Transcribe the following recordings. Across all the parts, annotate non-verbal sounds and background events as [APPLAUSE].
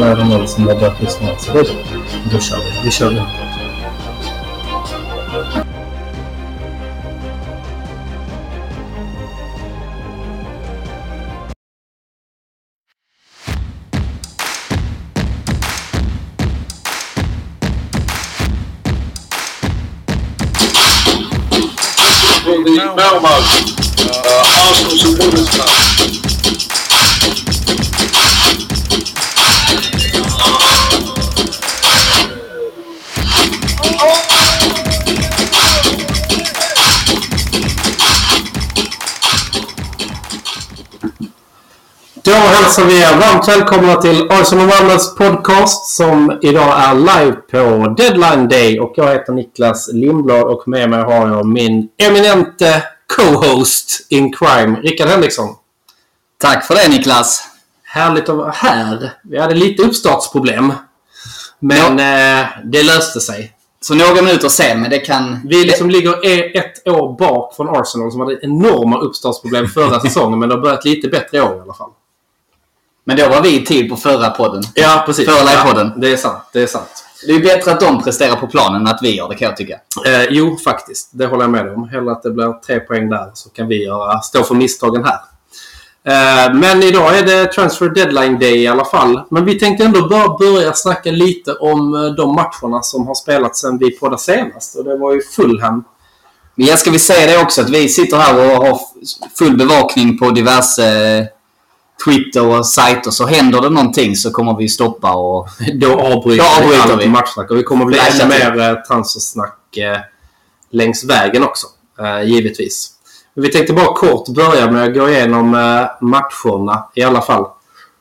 Nu är det någon som har börjat lyssna. Så då, då kör vi. Vi kör nu. from the Malmo uh, Arsenal supporters club. Då hälsar vi er varmt välkomna till Arsenal Wonders podcast som idag är live på Deadline Day. Och jag heter Niklas Lindblad och med mig har jag min eminente co-host in crime, Rickard Henriksson. Tack för det Niklas. Härligt att vara här. Vi hade lite uppstartsproblem. Men eh, det löste sig. Så några minuter sen, men det kan... Vi liksom ligger e- ett år bak från Arsenal som hade enorma uppstartsproblem förra [LAUGHS] säsongen. Men det har börjat lite bättre i år i alla fall. Men då var vi i tid på förra podden. Ja, precis. Förra livepodden. Ja, det är sant. Det är sant. Det är bättre att de presterar på planen än att vi gör det kan jag tycka. Eh, jo, faktiskt. Det håller jag med om. Hellre att det blir tre poäng där så kan vi göra, stå för misstagen här. Eh, men idag är det transfer deadline day i alla fall. Men vi tänkte ändå bara börja snacka lite om eh, de matcherna som har spelats sen vi poddade senast. Och det var ju Fulham. Men jag ska vi säga det också att vi sitter här och har full bevakning på diverse eh, Twitter och sajter. Så händer det någonting så kommer vi stoppa och... Då avbryter, Då avbryter vi vi. matchsnack. Och vi kommer bli ännu mer eh, transfersnack eh, längs vägen också. Eh, givetvis. Men vi tänkte bara kort börja med att gå igenom eh, matcherna i alla fall.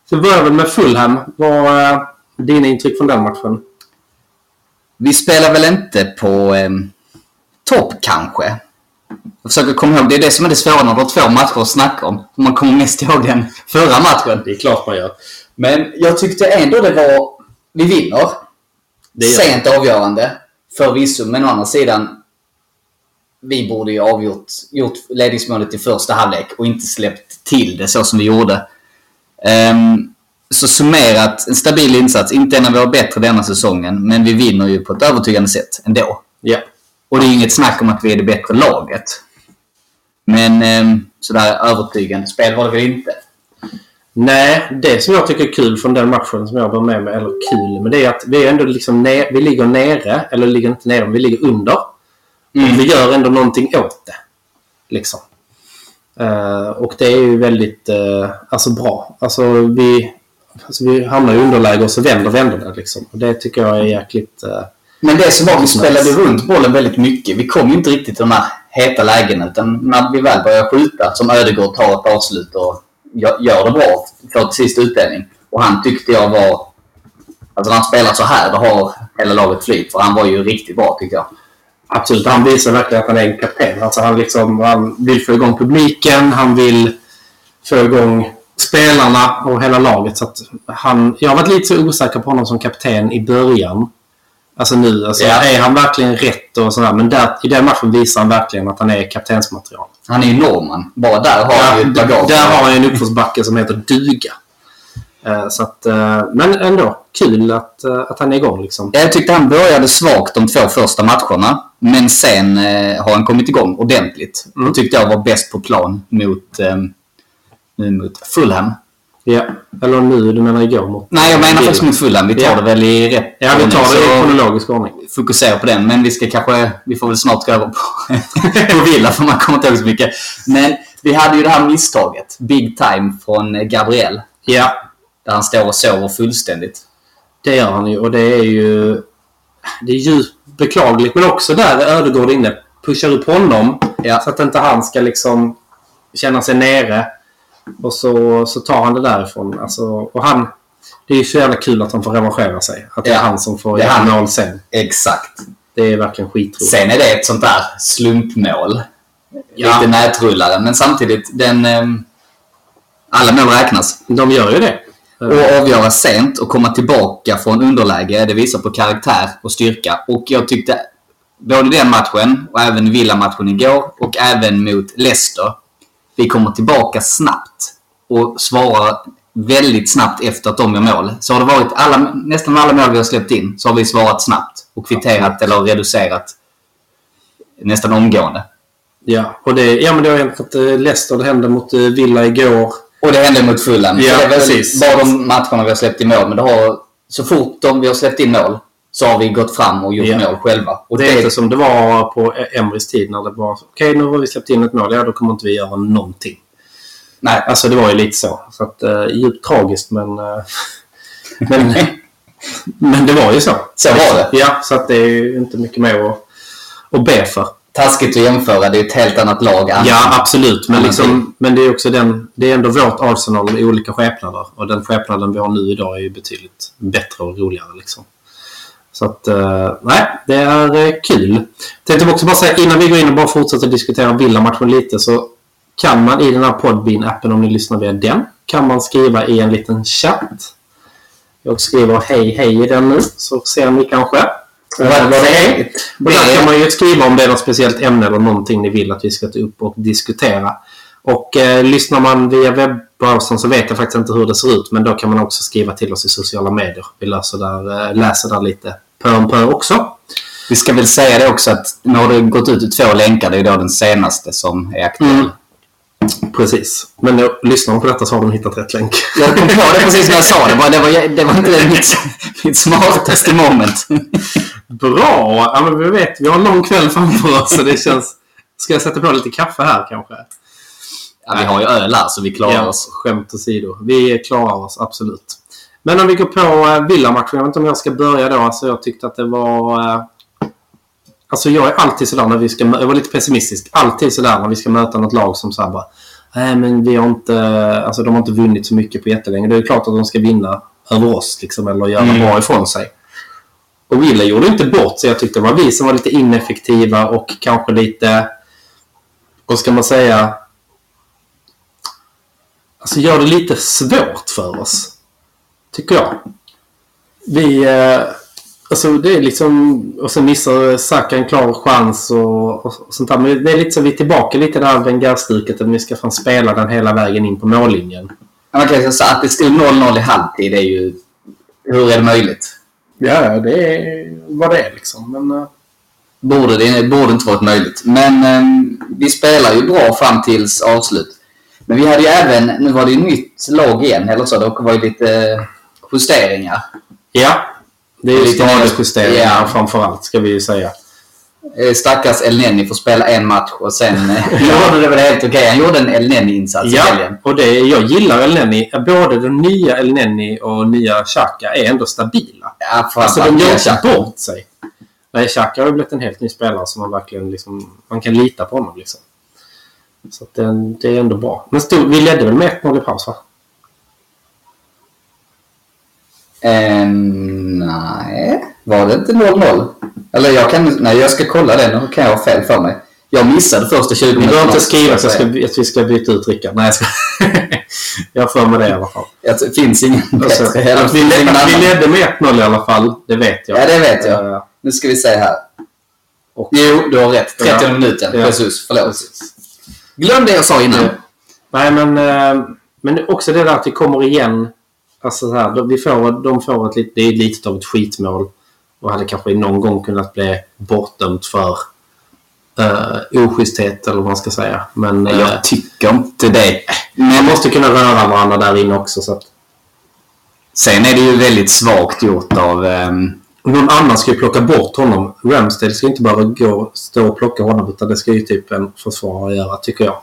Så vi börjar väl med Fulham. Vad är dina intryck från den matchen? Vi spelar väl inte på eh, topp kanske. Jag försöker komma ihåg. Det är det som är det svåra när du har två matcher att snacka om. Man kommer mest ihåg den förra matchen. Det är klart man gör. Men jag tyckte ändå det var... Vi vinner. Det gör Sent avgörande. Förvisso, men å andra sidan. Vi borde ju avgjort gjort ledningsmålet i första halvlek och inte släppt till det så som vi gjorde. Ehm, så summerat, en stabil insats. Inte en av våra bättre denna säsongen, men vi vinner ju på ett övertygande sätt ändå. Ja. Och det är inget snack om att vi är det bättre laget. Men ehm, sådär övertygande spel var det väl inte. Nej, det som jag tycker är kul från den matchen som jag var med med, eller kul, men det är att vi är ändå liksom ner, vi ligger nere, eller ligger inte nere, men vi ligger under. Mm. Och vi gör ändå någonting åt det. Liksom. Eh, och det är ju väldigt eh, alltså bra. Alltså vi, alltså vi hamnar i underläge och så vänder vänder det liksom. Och det tycker jag är jäkligt... eh, Men det som var, vi spelade runt bollen väldigt mycket. Vi kom ju inte riktigt till de här heta lägena. Utan när vi väl började skjuta, som Ödegård tar ett avslut och gör det bra, får till sist utdelning. Och han tyckte jag var... Alltså när han spelar så här, då har hela laget flyt. För han var ju riktigt bra tycker jag. Absolut, han visar verkligen att han är en kapten. Alltså han, liksom, han vill få igång publiken, han vill få igång spelarna och hela laget. Så att han, jag har varit lite osäker på honom som kapten i början. Alltså nu, alltså, Ja. är han verkligen rätt och sådär. Men där, i den matchen visar han verkligen att han är kaptensmaterial. Han är ju norrman. Bara där har han ju ett bagage. där har han en uppförsbacke som heter duga. Eh, så att, eh, men ändå, kul att, eh, att han är igång liksom. Jag tyckte han började svagt de två första matcherna. Men sen har han kommit igång ordentligt. Mm. Och tyckte jag var bäst på plan mot, mot Fulham. Ja. Eller nu, du menar igår mot... Nej, jag menar faktiskt mot Fulham. Vi tar Ja. det väl i rätt Ja, vi tar det i kronologisk ordning. Fokusera på den. Men vi ska kanske... Vi får väl snart gå över på, [LAUGHS] på Villa för man kommer inte ihåg så mycket. Men vi hade ju det här misstaget. Big time från Gabriel. Ja, Där han står och sover fullständigt. Det gör han ju och det är ju... Det är djupt beklagligt men också där är Ödegård inne. Pushar upp honom Ja. så att inte han ska liksom känna sig nere. Och så, så tar han det därifrån. Alltså, och han... Det är ju så jävla kul att han får revanschera sig. Att det är Ja. han som får göra mål sen. Exakt. Det är verkligen skitroligt. Sen är det ett sånt där slumpmål. Ja. Lite nätrullare. Men samtidigt, den... ehm, alla mål räknas. De gör ju det. Och avgöra sent och komma tillbaka från underläge, det visar på karaktär och styrka. Och jag tyckte både den matchen och även Villa-matchen igår och även mot Leicester. Vi kommer tillbaka snabbt och svarar väldigt snabbt efter att de gör mål. Så har det varit alla, nästan alla mål vi har släppt in så har vi svarat snabbt och kvitterat eller reducerat nästan omgående. Ja, och det, ja, men det har hänt mot eh, Leicester, det hände mot eh, Villa igår. Och det hände mot Fulham. Ja, precis. bara de matcherna vi har släppt in mål. Men det har, så fort de, vi har släppt in mål så har vi gått fram och gjort Ja. mål själva. Och Det är inte som det var på Emrys tid när det var okej nu har vi släppt in ett mål, ja då kommer inte vi göra någonting. Nej, Alltså det var ju lite så. så att, uh, djupt tragiskt men, eh, [LAUGHS] men, men det var ju så. Så var det. Ja, så att det är ju inte mycket mer att, att be för. taskigt att jämföra. Det är ett helt annat lag. Ja, absolut. Men, liksom, men det är också den, det är ändå vårt Arsenal i olika skepnader. Och den skepnaden vi har nu idag är ju betydligt bättre och roligare. Liksom. Så att, eh, nej, det är eh, kul. Tänkte också bara säga innan vi går in och bara fortsätter diskutera Villa-matchen lite så kan man i den här Podbean-appen, om ni lyssnar via den, kan man skriva i en liten chatt. Jag skriver hej hej i den nu, så ser ni kanske eh, vad. Och där kan man ju skriva om det är något speciellt ämne eller någonting ni vill att vi ska ta upp och diskutera. Och eh, lyssnar man via webbrowsern så vet jag faktiskt inte hur det ser ut. Men då kan man också skriva till oss i sociala medier. Vi läser där, eh, läser där lite pö om pö också. Vi ska väl säga det också att nu har det gått ut två länkar. Det är då den senaste som är aktuell. Mm. Precis. Men då, lyssnar man på detta så har de hittat rätt länk. Jag kom på det precis när jag sa det. Bara, Det var, det var inte mitt, mitt smartaste moment. Bra! Ja, men vi vet, vi har en lång kväll framför oss så det känns... Ska jag sätta på lite kaffe här kanske? Ja, vi har ju öl här så vi klarar Ja, oss. skämt åsido. Vi klarar oss absolut. Men om vi går på uh, Villa-matchen. Jag vet inte om jag ska börja då. Alltså, jag tyckte att det var... eh, alltså jag är alltid sådär när vi ska... Jag var lite pessimistisk. Alltid sådär när vi ska möta något lag som såhär bara... Nej men vi har inte... Alltså de har inte vunnit så mycket på jättelänge. Det är klart att de ska vinna över oss liksom. Eller göra Mm. bra ifrån sig. Och Villa gjorde inte bort sig. Jag tyckte det var vi som var lite ineffektiva och kanske lite... Vad ska man säga? Alltså gör det lite svårt för oss. Tycker jag. Vi... Eh, alltså det är liksom... Och sen missar Saka en klar chans och, och, sånt där. Men det är lite så vi är tillbaka lite där Wenger-stuket. Att vi ska fan spela den hela vägen in på mållinjen. Kan säga så att det stod 0-0 i halvtid. Det är ju... Hur är det möjligt? Ja, det är vad det är liksom. Men... eh, Borde, det borde inte varit möjligt. Men eh, vi spelar ju bra fram tills avslut. Men vi hade ju även, nu var det ju nytt lag igen, eller så. Det var ju lite eh, justeringar. Ja. Det är ju skadejusteringar Ja. framförallt ska vi ju säga. Eh, Stackars El Neni får spela en match och sen eh, [LAUGHS] gjorde det väl helt okej. Han gjorde en El Neni-insats Ja, och det, jag gillar El Neni. Både den nya El Neni och nya Xhaka är ändå stabila. Ja, för Alltså de gör inte bort sig. Nej, Xhaka har ju blivit en helt ny spelare som man verkligen liksom, man kan lita på honom. Liksom. Så det, det är ändå bra. Men stod, vi ledde väl med 1-0 i paus va? Eh, nej, var det inte 0-0? Eller jag kan... Nej, jag ska kolla det. Nu kan jag ha fel för mig. Jag missade första 20 Vi minuterna. behöver inte skriva att, ska, att vi ska byta ut Rickard. Nej, jag ska... [LAUGHS] jag för mig det i alla fall. Det finns ingen bättre. att vi, ledde, att vi ledde med 1-0 i alla fall, det vet jag. Ja, det vet jag. Eh, Nu ska vi se här. och, Jo, du har rätt. 30 Ja. minuten. Ja. Precis, förlåt. Precis. Glöm det jag sa innan. Nej, men, eh, men också det där att vi kommer igen. Alltså så här, vi får, de får ett, lit- det är lite av ett skitmål. Och hade kanske någon gång kunnat bli bortdömt för uh, oschysthet eller vad man ska säga. Men eh, Jag tycker inte det. man måste kunna röra varandra där inne också. Så att, Sen är det ju väldigt svagt gjort av... ehm, någon annan ska ju plocka bort honom. Ramsdale ska inte bara gå, stå och plocka honom utan det ska ju typ en försvarare göra, tycker jag.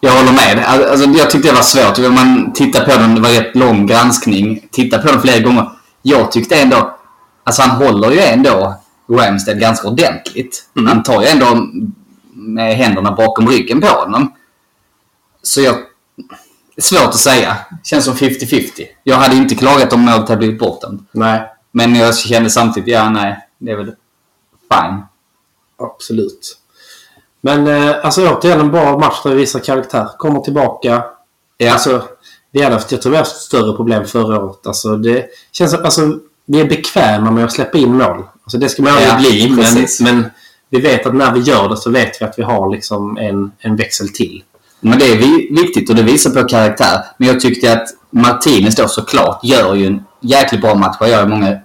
Jag håller med. Alltså, jag tyckte det var svårt. Om man tittar på den, det var rätt lång granskning. Titta på den flera gånger. Jag tyckte ändå... Alltså han håller ju ändå Ramsted ganska ordentligt. Mm. Han tar ju ändå med händerna bakom ryggen på honom. Så jag... Svårt att säga. Känns som 50-50. Jag hade inte klagat om målet hade blivit bortdömt. Nej, Men jag kände samtidigt, ja nej, det är väl fine. absolut. Men eh, alltså återigen en bra match där vi visar karaktär. Kommer tillbaka. Ja. Alltså, vi hade haft, jag tror vi haft större problem förra året. Alltså, det känns alltså, vi är bekväma med att släppa in mål. Alltså, det ska man aldrig Ja, bli, men, men vi vet att när vi gör det så vet vi att vi har liksom en, en växel till. Men det är vi- viktigt och det visar på karaktär. Men jag tyckte att Martinez då såklart gör ju en jäkligt bra match. Han gör många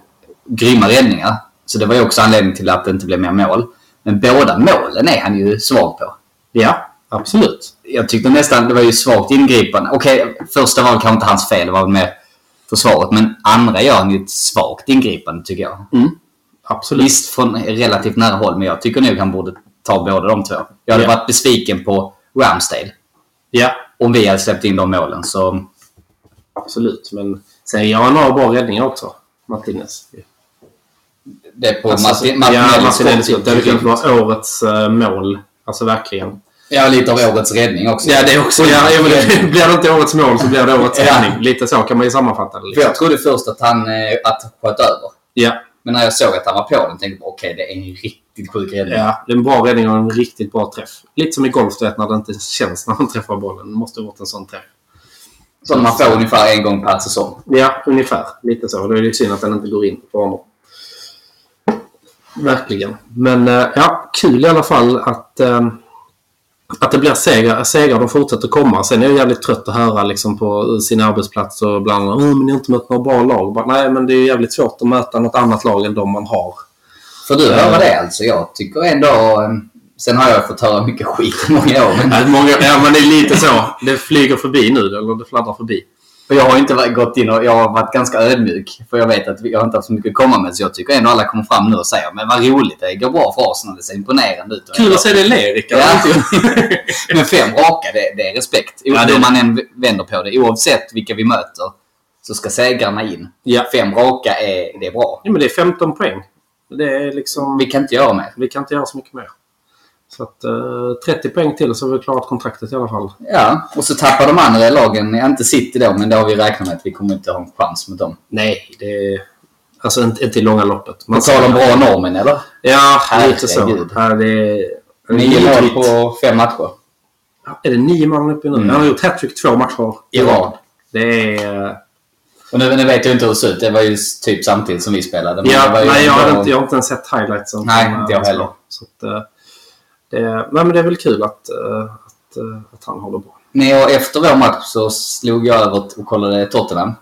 grymma räddningar. Så det var ju också anledningen till att det inte blev mer mål. Men båda målen är han ju svag på. Ja, absolut. Jag tyckte nästan det var ju svagt ingripande. Okej, första var kanske inte hans fel. Det var mer försvaret. Men andra gör han ju ett svagt ingripande tycker jag. Absolut. Visst från relativt nära håll, men jag tycker nog han borde ta båda de två. Jag hade Ja. varit besviken på Ramsdale Ja, om vi hade släppt in de målen. Så absolut. Men sen gör han några bra räddningar också. Martinez. det är på Alltså, Martin, ja, Martinellis Martinellis. skott. Det hade kunnat vara årets eh, mål. Alltså verkligen. Ja, lite av årets räddning också. Ja, det är också. Ja, ja, det, [LAUGHS] blir det inte årets mål så blir det årets Ja. räddning. Lite så kan man ju sammanfatta det. För Liksom. jag trodde först att han eh, att han sköt över. Ja, Men när jag såg att han var på den tänkte jag okej, det är en riktigt sjuk räddning. ja, det är en bra räddning och en riktigt bra träff. Lite som i golf, du vet, när det inte känns när man träffar bollen. Det måste ha varit en sån träff. Som man får ungefär en gång per säsong. Ja, ungefär. Lite så. Det är ju synd att den inte går in för honom. Verkligen. Men eh, ja, kul i alla fall att, eh, att det blir seger. Seger de fortsätter komma. Sen är jag jävligt trött att höra liksom, på sin arbetsplats och bland annat men ni har inte mött några bra lag. Bara, Nej, men det är jävligt svårt att möta något annat lag än de man har. För du höra det alltså. Jag tycker ändå... Sen har jag fått höra mycket skit i många år. Men Ja, många, ja, men det är lite så. Det flyger förbi nu, eller det fladdrar förbi. Och jag har inte gått in och jag har varit ganska ödmjuk. För jag vet att vi- jag har inte haft så mycket att komma med. Så jag tycker ändå alla kommer fram nu och säger men vad roligt, det går bra för Arsenal. Det ser imponerande ut. Kul att se dig le, Rickard. [LAUGHS] Men fem raka, det, det är respekt. Ja, det Hur man än vänder på det. Oavsett vilka vi möter så ska segrarna in. Ja. Fem raka är, det är bra. Ja, men det är 15 poäng. Det är liksom... Vi kan inte göra mer. Vi kan inte göra så mycket mer. Så att eh, 30 poäng till så har vi klarat kontraktet i alla fall. Ja, och så tappar de andra lagen, ja, inte City då, men det har vi räknat med att vi kommer inte ha en chans mot dem. Nej, det är... Alltså inte, inte i långa loppet. Man talar om bra normen, eller? Ja, lite så. Är... Nio mål på fem matcher. Är det nio mål uppe nu? Mm. Han har gjort hattrick två matcher I rad. Det är... Och nu, nu vet jag inte hur det ser ut. Det var ju typ samtidigt som vi spelade. men Ja, nej, jag, har inte, jag har inte ens sett highlightsen. Nej, inte jag heller. Så att, eh, det, nej, men det är väl kul att, eh, att, eh, att han håller bra. Nej, och efter vår match så slog jag över och kollade Tottenham.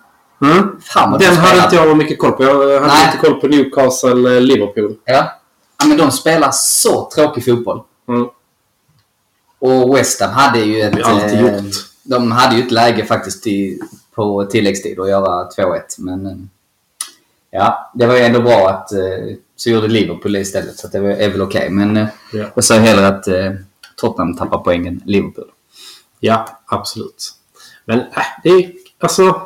Mm. Fan Den hade inte jag mycket koll på. Jag hade Nej. inte koll på Newcastle, eh, Liverpool. Ja. ja, men de spelar så tråkig fotboll. Mm. Och West Ham hade ju ett... Alltid eh, gjort. De hade ju ett läge faktiskt till, på tilläggstid att göra 2-1. Men ja, det var ju ändå bra att eh, så gjorde Liverpool det istället. Så det var- är väl okej. Men eh, Ja. jag säger hellre att eh, Tottenham tappar poängen än Liverpool. Ja, absolut. Men äh, det är alltså...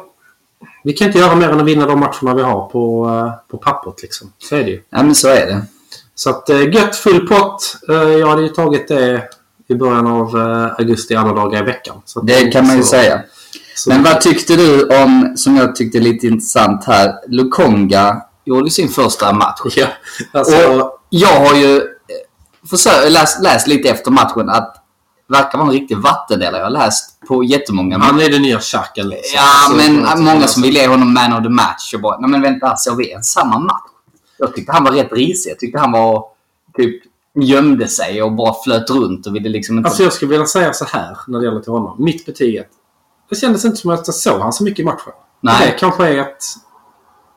Vi kan inte göra mer än att vinna de matcherna vi har på, eh, på pappret. Liksom. Så är det ju. Ja, men så är det. Så att eh, gött full pott. Jag hade ju tagit det i början av augusti alla dagar i veckan. Så Det kan man ju så- säga. Så, Men vad tyckte du om, som jag tyckte lite intressant här, Lukonga gjorde sin första match. Ja, alltså, Och jag har ju eh, försökt, läst, läst lite efter matchen att det verkar vara en riktig vattendelare. Jag har läst på jättemånga. han är den nya Xhaken. Liksom. ja, men många som vill ge honom man of the match och bara, nej men vänta, såg vi en samma match? Jag tyckte han var rätt risig. Jag tyckte han var typ gömde sig och bara flöt runt och ville liksom inte... Alltså jag skulle vilja säga så här när det gäller till honom. Mitt betyg att det kändes inte som att jag såg han så mycket i matchen. Nej. Det kanske är ett,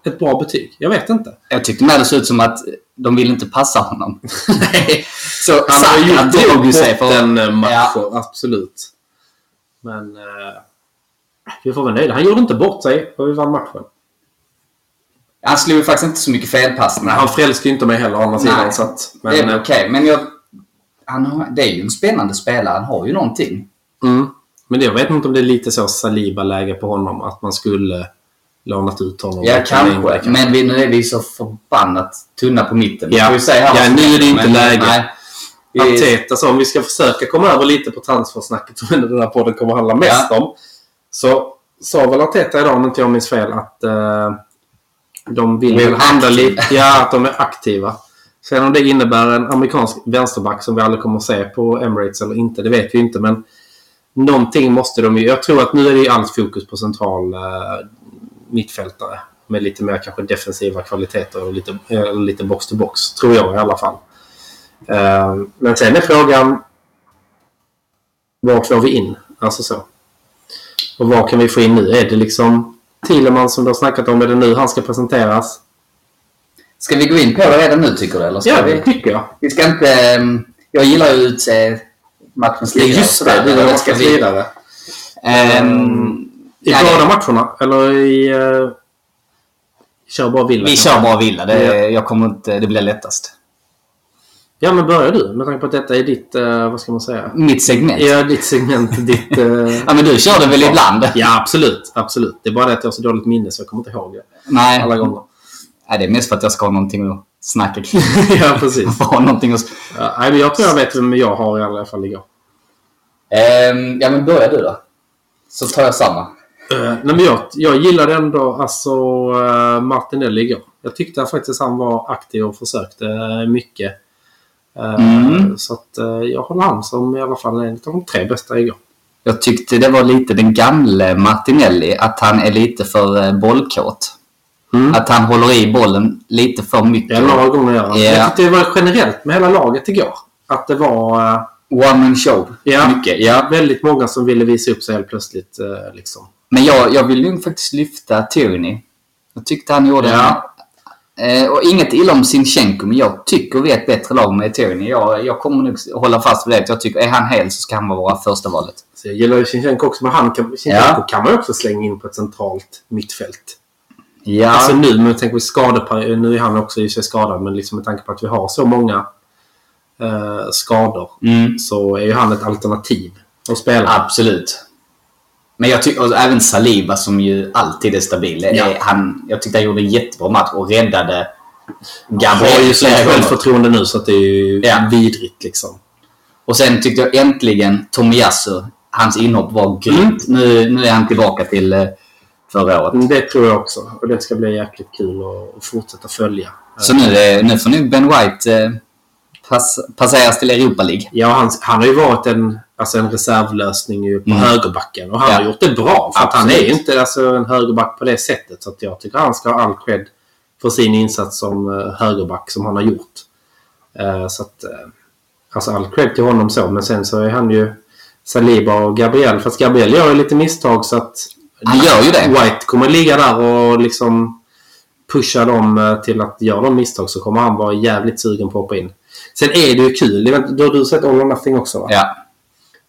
ett bra betyg. Jag vet inte. Jag tyckte mer det såg ut som att de ville inte passa honom. [LAUGHS] Nej. Så Han har gjort drog ju sig för... bottenmatcher, absolut. Men eh, vi får vara nöjda. Han gjorde inte bort sig och vi vann matchen. Han slog ju faktiskt inte så mycket felpassningar. Han frälste ju inte mig heller å andra Nej. sidan. Så att, men, det är okej, men jag... Han har, det är ju en spännande spelare. Han har ju någonting. mm. men jag vet inte om det är lite så Saliba-läge på honom. Att man skulle lånat ut honom. Ja, kanske. längre, Men vi, nu är vi så förbannat tunna på mitten. Ja. Vi här vad Ja, nu är det inte men, läge. Nej. Arteta sa om vi ska försöka komma över lite på transfersnacket [LAUGHS] som den här podden kommer handla mest om. Så sa väl Arteta idag, om inte jag minns fel, att eh, de vill väl handla lite. Ja, att de är aktiva. Sen om det innebär en amerikansk vänsterback som vi aldrig kommer att se på Emirates eller inte, det vet vi inte. Men någonting måste de ju... Jag tror att nu är det ju allt fokus på central eh, mittfältare. Med lite mer kanske defensiva kvaliteter och lite, eh, lite box to box. Tror jag i alla fall. Eh, men sen är frågan... Var får vi in Alltså så. Och vad kan vi få in nu? Är det liksom Thielemann som du har snackat om? Är det nu han ska presenteras? Ska vi gå in på det redan nu tycker du? Eller ska Ja, vi? det tycker jag. Vi ska inte... ehm, Jag gillar ju att utse matchens lirare. Just det, du har vi... vidare. Ehm, I ja, båda matcherna? Eller i... Uh, kör bara Villa? Vi kör bara Villa. Det, Ja. jag kommer inte, det blir lättast. Ja, men börjar du? Med tanke på att detta är ditt... eh, vad ska man säga? Mitt segment. Ja, Ja, ditt segment. ditt... eh, [LAUGHS] men du kör det väl ibland? Ja, absolut. Absolut. Det är bara det att jag har så dåligt minne så jag kommer inte ihåg det. Nej. Alla gånger. Nej, det är mest för att jag ska ha någonting att snacka kring. [LAUGHS] ja, precis. [LAUGHS] ha någonting att... Ja, nej, men jag tror jag vet vem jag har i alla fall igår. Ehm, ja, men börja du då. Så tar jag samma. Uh, nej, men jag, jag gillade ändå alltså, uh, Martinelli igår. Jag tyckte faktiskt han var aktiv och försökte eh, mycket. Eh, Mm. Så att, eh, jag håller han som i alla fall en av de tre bästa igår. Jag tyckte det var lite den gamle Martinelli, att han är lite för eh, bollkåt. Mm. Att han håller i bollen lite för mycket. Ja, några gånger gör. Ja. Jag tyckte det var generellt med hela laget igår. Att det var eh, One man show. Ja. Mycket, ja. väldigt många som ville visa upp sig helt plötsligt. eh, Liksom. Men jag, jag vill nog faktiskt lyfta Tierney. Jag tyckte han gjorde... Ja. Eh, och inget illa om Sinchenko, men jag tycker vi är ett bättre lag med Tierney. Jag, jag kommer nog hålla fast vid det. Jag tycker, är han hel så ska han vara första valet. Så jag gillar ju Sinchenko också, men han kan, Sinchenko kan man ju också slänga in på ett centralt mittfält. Ja, Alltså nu, men tänk på skadeperiod. Nu är han också i sig skadad, men liksom med tanke på att vi har så många eh, skador mm, så är ju han ett alternativ att spela. absolut. Men jag tycker även Saliba som ju alltid är stabil. Ja. Han, jag tyckte han gjorde en jättebra match och räddade Han Gabriel har ju så flera gånger. självförtroende nu så att det är ju Ja. vidrigt liksom. Och sen tyckte jag äntligen Tomiyasu, hans inhopp var grymt. Nu, nu är han tillbaka till eh, förra året. Men Det tror jag också. Och det ska bli jäkligt kul att, fortsätta följa. Så nu, är, nu får nu Ben White eh, pass, passeras till Europa League. Ja, han, han har ju varit en, alltså en reservlösning ju på Mm. högerbacken. Och han Ja. har gjort det bra. För att han är inte alltså, en högerback på det sättet. Så att jag tycker han ska ha all cred för sin insats som eh, högerback som han har gjort. Eh, så att, eh, alltså all cred till honom så. Men sen så är han ju Saliba och Gabriel. Fast Gabriel gör ju lite misstag så att Han gör ju det. White kommer ligga där och liksom pusha dem till att göra de misstag så kommer han vara jävligt sugen på att hoppa in. Sen är det ju kul. Då har du sett All or Nothing också va? Ja.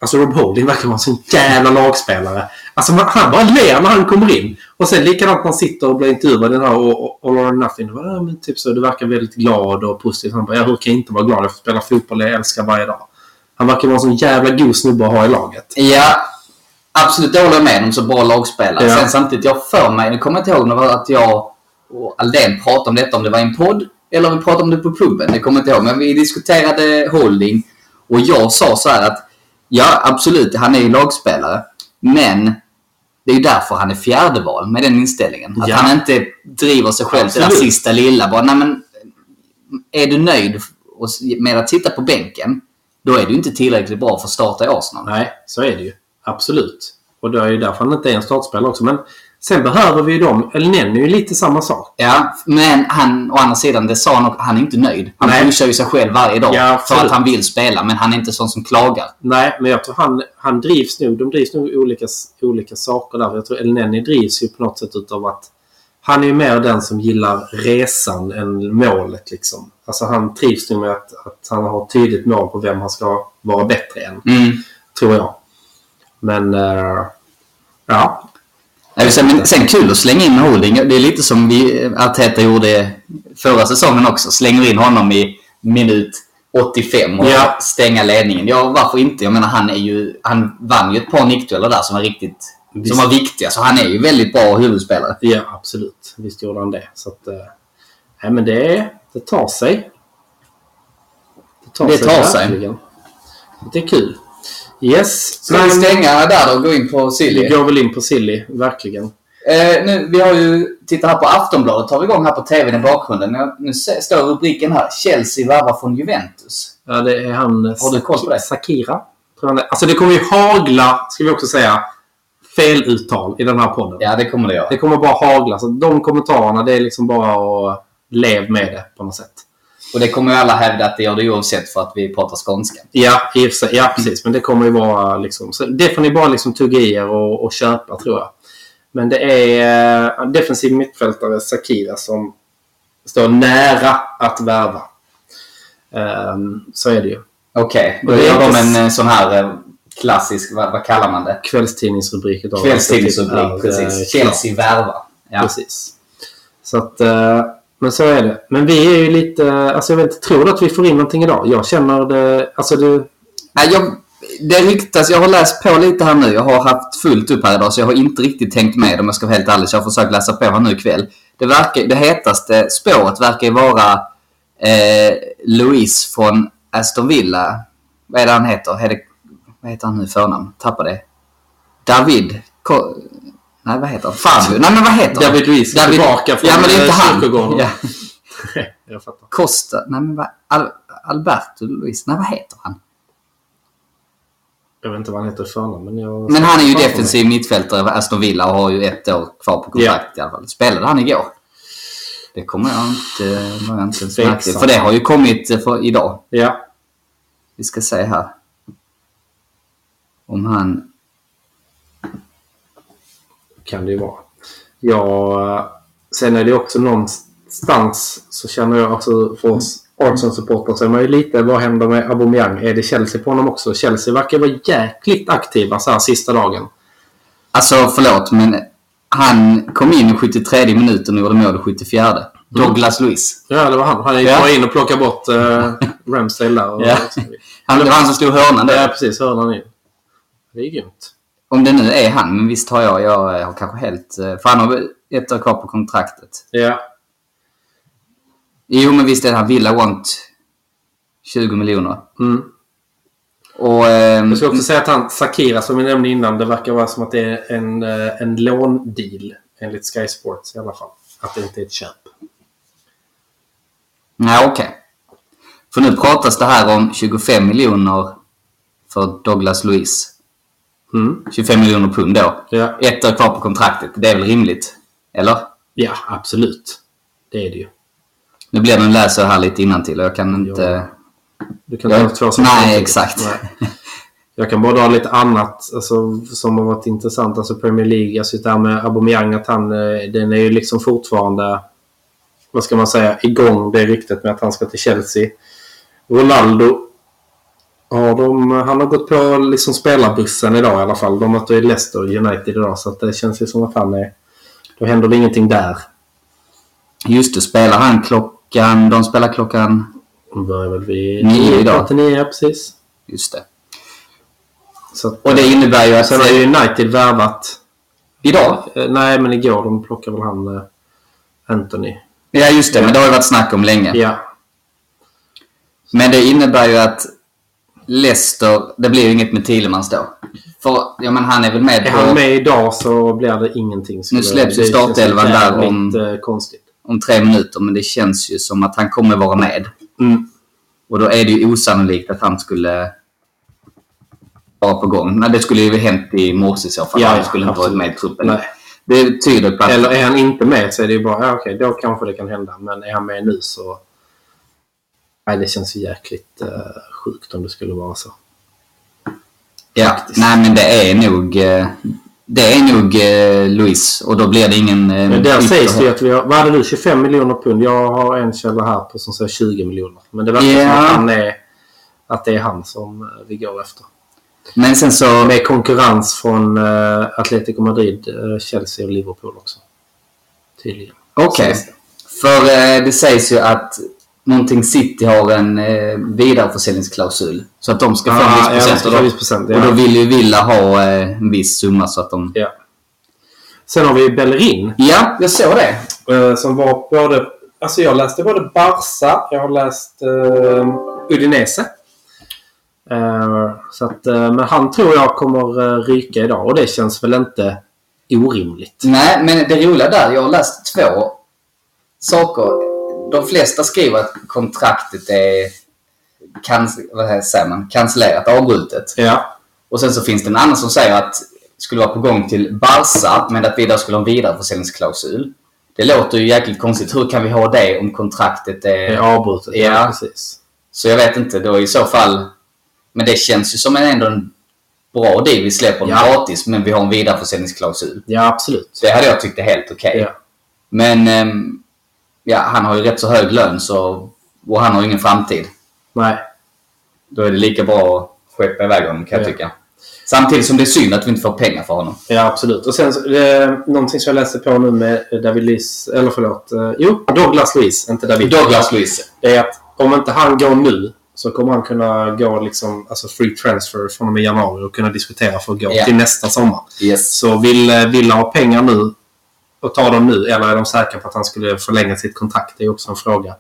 Alltså Rob Holding verkar vara en sån jävla lagspelare. Alltså man, han bara ler när han kommer in. Och sen likadant när han sitter och blir intervjuad den här All All or Nothing. Ja, men typ så, du verkar väldigt glad och positiv. Han bara, ja hur kan jag inte vara glad? Jag får spela fotboll, jag älskar varje dag. Han verkar vara en sån jävla god snubbe att ha i laget. ja, absolut. Det håller jag med om. Så bra lagspelare. Ja. Sen samtidigt, jag för mig, nu kommer jag inte ihåg det var att jag och Aldén pratade om detta, om det var i en podd eller om vi pratade om det på puben. Det kommer jag inte ihåg. Men vi diskuterade Holding och jag sa så här att ja, absolut, han är ju lagspelare. Men det är ju därför han är fjärdeval med den inställningen. Att Ja. han inte driver sig själv till det där sista lilla. Bara, nej, men, är du nöjd med att sitta på bänken, då är du inte tillräckligt bra för att starta i Arsenal. Nej, så är det ju. Absolut. Och det är ju därför han inte är en startspelare också. Men sen behöver vi ju dem. Elneny är ju lite samma sak. Ja, men han, å andra sidan, det sa han också, han är inte nöjd. Han Nej. pushar ju sig själv varje dag Ja, för att han vill spela, men han är inte sån som klagar. Nej, men jag tror han, han drivs nog. De drivs nog olika, olika saker där. Jag tror Elneny drivs ju på något sätt utav att han är ju mer den som gillar resan än målet liksom. Alltså han trivs nog med att, att han har ett tydligt mål på vem han ska vara bättre än. Mm. Tror jag. Men... eh, ja. Säga, men sen kul att slänga in Holding. Det är lite som vi, Arteta gjorde förra säsongen också. Slänger in honom i minut 85 och Ja. stänga ledningen. Ja, varför inte? Jag menar, han är ju... Han vann ju ett par nickdueller där som var riktigt... Visst. Som var viktiga. Så han är ju väldigt bra huvudspelare. Ja, absolut. Visst gjorde han det. Så att... eh, nej, men det, det tar sig. Det tar sig. verkligen. Det är kul. Yes. Ska vi stänga där och gå in på Silly? Vi går väl in på Silly, verkligen. Eh, nu, vi har ju, titta här på Aftonbladet, tar vi igång här på TVn i bakgrunden. Nu, står rubriken här. Chelsea värvar från Juventus. Ja, det är han... Har du koll på det? Sakira. Alltså det kommer ju hagla, ska vi också säga, feluttal i den här podden. Ja, det kommer det göra. Det kommer bara hagla. Så de kommentarerna, det är liksom bara att leva med det på något sätt. Och det kommer ju alla hävda att det gör det oavsett för att vi pratar skånska. Ja, ja precis. Men det kommer ju vara liksom... Så det får ni bara liksom tugga i er och, och köpa tror jag. Men det är eh, defensiv mittfältare Sakira som står nära att värva. Ehm, så är det ju. Okej, då det är gör de en eh, sån här eh, klassisk, vad, vad kallar man det? Kvällstidningsrubrik. Kvällstidningsrubrik, precis. Chelsea värvar. Ja. Precis. Så att, eh, men så är det. Men vi är ju lite, alltså jag vet inte, tror du att vi får in någonting idag? Jag känner det, alltså du... Nej, jag, det ryktas, jag har läst på lite här nu. Jag har haft fullt upp här idag så jag har inte riktigt tänkt med om jag ska vara helt ärlig. Så jag har försökt läsa på här nu ikväll. Det, verkar, det hetaste spåret verkar ju vara eh, Louise från Aston Villa. Vad är det han heter? Hede, vad heter han nu i förnamn? Tappade det. David. Ko, nej, vad heter han? Fabio. Nej, men vad heter han? David Luiz är tillbaka från, Ja, men det är inte han. kyrkogården. Ja. [LAUGHS] jag fattar. Costa. Nej, men vad? Al, Alberto Luis. Nej, vad heter han? Jag vet inte vad han heter i förnamn, men jag... Men han är ju defensiv mittfältare Aston Villa och har ju ett år kvar på kontrakt i alla fall. Spelade han igår? Det kommer jag inte, var jag inte ens Tveksam. märkt. För det har ju kommit eh, för idag. Ja. Vi ska se här. Om han... kan det ju vara. Ja, sen är det också någonstans så känner jag också för oss Arsenal-supportrar så är man ju lite vad händer med Aubameyang? Är det Chelsea på honom också? Chelsea verkar vara jäkligt aktiva så här sista dagen. Alltså förlåt men han kom in i 73 minuten och gjorde mål i 74. Douglas Luiz. Ja, det var han. Han gick Ja. bara in och plockade bort uh, [LAUGHS] Ramsdale där. Och, Ja. Han, det var han som slog hörnan ja, där. precis. Hörde han in. Det är grymt. Om det nu är han, men visst har jag, jag har kanske helt... eh, För han har ett år kvar på kontraktet. Ja. Jo, men visst är det han Villa want 20 miljoner. Mm. Och... ehm, Jag ska också säga att han, Sakira som vi nämnde innan, det verkar vara som att det är en, eh, en låndeal. Enligt Sky Sports i alla fall. Att det inte är ett köp. Nej, okej. För nu pratas det här om 25 miljoner för Douglas Luiz. Mm. 25 miljoner pund då. Ja. Ett år kvar på kontraktet. Det är väl rimligt? Eller? Ja, absolut. Det är det ju. Nu blir det en läser här lite innantill och jag kan inte... Du kan Ja, ta två saker nej, exakt. Nej. Jag kan bara dra lite annat alltså, som har varit intressant. Alltså Premier League, alltså det här med Aubameyang, att han, eh, den är ju liksom fortfarande, vad ska man säga, igång. Det ryktet med att han ska till Chelsea. Ronaldo, har de, han har gått på liksom spelarbussen idag i alla fall. De möter ju Leicester United idag så det känns ju som att han är... Då händer det ingenting där. Just det, spelar han klockan... De spelar klockan... De börjar väl vid Nio idag. 89, ja, precis. Just det. Att, Och det innebär ju att... Sen har ju United värvat Idag? Eh, Nej, men igår de plockade väl han eh, Anthony. Ja, just det. Men det har ju varit snack om länge. Ja. Men det innebär ju att Leicester... Det blir ju inget med Thielemans då. För, ja men han är väl med Är på... han med idag så blir det ingenting. skulle- släpps ju startelvan där om- eh, konstigt. om tre minuter, men det känns ju som att han kommer vara med. Mm. Och då är det ju osannolikt att han skulle vara på gång. Nej, det skulle ju hänt i morse i så fall. Ja, han skulle inte varit absolut. med i truppen. Nej. Det tyder på att... Eller är han inte med så är det ju bara, ja, okej, då kanske det kan hända. Men är han med nu så... Nej, det känns ju jäkligt uh, sjukt om det skulle vara så. ja, nej, men det är nog... eh, Det är nog eh, Luis och då blir det ingen... eh, Men där sägs det ju att vi har... Vad hade du? 25 miljoner pund? Jag har en källa här på som säger 20 miljoner. Men det verkar som Ja. att han är... Att det är han som eh, vi går efter. Men sen så... Med konkurrens från uh, Atletico Madrid, eh, Chelsea och Liverpool också. Tydligen. Okej. Det. För eh, det sägs ju att någonting City har en eh, vidareförsäljningsklausul. Så att de ska få Ah, en viss ja, procent. ska och, då, procent, ja. och då vill ju Villa ha eh, en viss summa så att de... Ja. Sen har vi Bellerin. Ja, jag såg det. eh, som var både... Alltså jag läste både Barca, jag har läst uh, Udinese. Eh, så att, eh, men han tror jag kommer uh, ryka idag och det känns väl inte orimligt. Nej, men det roliga där, jag har läst två saker. De flesta skriver att kontraktet är kans vad säger man, cancellerat, avbrutet. Ja. Och sen så finns det en annan som säger att skulle vara på gång till Barca, men att Vidar skulle ha en vidareförsäljningsklausul. Det låter ju jäkligt konstigt. Hur kan vi ha det om kontraktet är... Är avbrutet. Ja. precis. Så jag vet inte, då i så fall... Men det känns ju som en ändå en bra deal. Vi släpper Ja. gratis, men vi har en vidareförsäljningsklausul. Ja, absolut. Det hade jag tyckt är helt okej. Ja. Men ehm, ja, han har ju rätt så hög lön så, och han har ingen framtid. Nej. Då är det lika bra att skeppa iväg honom kan jag Ja. tycka. Samtidigt som det är synd att vi inte får pengar för honom. Ja, absolut. Och sen eh, någonting som jag läste på nu med David Luiz, eller förlåt, eh, jo, Douglas Luiz, inte David. Douglas Luiz. Det är att om inte han går nu så kommer han kunna gå liksom, alltså free transfer från och med januari och kunna diskutera för att gå Ja. till nästa sommar. Yes. Så vill eh, Villa ha pengar nu och ta dem nu eller är de säkra på att han skulle förlänga sitt kontrakt? Det är också en fråga.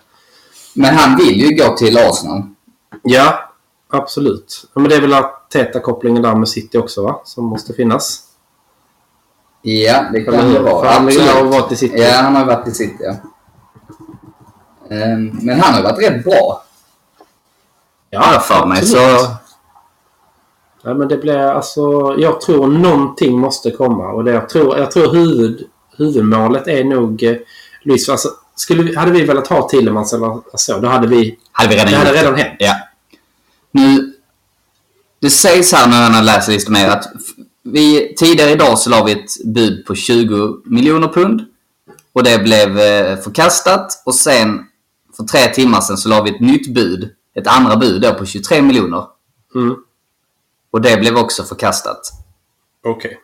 Men han vill ju gå till Arsenal. Ja, absolut. Men det är väl Arteta-kopplingen där med City också va? Som måste finnas. Ja, det kan det vara. Han har varit i City. Ja, han har varit i City, ja. Ehm, Men han har varit rätt bra. Ja, för mig. Så Ja, men det blir alltså... Jag tror någonting måste komma. Och det jag tror, jag tror huvud, huvudmålet är nog... Eh, Luis, alltså, skulle hade vi velat ha Tillemans eller så, då hade vi... hade vi redan Det hade gjort redan hänt. Ja. Nu, det sägs här när jag läser lite mer att vi, tidigare idag så la vi ett bud på 20 miljoner pund. Och det blev eh, förkastat. Och sen för tre timmar sedan så la vi ett nytt bud. Ett andra bud då på 23 miljoner. Mm. Och det blev också förkastat. Okej.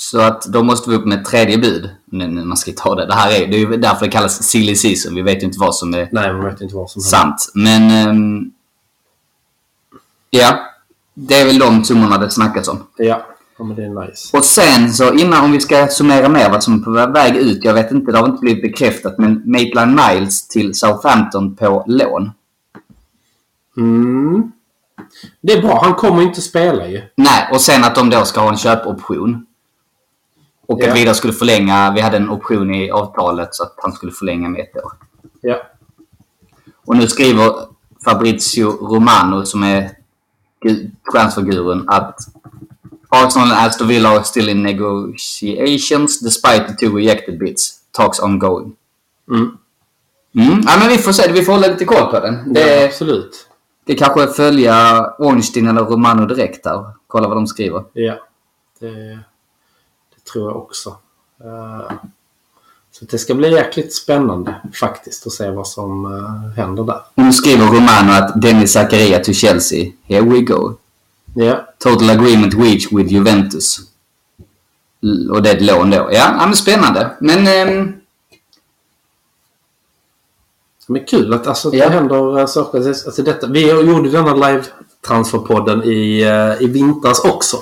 Så att då måste vi upp med ett tredje bud. Nu, man ska ta det. Det här är, det är ju därför det kallas silly season. Vi vet ju inte vad som är Nej, man vet inte vad som händer. sant. Men... ehm, ja. Det är väl de summorna det snackas om. Ja. ja, men det är nice. Och sen så innan, om vi ska summera mer vad som är på väg ut. Jag vet inte, det har inte blivit bekräftat. Men Maitland Niles till Southampton på lån. Mm. Det är bra. Han kommer inte spela ju. Nej, och sen att de då ska ha en köpoption. Och Ja. att vi då skulle förlänga, vi hade en option i avtalet så att han skulle förlänga med ett år. Ja. Och nu skriver Fabrizio Romano som är gu- transfergurun att Arsenal and Aston Villa are still in negotiations despite the two rejected bids. Talks ongoing. Mm. Mm. Ja, men vi får se. Vi får hålla lite koll på den. ja, Det, absolut. det kanske följa Ornstein eller Romano direkt här. Kolla vad de skriver. Ja. Det tror jag också. Eh, så det ska bli jäkligt spännande faktiskt att se vad som eh, händer där. Nu skriver Romano att Dennis Zakaria to Chelsea. Here we go. Ja. Total agreement reached with Juventus. Och det är ett lån då. Ja, ja men spännande. Men... ehm, Men kul att alltså, Ja. det händer eh, saker. Alltså, detta, vi gjorde denna live-transferpodden i, i vintras också.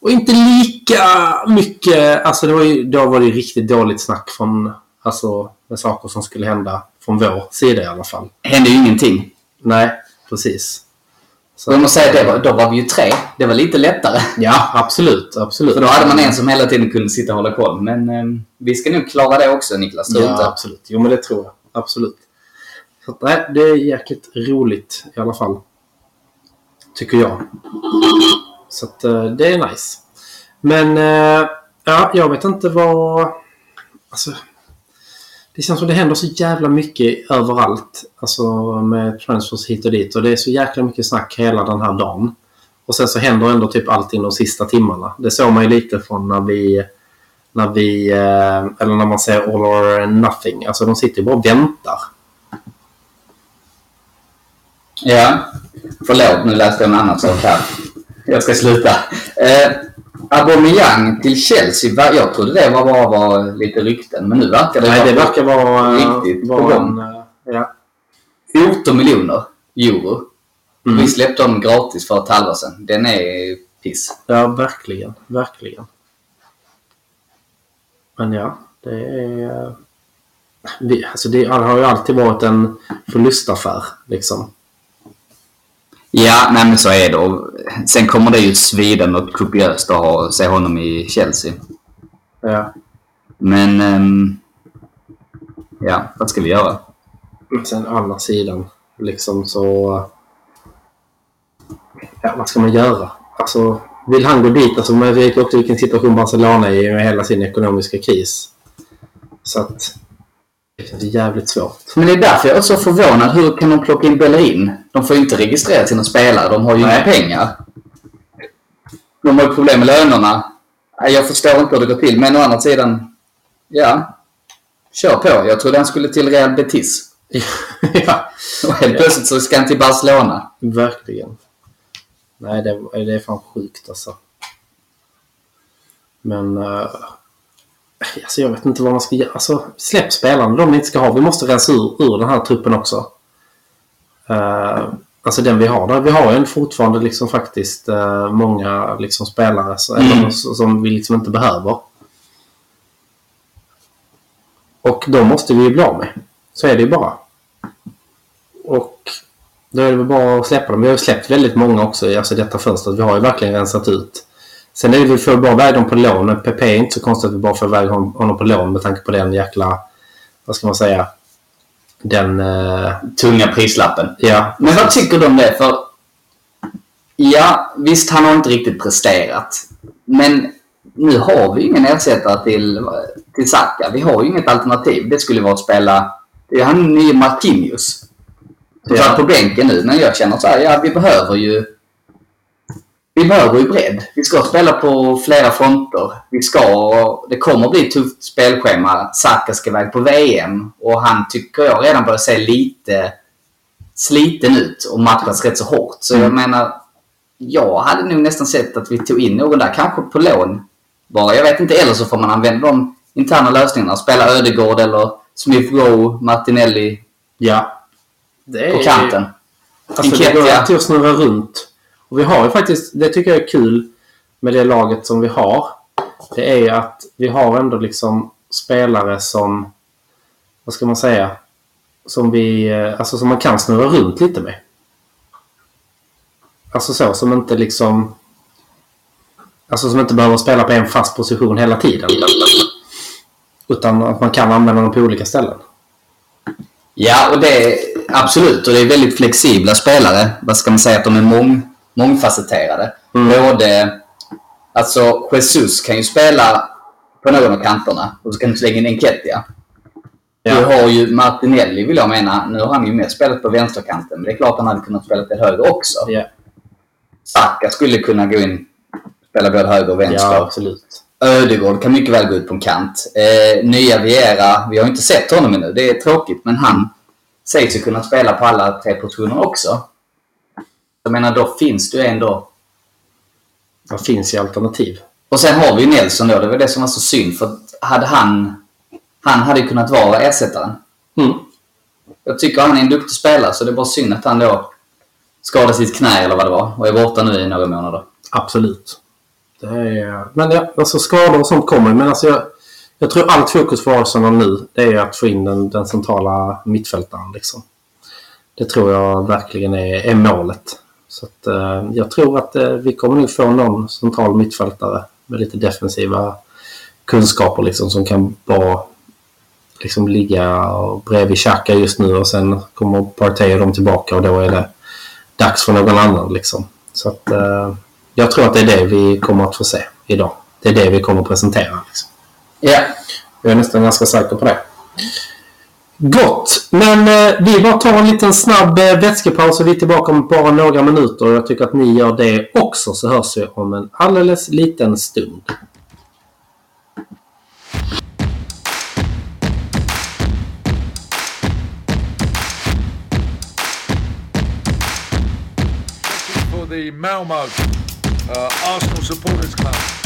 Och inte lika mycket... Alltså det var ju, då var det ju riktigt dåligt snack från... Alltså med saker som skulle hända från vår sida i alla fall. hände ju ingenting. Nej, precis. Så, jag måste säga att då var vi ju tre. Det var lite lättare. Ja, absolut. absolut. För då hade man en som hela tiden kunde sitta och hålla koll. Men ehm, vi ska nog klara det också Niklas, Ja, inte? absolut. Jo, men det tror jag. Absolut. Så nej, det är jäkligt roligt i alla fall. Tycker jag. Så att eh, det är nice. Men eh, ja, jag vet inte vad... Alltså, det känns som det händer så jävla mycket överallt. Alltså med transfers hit och dit. Och det är så jäkla mycket snack hela den här dagen. Och sen så händer ändå typ allting de sista timmarna. Det såg man ju lite från när vi... När vi... Eh, eller när man säger all or nothing. Alltså de sitter ju bara och väntar. Ja. Förlåt, nu läste jag en annan sak här. Jag ska sluta. Eh, Aubameyang till Chelsea. Jag trodde det var bara var lite rykten, men nu verkar det Nej, det verkar vara... riktigt på vara gång. en, eh, ja. 14 miljoner euro. Mm. Vi släppte dem gratis för ett halvår sedan. Den är piss. ja, verkligen. Verkligen. Men ja, det är... Vi, alltså det har ju alltid varit en förlustaffär. Liksom. Ja, nej men så är det. Sen kommer det ju sviden och kopiöst att ha, se honom i Chelsea. Ja. Men... ehm, ja, vad ska vi göra? Sen å andra sidan, liksom så... Ja, vad ska man göra? Alltså, vill han gå dit? Alltså, man vet ju också vilken situation Barcelona är i med hela sin ekonomiska kris. Så att det är jävligt svårt. Men det är därför jag är så förvånad. Hur kan de plocka in Bellerin? De får ju inte registrera sina spelare. De har ju inga pengar. De har ju problem med lönerna. Jag förstår inte hur det går till. Men å andra sidan, ja. Kör på. Jag trodde han skulle till Real Betis. [LAUGHS] ja, Och helt plötsligt så ska han till Barcelona. verkligen. Nej, det, det är fan sjukt alltså. Men... Uh, alltså jag vet inte vad man ska göra. Alltså, släpp spelarna de vi inte ska ha. Vi måste rensa ur, ur den här truppen också. Uh, alltså den vi har där. Vi har ju fortfarande liksom faktiskt uh, många liksom spelare så, Mm. som vi liksom inte behöver. Och de måste vi ju bli av med. Så är det ju bara. Och då är det väl bara att släppa dem. Vi har ju släppt väldigt många också i alltså detta fönstret. Vi har ju verkligen rensat ut. Sen är det för att bara iväg dem på lån. Men PP är inte så konstigt att vi bara får iväg hon- honom på lån med tanke på den jäkla... Vad ska man säga? Den... eh, Tunga prislappen. ja. Men vad tycker du om det? För ja, visst han har inte riktigt presterat. Men nu har vi ingen ersättare till, till Saka. Vi har ju inget alternativ. Det skulle vara att spela... Det är han nye Marquinhos. Som Ja. satt på bänken nu. Men jag känner så här, ja vi behöver ju... Vi behöver ju bredd. Vi ska spela på flera fronter. Vi ska... Det kommer bli ett tufft spelschema. Saka ska iväg på VM. Och han tycker jag redan börjar se lite sliten ut och matchas rätt så hårt. Så jag menar, jag hade nog nästan sett att vi tog in någon där, kanske på lån bara. Jag vet inte, eller så får man använda de interna lösningarna. Spela Ödegård eller Smith Rowe, Martinelli Ja. Det på kanten. Alltså det går alltid att snurra runt. Och vi har ju faktiskt, det tycker jag är kul med det laget som vi har. Det är ju att vi har ändå liksom spelare som, vad ska man säga, som vi, eh, alltså som man kan snurra runt lite med. Alltså så, som inte liksom, alltså som inte behöver spela på en fast position hela tiden. Utan att man kan använda dem på olika ställen. Ja, och det är absolut. Och det är väldigt flexibla spelare. Vad ska man säga? Att de är mång, mångfacetterade. Mm. Både... Alltså, Jesus kan ju spela på någon av kanterna. Och så kan du slänga in Enketia. Du har ju Martinelli, vill jag mena. Nu har han ju mer spelat på vänsterkanten. Men det är klart han hade kunnat spela till höger också. Ja, Saka skulle kunna gå in spela både höger och vänster. ja absolut. Ödegård kan mycket väl gå ut på en kant. Eh, nya Viera, vi har inte sett honom ännu. Det är tråkigt, men han sägs ju kunna spela på alla tre positioner också. Jag menar, då finns det ju ändå... Det finns ju alternativ. Och sen har vi ju Nelson då. Det var det som var så synd. För hade han... Han hade ju kunnat vara ersättaren. Mm. Jag tycker han är en duktig spelare, så det är bara synd att han då skadade sitt knä eller vad det var och är borta nu i några månader. Absolut. Det är, men ja, alltså skador och sånt kommer. Men alltså jag, jag tror allt fokus för Arsenal nu är att få in den, den centrala mittfältaren. Liksom. Det tror jag verkligen är, är målet. Så att, eh, jag tror att eh, vi kommer nog få någon central mittfältare med lite defensiva kunskaper liksom, som kan bara liksom, ligga bredvid Xhaka just nu och sen kommer Partey och de tillbaka och då är det dags för någon annan. Liksom. Så att, eh, jag tror att det är det vi kommer att få se idag. Det är det vi kommer att presentera. Liksom. Ja. Jag är nästan ganska säker på det. Gott! Men eh, vi bara tar en liten snabb eh, vätskepaus och vi är tillbaka om bara några minuter. Jag tycker att ni gör det också så hörs vi om en alldeles liten stund. for the Malmo uh, Arsenal Supporters Club.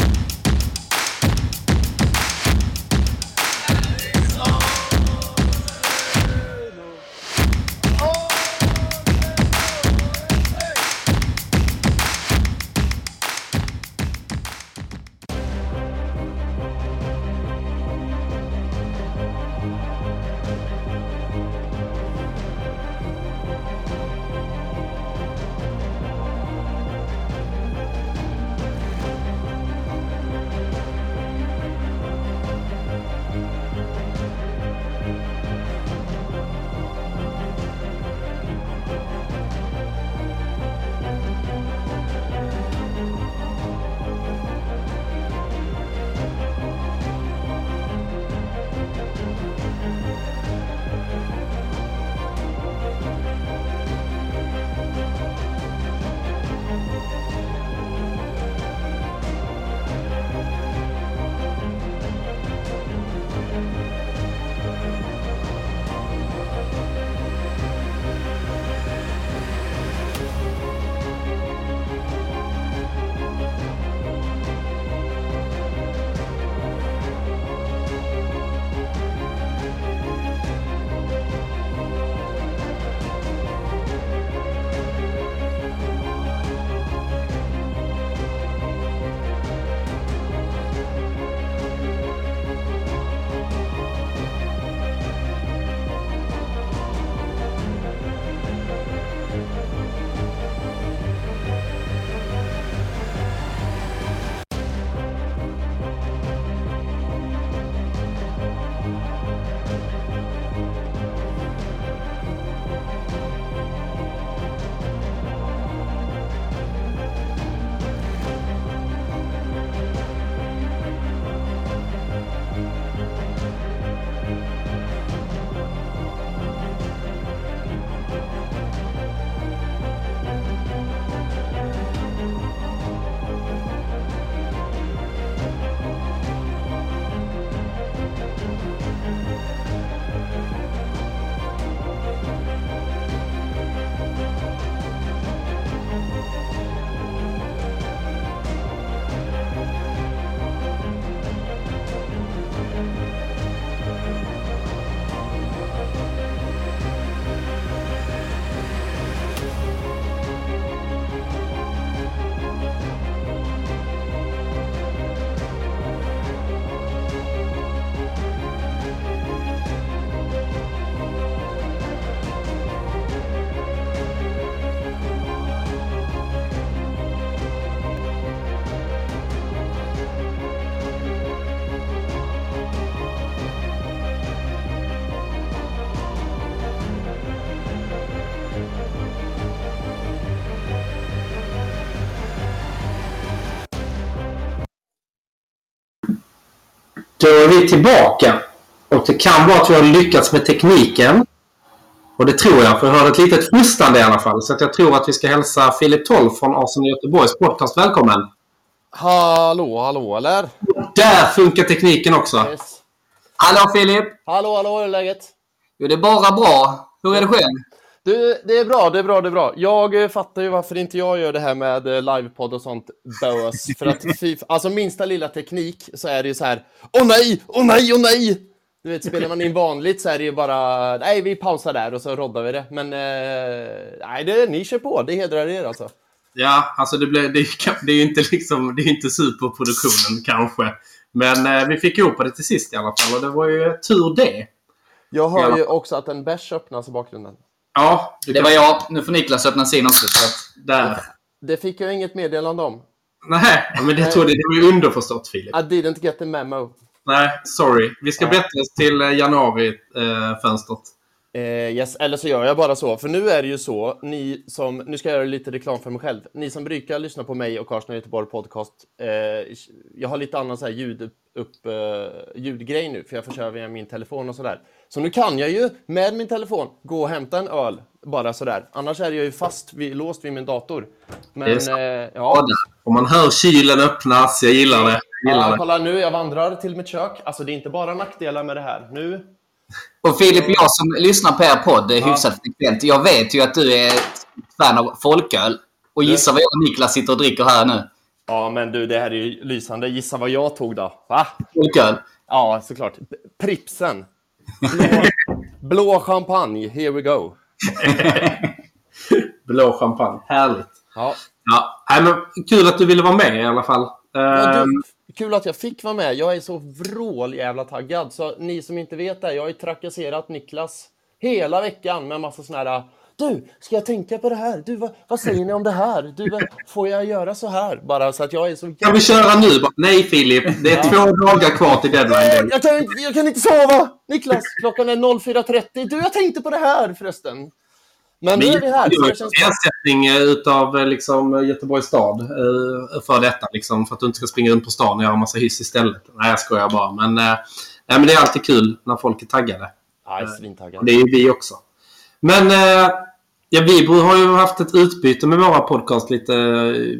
Då är vi tillbaka. Och det kan vara att vi har lyckats med tekniken. Och det tror jag, för jag hörde ett litet frustande i alla fall. Så att jag tror att vi ska hälsa Filip Toll från Arsenal Göteborgs podcast välkommen. Hallå, hallå eller? Där funkar tekniken också. Yes. Hallå Filip! Hallå, hallå, hur är läget? Jo, det är bara bra. Hur är det själv? Du, det är bra, det är bra, det är bra. Jag eh, fattar ju varför inte jag gör det här med eh, livepodd och sånt bös. [LAUGHS] För att alltså minsta lilla teknik så är det ju så här. Åh nej, åh nej, åh nej! Du vet, spelar man in vanligt så är det ju bara, nej vi pausar där och så roddar vi det. Men eh, nej, det, ni kör på, det hedrar er alltså. Ja, alltså det, blev, det, är- det är ju inte, liksom, det är inte superproduktionen kanske. Men eh, vi fick ihop det till sist i alla fall och det var ju tur det. Jag hör Ja. ju också att en bärs öppnas i bakgrunden. Ja, Det kan- var jag. Nu får Niklas öppna sin också. Så att... Där. Det fick jag inget meddelande om. Nej, ja, men det, tror jag, det var underförstått Filip. I didn't get the memo. Nej, sorry. Vi ska Ja. oss till eh, januari-fönstret. Eh, yes, eller så gör jag bara så. För nu är det ju så, ni som, nu ska jag göra lite reklam för mig själv. Ni som brukar lyssna på mig och Karlsson Göteborg podcast. Eh, jag har lite annan så här ljud upp, eh, ljudgrej nu, för jag får köra via min telefon och sådär. Så nu kan jag ju med min telefon gå och hämta en öl, bara sådär. Annars är jag ju fast, vid, låst vid min dator. Men, Det är eh, Ja, ja. Och man hör kylen öppnas. Jag gillar det. Jag gillar Ja, det. kolla nu, jag vandrar till mitt kök. Alltså det är inte bara nackdelar med det här. Nu, Och Filip, jag som lyssnar på er podd är hyfsat frekvent. Jag vet ju att du är ett fan av folköl. Och gissa vad jag och Niklas sitter och dricker här nu. ja men du, det här är ju lysande. Gissa vad jag tog då? Va? Folköl. Ja, såklart. Pripsen. Blå, blå champagne, here we go. [LAUGHS] Blå champagne. Härligt. Ja. Ja, men kul att du ville vara med i alla fall. Ja, Ehm, du, kul att jag fick vara med. Jag är så vrål jävla taggad. Så ni som inte vet det, jag har ju trakasserat Niklas hela veckan med massa såna här du, ska jag tänka på det här? Du, vad, vad säger ni om det här? Du, får jag göra så här? Bara så att jag är så kan vi köra nu? Nej Filip, det är två dagar kvar till deadline. Jag kan, jag kan inte sova! Niklas, klockan är 04.30. Du, jag tänkte på det här förresten. Men nu är vi här, det känns ersättning eh, utav eh, liksom, Göteborgs stad eh, för detta. Liksom, för att du inte ska springa runt på stan och göra massa hyss istället. Nej, jag skojar bara. Men, eh, nej, men det är alltid kul när folk är taggade. Ja, jag är svintaggad. Och det är ju vi också. Men eh, ja, vi har ju haft ett utbyte med våra podcast lite.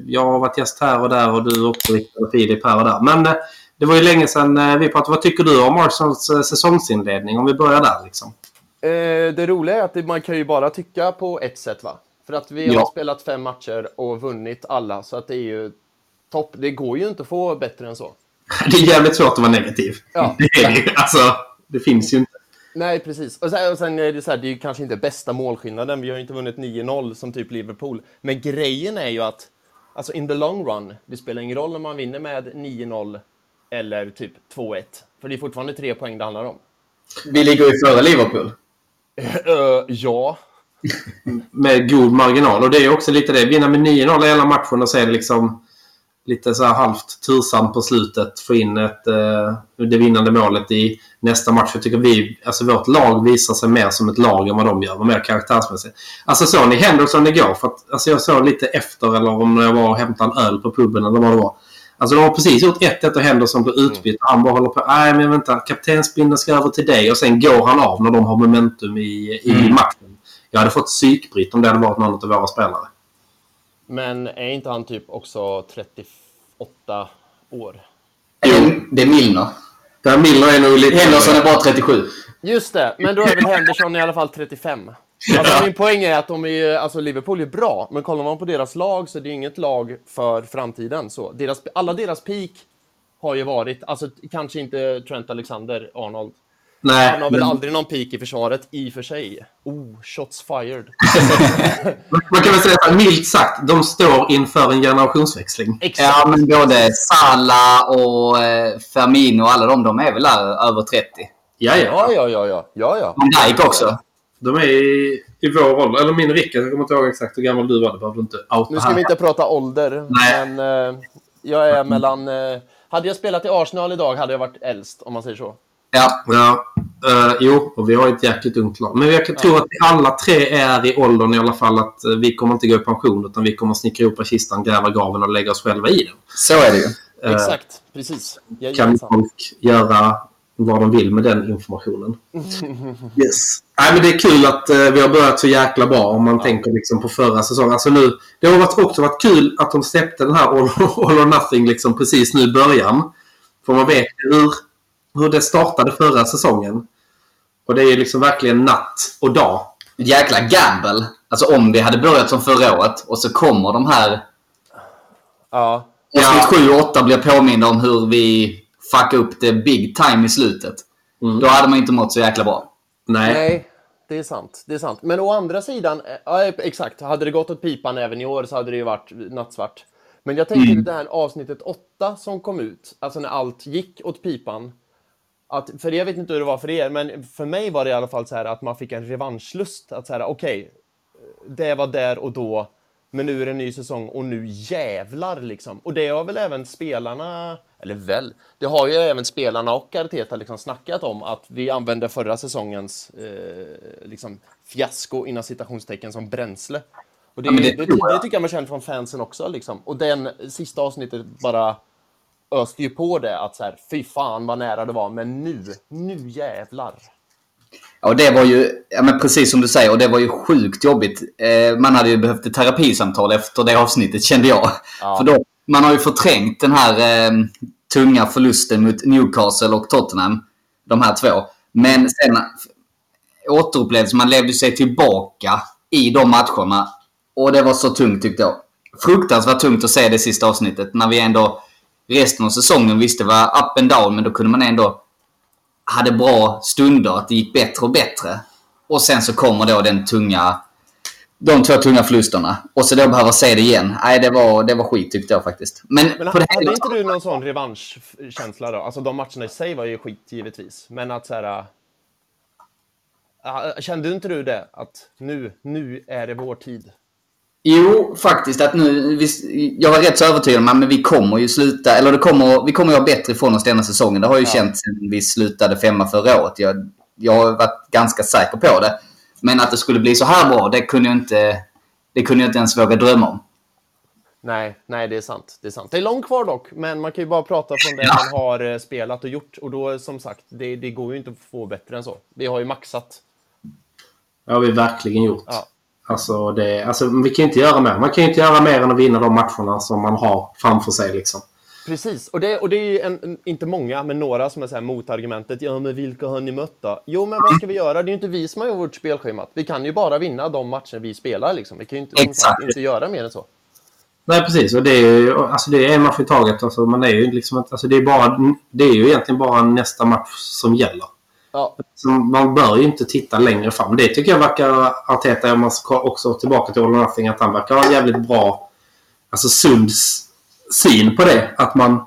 Jag har varit gäst här och där och du också och Filip här och där. Men eh, det var ju länge sedan eh, vi pratade. Vad tycker du om Arsenals eh, säsongsinledning? Om vi börjar där liksom. Eh, det roliga är att man kan ju bara tycka på ett sätt va? För att vi har Ja. spelat fem matcher och vunnit alla, så att det är ju topp. Det går ju inte att få bättre än så. [LAUGHS] Det är jävligt svårt att vara negativ. Ja. [LAUGHS] Det är det ju. Alltså, det finns ju inte. Nej, precis. Och sen, och sen är det så här, det är ju kanske inte bästa målskillnaden. Vi har ju inte vunnit 9-0 som typ Liverpool. Men grejen är ju att, alltså in the long run, det spelar ingen roll om man vinner med 9-0 eller typ 2-1. För det är fortfarande tre poäng det handlar om. Vi ligger ju före Liverpool. [LAUGHS] Eh, ja. Med god marginal. Och det är också lite det. Vinna med 9-0 i hela matchen och det liksom lite så här halvt tursamt på slutet. Få in ett, eh, det vinnande målet i nästa match. Jag tycker vi, alltså vårt lag visar sig mer som ett lag än vad de gör. Och mer karaktärsmässigt. Alltså såg ni Henderson igår? För att, alltså jag såg lite efter eller om jag var och hämtade en öl på puben eller vad det var. Alltså de har precis gjort 1-1 och Henderson blir utbytt. Han bara håller på. Nej men vänta. Kaptensbindeln ska över till dig. Och sen går han av när de har momentum i, i Mm. matchen. Jag hade fått psykbryt om det hade varit någon av våra spelare. Men är inte han typ också 38 år? Jo. Det är Milner. Där Miller är nog lite... Henderson är bara 37. Just det, men då är väl Henderson i alla fall 35. Alltså min poäng är att de är, alltså Liverpool är bra, men kollar man på deras lag så är det inget lag för framtiden. Så deras, alla deras peak har ju varit, alltså kanske inte Trent Alexander-Arnold. Nej, Han har väl men- aldrig någon peak i försvaret, i och för sig. Oh, shots fired. [LAUGHS] Man kan väl säga att milt sagt, de står inför en generationsväxling. Exakt. Ja, men både Salah och eh, Firmino och alla de, de är väl över 30. Ja, ja. Ja, ja, ja, ja, ja, ja. Van Dijk också. De är i, i vår ålder. Eller min Rickard, jag kommer inte ihåg exakt hur gammal du var. Det behöver du inte outa Nu ska här. vi inte prata ålder, Nej. men eh, jag är mellan... Eh, hade jag spelat i Arsenal idag hade jag varit äldst, om man säger så. Ja. Ja, eh, jo, och vi har ett jäkligt ungt lag. Men jag tror att alla tre är i åldern i alla fall att eh, vi kommer inte gå i pension utan vi kommer snickra ihop kistan, gräva graven och lägga oss själva i den. Så är det ju. Eh, Exakt, precis. kan Jajamensan. folk göra vad de vill med den informationen. Yes. Nej, men det är kul att eh, vi har börjat så jäkla bra om man tänker liksom på förra säsongen. Alltså nu, det har varit, också varit kul att de släppte den här All, [LAUGHS] all or Nothing liksom precis nu i början. För man vet hur, hur det startade förra säsongen. Och det är ju liksom verkligen natt och dag. Jäkla gamble. Alltså om vi hade börjat som förra året och så kommer de här Ja. Avsnitt 7 och 8 blir påminna om hur vi fuckade upp det big time i slutet. Mm. Då hade man inte mått så jäkla bra. Nej. Nej, det är sant. Det är sant. Men å andra sidan, eh, ja, exakt. Hade det gått åt pipan även i år så hade det ju varit nattsvart. Men jag tänker det här avsnittet 8 som kom ut, alltså när allt gick åt pipan. Att, för jag vet inte hur det var för er, men för mig var det i alla fall så här att man fick en revanschlust. Att så här, okej, det var där och då, men nu är det en ny säsong och nu jävlar liksom. Och det har väl även spelarna, eller väl, det har ju även spelarna och Arteta liksom snackat om att vi använde förra säsongens eh, liksom fiasko inom citationstecken som bränsle. Och det, Ja, det det, det, tycker jag man känner från fansen också liksom. Och den sista avsnittet bara öste ju på det att så här, fy fan vad nära det var, men nu, nu jävlar. Ja, det var ju, ja, men precis som du säger, och det var ju sjukt jobbigt. Eh, man hade ju behövt ett terapisamtal efter det avsnittet kände jag. Ja. För då, man har ju förträngt den här eh, tunga förlusten mot Newcastle och Tottenham. De här två. Men sen återupplevelsen, man levde sig tillbaka i de matcherna. Och det var så tungt tyckte jag. Fruktansvärt tungt att se det sista avsnittet när vi ändå resten av säsongen visste var up and down men då kunde man ändå hade bra stunder, att det gick bättre och bättre. Och sen så kommer då den tunga, de två tunga förlusterna. Och så då behöva se det igen. Nej, det var, det var skit tyckte jag faktiskt. Men, Men på det hade inte du någon sån revanschkänsla då? Alltså de matcherna i sig var ju skit givetvis. Men att så här... äh, Kände inte du det? Att nu, nu är det vår tid. Jo, faktiskt att nu, vi, jag var rätt så övertygad om att vi kommer ju sluta, eller det kommer, vi kommer ju ha bättre ifrån oss denna säsongen. Det har ju Ja. känts sen vi slutade femma förra året. Jag, jag har varit ganska säker på det. Men att det skulle bli så här bra, det kunde jag inte, det kunde jag inte ens våga drömma om. Nej, nej, det är sant. Det är sant. Det är långt kvar dock, men man kan ju bara prata från det Ja. man har eh, spelat och gjort. Och då, som sagt, det, det går ju inte att få bättre än så. Vi har ju maxat. Det har vi verkligen gjort. Ja. Alltså, det, alltså, vi kan ju inte göra mer. Man kan ju inte göra mer än att vinna de matcherna som man har framför sig. Liksom. Precis, och det, och det är ju en, inte många, men några som är så här motargumentet. Ja, men vilka har ni mött då? Jo, men vad ska vi göra? Det är ju inte vi som har gjort spelschemat. Vi kan ju bara vinna de matcher vi spelar. Liksom. Vi kan ju inte, Exakt. inte göra mer än så. Nej, precis. Och det är ju alltså, det är en match i taget. Alltså, man är ju liksom, alltså, det, är bara, det är ju egentligen bara nästa match som gäller. Ja, Så man bör ju inte titta längre fram. Det tycker jag verkar Arteta, om man ska också tillbaka till All Nothing, att han verkar ha en jävligt bra, alltså sund syn på det. Att man,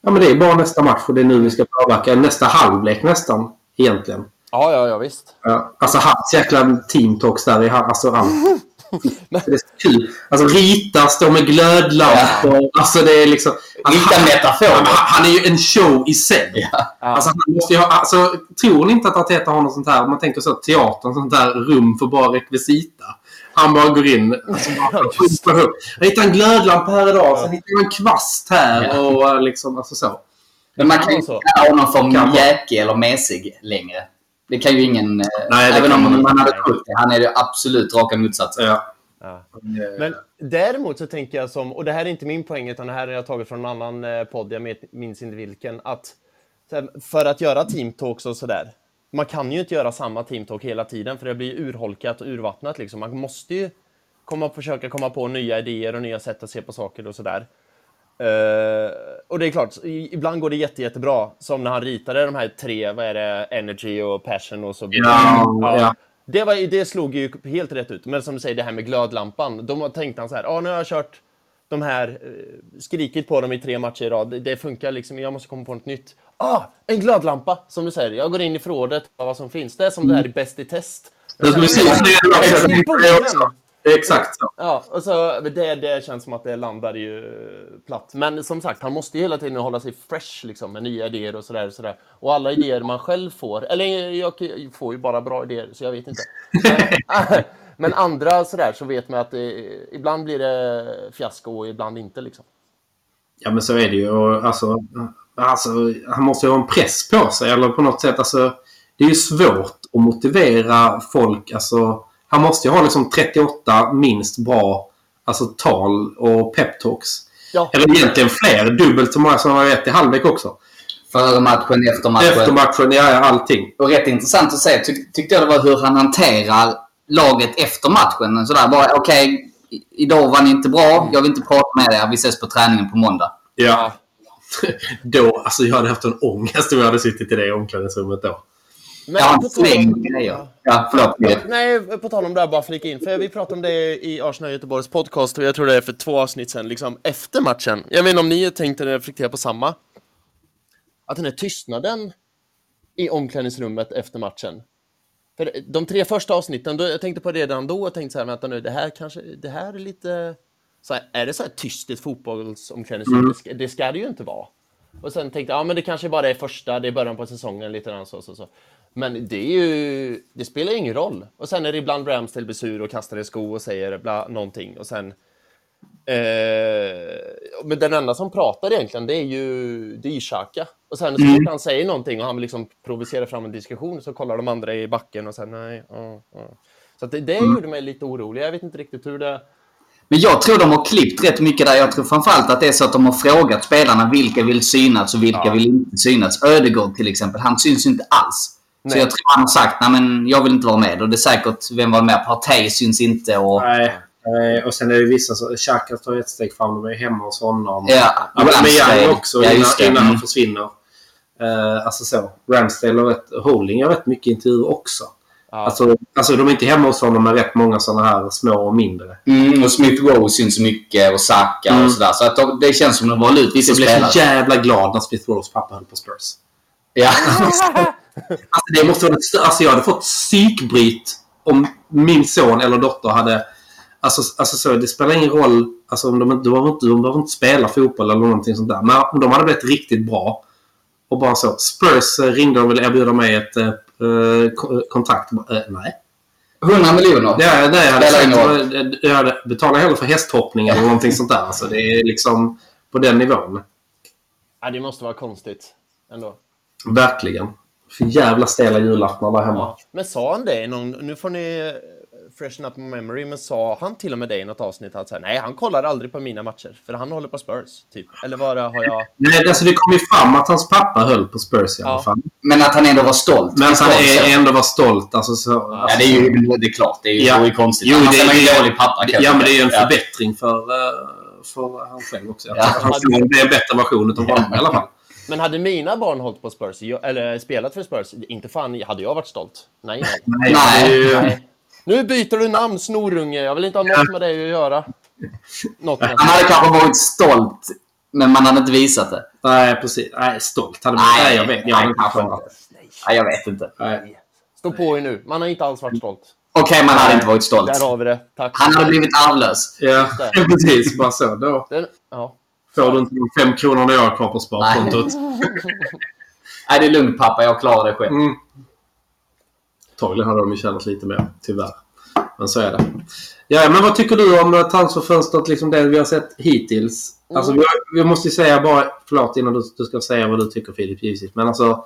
ja men det är bara nästa match och det är nu vi ska påverka. Nästa halvlek nästan, egentligen. ja, ja, ja visst. Alltså hans jäkla team talks där i alltså allt. Det är så kul. Alltså rita, stå med glödlampor. Alltså det är liksom... Rita han, metaforer. han, han är ju en show i sig. Alltså, han måste ju ha, alltså, tror ni inte att Arteta har något sånt här, om man tänker så, teatern, sånt där rum för bara rekvisita? Han bara går in. Alltså, bara, jag hittade en glödlampa här idag, sen hittade jag en kvast här Ja. och liksom, alltså så. Men man kan ju Ja, inte kalla honom för mjäkig eller mesig längre. Det kan ju ingen... eh, Nej, det även om man man hade trott det. Han är ju absolut raka motsatsen. Ja. Ja. Men däremot så tänker jag som, och det här är inte min poäng, utan det här har jag tagit från en annan eh, podd, jag minns inte vilken, att för att göra teamtalks och sådär, man kan ju inte göra samma teamtalk hela tiden, för det blir urholkat och urvattnat liksom. Man måste ju komma, försöka komma på nya idéer och nya sätt att se på saker och sådär. Eh, och det är klart, ibland går det jätte, jättebra. Som när han ritade de här tre, vad är det, Energy och Passion och så vidare. Ja, ja. Det, var, det slog ju helt rätt ut. Men som du säger, det här med glödlampan. Då tänkte han så här, ja nu har jag kört de här, eh, skrikit på dem i tre matcher i rad. Det, det funkar liksom, jag måste komma på något nytt. Ah, en glödlampa! Som du säger, jag går in i förrådet vad som finns. Det är som det här i Bäst i test. Det skulle precis det är också. Det är exakt så. Ja, och så det, det känns som att det landar ju platt. Men som sagt, han måste ju hela tiden hålla sig fresh liksom, med nya idéer och sådär. Och, sådär. och alla idéer man själv får, eller jag får ju bara bra idéer, så jag vet inte. Men, [LAUGHS] men andra sådär så vet man att det, ibland blir det fiasko och ibland inte liksom. Ja, men så är det ju. Och, alltså, alltså, han måste ju ha en press på sig. Eller på något sätt. Alltså, det är ju svårt att motivera folk. Alltså, han måste ju ha liksom 38 minst bra alltså, tal och peptalks. Ja. Eller egentligen fler. Dubbelt så många som han har rätt i halvlek också. Före matchen, efter matchen. Efter matchen, ja, ja, allting. Och rätt intressant att se tyck, tyckte jag det var hur han hanterar laget efter matchen. Sådär bara, okej, i- idag var ni inte bra. Jag vill inte prata med er. Vi ses på träningen på måndag. Ja. [LAUGHS] då, alltså jag hade haft en ångest om jag hade suttit i det omklädningsrummet då. Men Ja, på tal om- släng grejer. Ja, förlåt. Filip. Nej, på tal om det här, bara flika in. För vi pratade om det i Arsenal Göteborgs podcast och jag tror det är för två avsnitt sedan, liksom efter matchen. Jag vet inte om ni tänkte reflektera på samma? Att den här tystnaden i omklädningsrummet efter matchen. För de tre första avsnitten, då, jag tänkte på det redan då och tänkte så här, vänta nu, det här kanske, det här är lite... Så här, är det så här tyst i ett fotbollsomklädningsrum? Det, ska, det ska det ju inte vara. Och sen tänkte jag, ja men det kanske bara är första, det är början på säsongen, lite grann så, så, så. Men det är ju, det spelar ingen roll. Och sen är det ibland Ramsdale blir sur och kastar en sko och säger bla, någonting och sen... Eh, men den enda som pratar egentligen, det är ju, det är ju Xhaka. Och sen så fort han säger någonting och han vill liksom provocera fram en diskussion så kollar de andra i backen och sen nej, ja, ja. Så det, det gjorde mig lite orolig. Jag vet inte riktigt hur det... Men jag tror de har klippt rätt mycket där. Jag tror framförallt att det är så att de har frågat spelarna vilka vill synas och vilka Ja. vill inte synas. Ödegård till exempel, han syns inte alls. Så Nej. jag tror han har sagt, nej men jag vill inte vara med. Och det är säkert, vem var med? Partey syns inte och... Nej. eh, Och sen är det vissa som... Xhaka tar ett steg fram. De är hemma hos honom. Ja, Aubameyang Ramsdale. också Ja, innan, det. innan han Mm. försvinner. Uh, alltså så. Ramsdale och rätt, Holding gör rätt mycket intervjuer också. Ja. Alltså, alltså de är inte hemma hos honom med rätt många sådana här små och mindre. Mm, och Smith Rowe syns mycket och Saka Mm. och sådär. Så att de, det känns som de valde ut vissa Jag blev spelare. så jävla glad när Smith Rose pappa höll på Spurs. Ja. [LAUGHS] [LAUGHS] Alltså, det måste vara stö- alltså jag hade fått psykbryt om min son eller dotter hade... Alltså, alltså så, det spelar ingen roll. Alltså, om de, de, behöver inte, de behöver inte spela fotboll eller någonting sånt där. Men om de hade blivit riktigt bra och bara så. Spurs eh, ringde och ville erbjuda mig ett eh, eh, ko- kontrakt. Eh, nej. 100 miljoner. Det, är- det, jag, hade sagt, eh, jag hade betalat hellre för hästhoppning eller någonting sånt där. Alltså, det är liksom på den nivån. Ja, det måste vara konstigt ändå. Verkligen. För jävla stela julaftnar där hemma. Men sa han det någon, nu får ni eh, freshen up memory, men sa han till och med det i något avsnitt att så här, nej, han kollar aldrig på mina matcher, för han håller på Spurs, typ. Eller vad det har jag... Nej, alltså det kom ju fram att hans pappa höll på Spurs i alla Ja. fall. Men att han ändå var stolt. Men att han är, ändå var stolt. Alltså, så, Ja, det är ju det är klart. Det är ju Ja. konstigt. Jo, Annars det- är man ju dålig pappa. Ja, men det är ju en förbättring för, eh, för han själv också. Ja. att Han bli en bättre version av honom i alla fall. Men hade mina barn hållit på Spurs, eller spelat för Spurs, inte fan hade jag varit stolt. Nej, nej. Nej, Nej. Nu byter du namn, snorunge. Jag vill inte ha något med dig att göra. Något med. Han hade kanske varit stolt, men man hade inte visat det. nej, precis. Nej, stolt hade man Nej, Nej, jag vet. Jag nej, inte kanske inte. Nej, jag vet inte. Nej. Stå på er nu. Man har inte alls varit stolt. Okej, man hade inte varit stolt. Där har vi det. Tack. Han hade blivit arvlös. Ja, [LAUGHS] precis. Bara så. Då Den, ja. Får du inte de fem kronorna jag har kvar på sparkontot. [LAUGHS] Nej, det är lugnt pappa. Jag klarar det själv. Mm. Antagligen hade de ju tjänat lite mer, tyvärr. Men så är det. Ja, men vad tycker du om transferfönstret, liksom det vi har sett hittills? Alltså, vi, har- vi måste ju säga bara, förlåt innan du, du ska säga vad du tycker Filip, givetvis. Men alltså,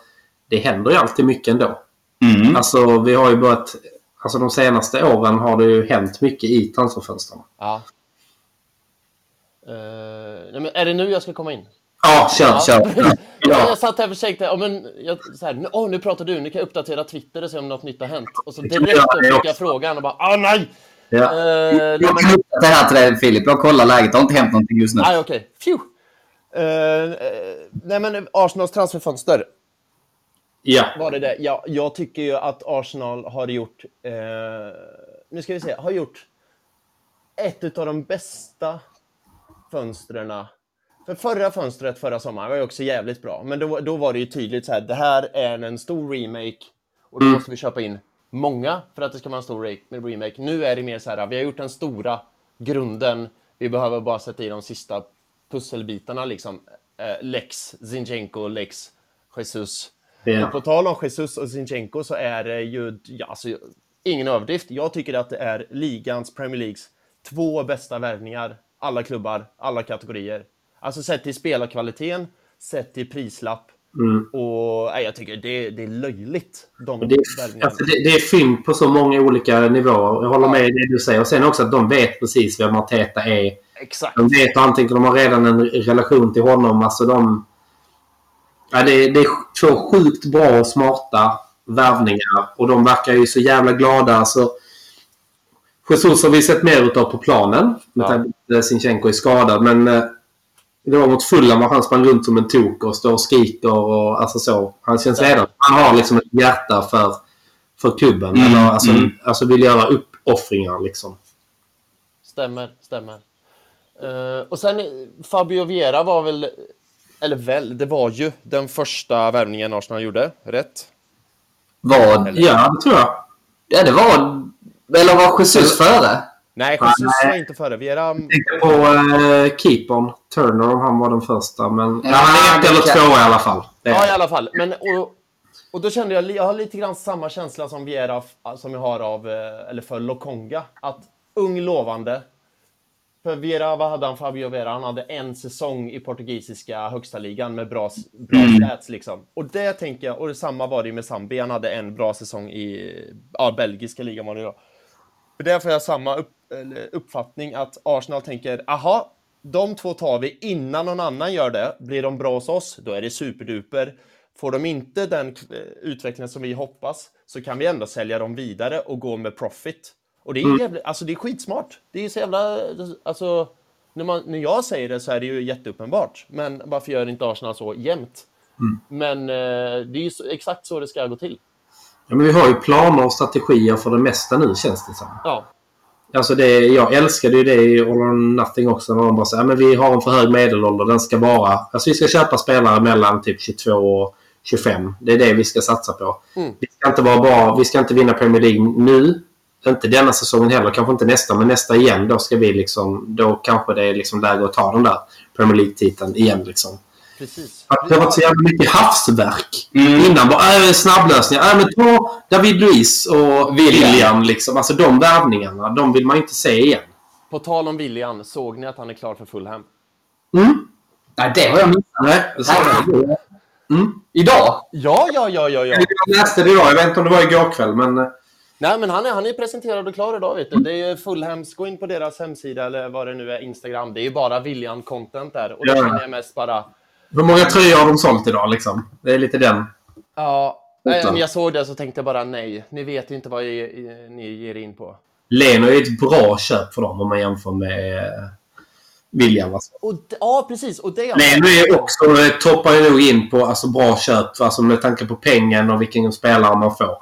det händer ju alltid mycket ändå. Mm. Alltså, vi har ju börjat... Alltså de senaste åren har det ju hänt mycket i transferfönstren. ja. Eh, nej, men är det nu jag ska komma in? Ja, kör, kör. [LAUGHS] Ja. Ja. Jag satt här och försökte, ja, men, jag, så här, nu, pratar du, nu kan jag uppdatera Twitter och se om något nytt har hänt. Och så direkt då fick jag frågan och bara, ah nej! Ja. Nej, Jag men, kan uppdatera här till dig Filip. Jag kollar läget. Det har inte hänt någonting just nu. nej okej, Phew. Eh, eh, nej men Arsenals transferfönster, ja. var det det? Ja, jag tycker ju att Arsenal har gjort, nu ska vi se, har gjort ett av de bästa fönstren. För förra fönstret förra sommaren var ju också jävligt bra, men då, då var det ju tydligt så här, det här är en stor remake och då måste vi köpa in många för att det ska vara en stor re- remake. Nu är det mer så här, vi har gjort den stora grunden, vi behöver bara sätta i de sista pusselbitarna liksom. Eh, Lex Zinchenko, Lex Jesus. Och på tal om Jesus och Zinchenko så är det ju, ja, alltså, ingen överdrift. Jag tycker att det är ligans, Premier Leagues, två bästa värvningar. Alla klubbar, alla kategorier. Alltså sett till spelarkvaliteten, sett till prislapp. Mm. Och nej, jag tycker det, det är löjligt. De Det är, alltså det, det är fynd på så många olika nivåer. Jag håller med i det du säger. Och sen också att de vet precis vem Arteta är. Exakt. De vet antingen de har redan en relation till honom. Alltså de... Ja, det, är- det är två sjukt bra och smarta värvningar. Och de verkar ju så jävla glada. Alltså, Jesus har vi sett mer utav på planen. Med tanke på att Sinchenko är skadad. Men eh, det var mot Fulham var han sprang runt som en tok och står och skriker. Och, alltså så. Han känns redan... Han har liksom ett hjärta för, för klubben. Mm, Eller, alltså, mm. alltså vill göra uppoffringar liksom. Stämmer, stämmer. Eh, och sen Fabio Vieira var väl, eller väl, det var ju den första värvningen Arsenal gjorde, rätt? Vad? Ja, det tror jag. Ja, det var... Eller var Jesus före? Nej, Jesus Nej. var inte före. Vieira... tänkte på uh, Keepon. Turner om han var den första. Men ja, han är ett det eller kan- två i alla fall. Ja, i alla fall. Men, och, och då kände jag, jag har lite grann samma känsla som Vieira, f- som jag har av, eh, eller för Lokonga. Att ung, lovande. För Vieira, vad hade han, Fabio Vieira? Han hade en säsong i portugisiska högsta ligan med bra, bra stats liksom. Och det tänker jag, och detsamma var det ju med Zambi. Han hade en bra säsong i, ja, belgiska ligan var det då. För där får jag samma upp, uppfattning att Arsenal tänker, aha, de två tar vi innan någon annan gör det. Blir de bra hos oss, då är det superduper. Får de inte den eh, utvecklingen som vi hoppas, så kan vi ändå sälja dem vidare och gå med profit. Och det är, jävla, alltså det är skitsmart. Det är så jävla, alltså, när, man, när jag säger det så är det ju jätteuppenbart. Men varför gör inte Arsenal så jämt? Men eh, det är ju så, exakt så det ska gå till. Ja, men vi har ju planer och strategier för det mesta nu känns det som. Ja, Alltså det, jag älskade ju det i All or Nothing också. När de bara säger men vi har en för hög medelålder. Den ska vara... Alltså vi ska köpa spelare mellan typ 22 och 25. Det är det vi ska satsa på. Mm. Vi ska inte vara bra. Vi ska inte vinna Premier League nu. Inte denna säsongen heller. Kanske inte nästa. Men nästa igen. Då ska vi liksom... Då kanske det är liksom läge att ta den där Premier League-titeln igen liksom. Precis. Att det varit så jävla mycket havsverk. Mm. Innan bara äh, snabblösningar. Äh, men ta David Luiz och William. William. liksom. Alltså de värvningarna. De vill man inte se igen. På tal om William, såg ni att han är klar för Fulham? Mm. Nej, det har jag missat. Nej, jag. Mm. Idag? Ja, ja, ja, ja, ja. Jag läste det idag. Jag vet inte om det var igår kväll, men... eh, Nej, men han är, han är presenterad och klar idag, vet du. Det är Fulhams, gå in på deras hemsida eller vad det nu är, Instagram. Det är ju bara William-content där. Och då Ja. känner jag mest bara... Hur många tröjor har de sålt idag liksom? Det är lite den. Ja, men jag såg det så tänkte jag bara nej. Ni vet inte vad ni ger in på. Leno är ett bra köp för dem om man jämför med eh, William. Alltså. Och, ja, precis. Och det... Leno är också, eh, toppar ju nog in på alltså, bra köp alltså, med tanke på pengen och vilken spelare man får.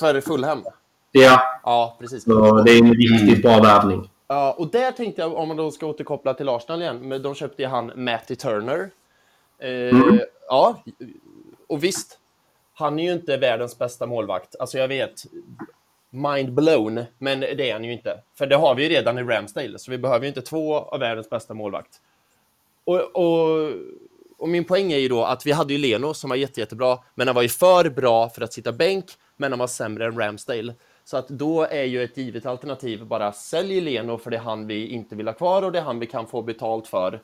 För Fulham. Ja, Ja, precis. så det är en riktigt bra värvning. Ja, och där tänkte jag, om man då ska återkoppla till Arsenal igen, men de köpte ju han Matty Turner. Eh, Ja, och visst, han är ju inte världens bästa målvakt. Alltså jag vet, mind blown, men det är han ju inte. För det har vi ju redan i Ramsdale, så vi behöver ju inte två av världens bästa målvakt. Och, och, och min poäng är ju då att vi hade ju Leno som var jätte, jättebra, men han var ju för bra för att sitta bänk, men han var sämre än Ramsdale. Så att då är ju ett givet alternativ bara sälj Leno för det är han vi inte vill ha kvar och det är han vi kan få betalt för.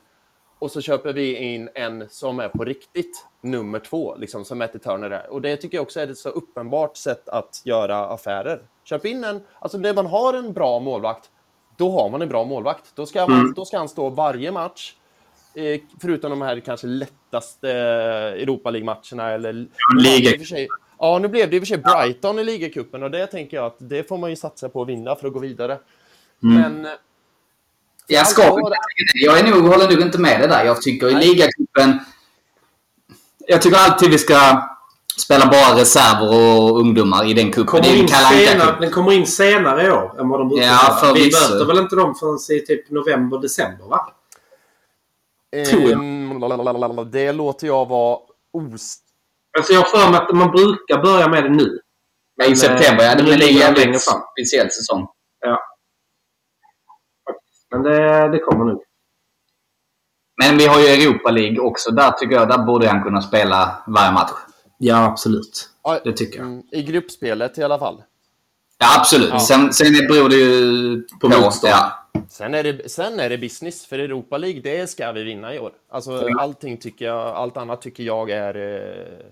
Och så köper vi in en som är på riktigt nummer två, liksom som Matty Turner är. Och det tycker jag också är ett så uppenbart sätt att göra affärer. Köp in en, alltså när man har en bra målvakt, då har man en bra målvakt. Då ska, man, då ska han stå varje match. Eh, förutom de här kanske lättaste Europa League-matcherna. Eller, liga- sig- Ja, nu blev det i och för sig Brighton i ligacupen och det tänker jag att det får man ju satsa på att vinna för att gå vidare. Men eh, Jag ska Alltså, Jag är nog, håller nog inte med det där. Jag tycker i Nej. ligacupen... Jag tycker alltid vi ska spela bara reserver och ungdomar i den cupen. Den kommer in senare i år än vad de brukar Ja, göra. Vi möter väl inte dem förrän i typ november, december va? Tror jag. Ehm, Det låter jag vara os... Alltså jag har för mig att man brukar börja med det nu. I september, ja. Det Men blir en speciell säsong. Ja. Men det, det kommer nu. Men vi har ju Europa League också. Där tycker jag, där borde han kunna spela varje match. Ja, absolut. Det tycker jag. mm, I gruppspelet i alla fall. Ja, absolut. Ja. Sen, sen beror det ju På motstånd. Ja. Sen är, det, sen är det business, för Europa League, det ska vi vinna i år. Alltså, allting tycker jag, allt annat tycker jag är, eh,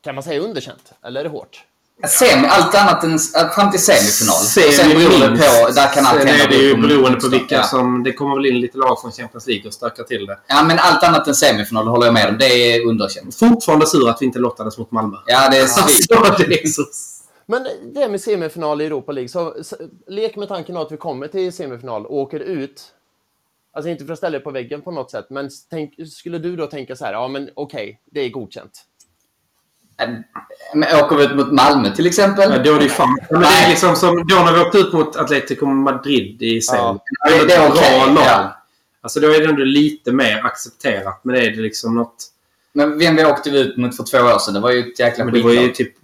kan man säga underkänt? Eller är det hårt? Sem, allt annat än, fram till semifinal. Semi sen beror det minst. på, där kan allt Sen hända är det ju beroende på vilka ja. som... Det kommer väl in lite lag från Champions League och stökar till det. Ja, men allt annat än semifinal håller jag med om. Det är underkänt. Fortfarande sur att vi inte lottades mot Malmö. Ja, det är svin. [LAUGHS] Alltså, [LAUGHS] det är så... Men det med semifinal i Europa League, så, så lek med tanken att vi kommer till semifinal och åker ut. Alltså inte för att ställa det på väggen på något sätt, men tänk, skulle du då tänka så här, ja men okej, det är godkänt. Men åker vi ut mot Malmö till exempel? Ja, då är det ju fan... Men det är liksom som då när vi åkte ut mot Atletico Madrid i sen. Ja. Det- det är okej, lag. ja. Alltså då är det ändå lite mer accepterat. Men det är det liksom något... Men vem vi åkte vi ut mot för två år sedan? Det var ju ett jäkla Men det var ju skitlag. typ...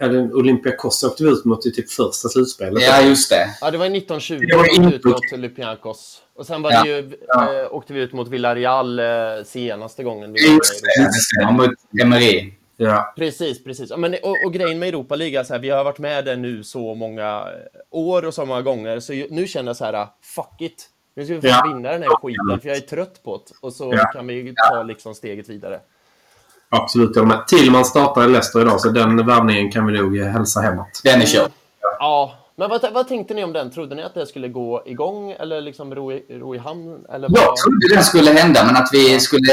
Eller Olympiakos åkte vi ut mot i typ första slutspelet. Ja, just det. Ja, det var 1920 Det var vi åkte inte ut mot. Olympiakos. Och sen var Ja. det ju, Ja. eh, åkte vi ut mot Villarreal eh, senaste gången. vi Just det. Det stämmer. Mot Emery. Ja. Precis, precis. Ja, Men, och, och grejen med Europa League så här, vi har varit med där nu så många eh, år och så många gånger, så nu känner jag så här, fuck it. Nu ska vi Ja. fan vinna den här skiten, för jag är trött på det. Och så Ja. kan vi ta liksom steget vidare. Absolut, jag med. Tillman startar i Leicester idag, så den värvningen kan vi nog eh, hälsa hemåt. Den är körd. Ja, men vad, vad tänkte ni om den? Trodde ni att det skulle gå igång eller liksom ro i, ro i hamn? Eller vad? Jag trodde den skulle hända, men att vi skulle,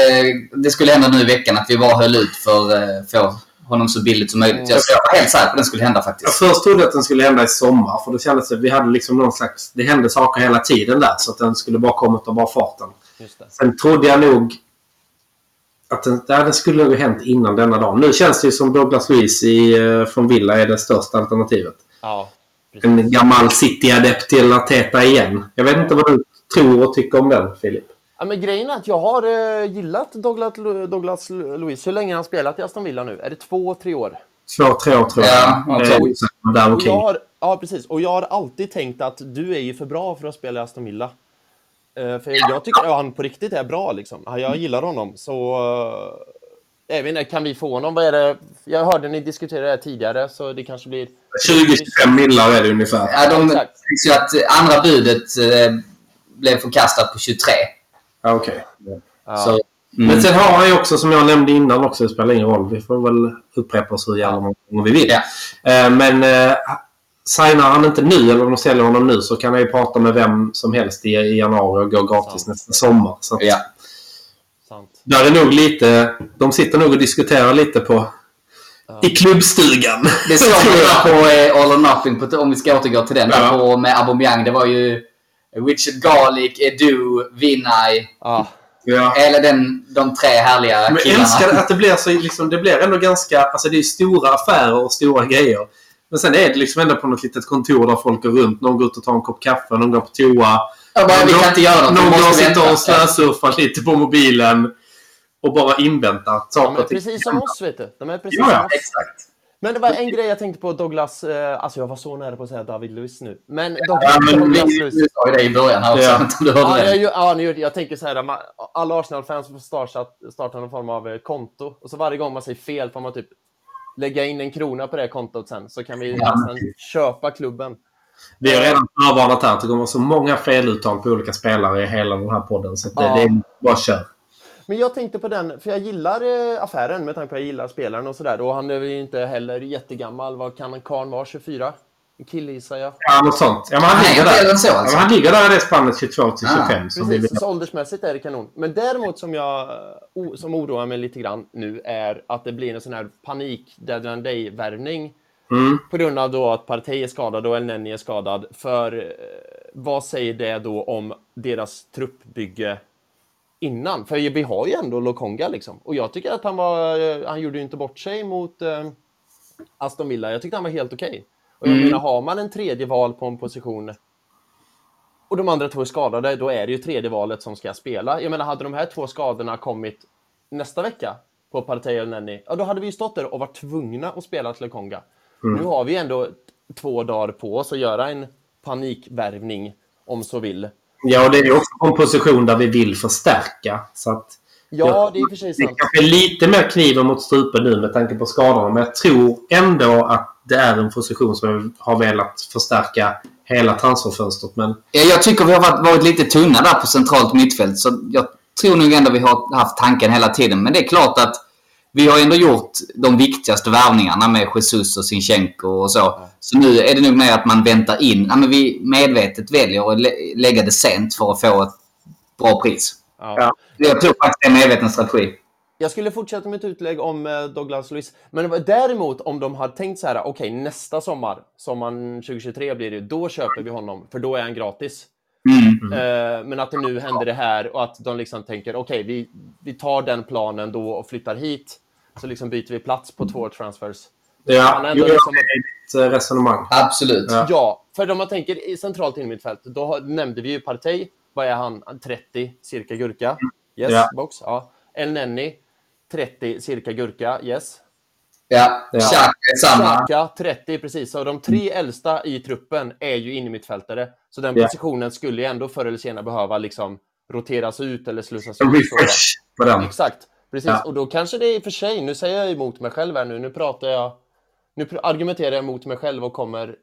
det skulle hända nu i veckan. Att vi bara höll ut för att få honom så billigt som möjligt. Jag jag var helt säker på att den skulle hända Jag faktiskt. först trodde jag att den skulle hända i sommar. För det kändes som vi hade liksom någon slags... Det hände saker hela tiden där. Så att den skulle bara komma av bara farten. Just det. Sen trodde jag nog att den, den skulle ha hänt innan denna dag. Nu känns det ju som Douglas Luiz i, eh, från Villa är det största alternativet. Ja. En gammal City-adept till Arteta igen. Jag vet inte vad du tror och tycker om den, Filip. Ja, men grejen är att jag har eh, gillat Douglas, Douglas Luiz. Hur länge har han spelat i Aston Villa nu? Är det två, tre år? Två, tre år tror jag. Ja, jag Eh, tror- där omkring. jag har, ja, precis. Och jag har alltid tänkt att du är ju för bra för att spela i Aston Villa. Eh, för jag tycker att han på riktigt är bra. Liksom. Ja, Jag gillar honom. Så eh, jag vet inte, kan vi få honom? Vad är det? Jag hörde ni diskutera det här tidigare, så det kanske blir... 20-25 millar är det ungefär. Ja, de tycks ju att andra budet eh, blev förkastat på 23. Ja, okej. Ja. Så, mm. Men sen har han ju också, som jag nämnde innan också, det spelar ingen roll. Vi får väl upprepa oss hur jävla många gånger vi vill. Ja. Eh, Men eh, signar han inte nu, eller om de säljer honom nu, så kan han ju prata med vem som helst i, i januari och gå gratis Sant. nästa sommar. Så att, ja. Där är nog lite... De sitter nog och diskuterar lite på... I klubbstugan. Det såg [LAUGHS] vi på eh, All or Nothing, på, om vi ska återgå till den, Ja. där på, med Aubameyang. Det var ju Richard Garlick, Edu, Vinay. Ja. Ja. Eller den, de tre härliga Men jag killarna. älskar att [LAUGHS] det blir så liksom, det blir ändå ganska, alltså det är stora affärer och stora grejer. Men sen är det liksom ändå på något litet kontor där folk går runt. Någon går ut och tar en kopp kaffe, någon går på toa. Jag bara, vi kan inte göra något, Någon sitter och slösurfar lite på mobilen. Och bara inväntar De saker är och ting. precis som oss, vet du. De är precis Ja, ja, som oss. Exakt. Men det var en grej jag tänkte på Douglas... Eh, alltså jag var så nära på att säga David Lewis nu. Men Ja, Douglas, men vi, Douglas vi Lewis. sa ju det i början här också. Ja. Jag du hörde Ja, det. ja, tänker så här, alla Arsenal-fans får starta, starta någon form av eh, konto. Och så varje gång man säger fel får man typ lägga in en krona på det kontot sen. Så kan vi Ja. nästan köpa klubben. Vi har redan förvarnat här att det kommer så många feluttal på olika spelare i hela den här podden. Så det, Ja. det är bara kör. Men jag tänkte på den, för jag gillar eh, affären med tanke på att jag gillar spelaren och sådär. Och han är ju inte heller jättegammal. Vad kan karln vara? 24? En kille gissar jag. Ja, något sånt. Ja, men han, ligger där. så Ja, alltså. men han ligger där i det spannet 22 till Ah, 25. som vi Precis, vill. så åldersmässigt är det kanon. Men däremot som jag o- som oroar mig lite grann nu är att det blir en sån här panik deadline day-värvning. Mm. På grund av då att Partey är skadad och El Neni är skadad. För eh, vad säger det då om deras truppbygge innan? För vi har ju ändå Lokonga liksom. Och jag tycker att han var, eh, han gjorde ju inte bort sig mot eh, Aston Villa. Jag tyckte han var helt okej. Och jag menar, har man en tredje val på en position och de andra två är skadade, då är det ju tredje valet som ska spela. Jag menar, hade de här två skadorna kommit nästa vecka på Partey och Nenny, ja då hade vi ju stått där och varit tvungna att spela till Konga. Nu har vi ändå två dagar på oss att göra en panikvärvning, om så vill. Ja, och det är ju också på en position där vi vill förstärka. Så att Ja, det är för sig det är sant. kanske lite mer kniven mot strupen nu med tanke på skadorna. Men jag tror ändå att det är en position som jag har velat förstärka hela transferfönstret. Men Ja, Jag tycker vi har varit, varit lite tunna där på centralt mittfält. Så jag tror nog ändå vi har haft tanken hela tiden. Men det är klart att vi har ändå gjort de viktigaste värvningarna med Jesus och Sinchenko och så. Så nu är det nog mer att man väntar in. Ja, men vi medvetet väljer att lä- lägga det sent för att få ett bra pris. Ja. Ja. Jag tror faktiskt det är en medveten strategi. Jag skulle fortsätta mitt utlägg om eh, Douglas Luiz. Men däremot om de har tänkt så här, okej nästa sommar, sommaren 2023 blir det, då köper vi honom, för då är han gratis. Mm. Eh, men att det nu händer det här och att de liksom tänker, okej, vi, vi tar den planen då och flyttar hit. Så liksom byter vi plats på två transfers. ja, Han är ändå liksom- ditt eh, resonemang. Absolut. Ja. Ja, för om man tänker i centralt in i mitt fält, då nämnde vi ju Partey. Vad är han? 30 cirka gurka? Yes, Ja. box. Ja. El Nenni, 30 cirka gurka? Yes. Ja, Ja. Xhaka är samma. Xhaka, 30 precis. Så de tre äldsta i truppen är ju inne i mittfältare. Så den Ja. positionen skulle ju ändå förr eller senare behöva liksom roteras ut eller slussas ut. refresh på den. Exakt. Precis. Ja. Och då kanske det är i och för sig, nu säger jag emot mig själv här nu, nu pratar jag, nu argumenterar jag mot mig själv och kommer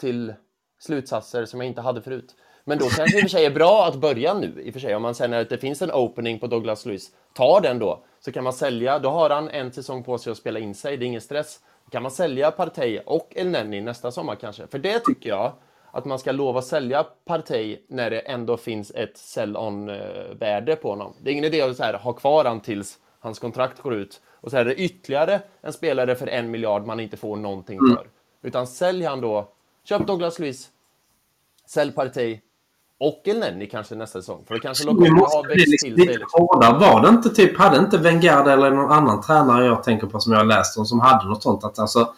till slutsatser som jag inte hade förut. Men då kanske det i och för sig är bra att börja nu, i och för sig. Om man känner att det finns en opening på Douglas Luiz, ta den då. Så kan man sälja, då har han en säsong på sig att spela in sig, det är ingen stress. Då kan man sälja Partey och El Nenni nästa sommar kanske. För det tycker jag, att man ska lova sälja Partey när det ändå finns ett sell-on-värde på honom. Det är ingen idé att så här, ha kvar han tills hans kontrakt går ut. Och så är det ytterligare en spelare för en miljard man inte får någonting för. Utan sälj han då, köp Douglas Luiz, sälj Partey och El Nenni kanske nästa säsong. För då kanske Lokonga har växt lite, till sig. Liksom. hårda. Var det inte typ, hade inte Wenger eller någon annan tränare jag tänker på som jag läst om som hade något sånt att alltså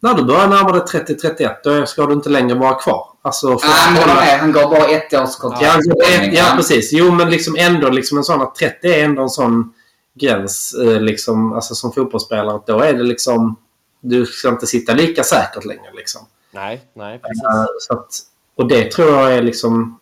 när du börjar närma dig 30-31 då ska du inte längre vara kvar. Alltså, Ah, att men hålla- han, han gav bara ett års kontrakt. Ja, alltså, det- ja, precis. Jo, men liksom ändå liksom en sån att 30 är ändå en sån gräns eh, liksom, alltså som fotbollsspelare. Då är det liksom... Du ska inte sitta lika säkert längre. Liksom. Nej, nej. Eh, att, och det tror jag är liksom...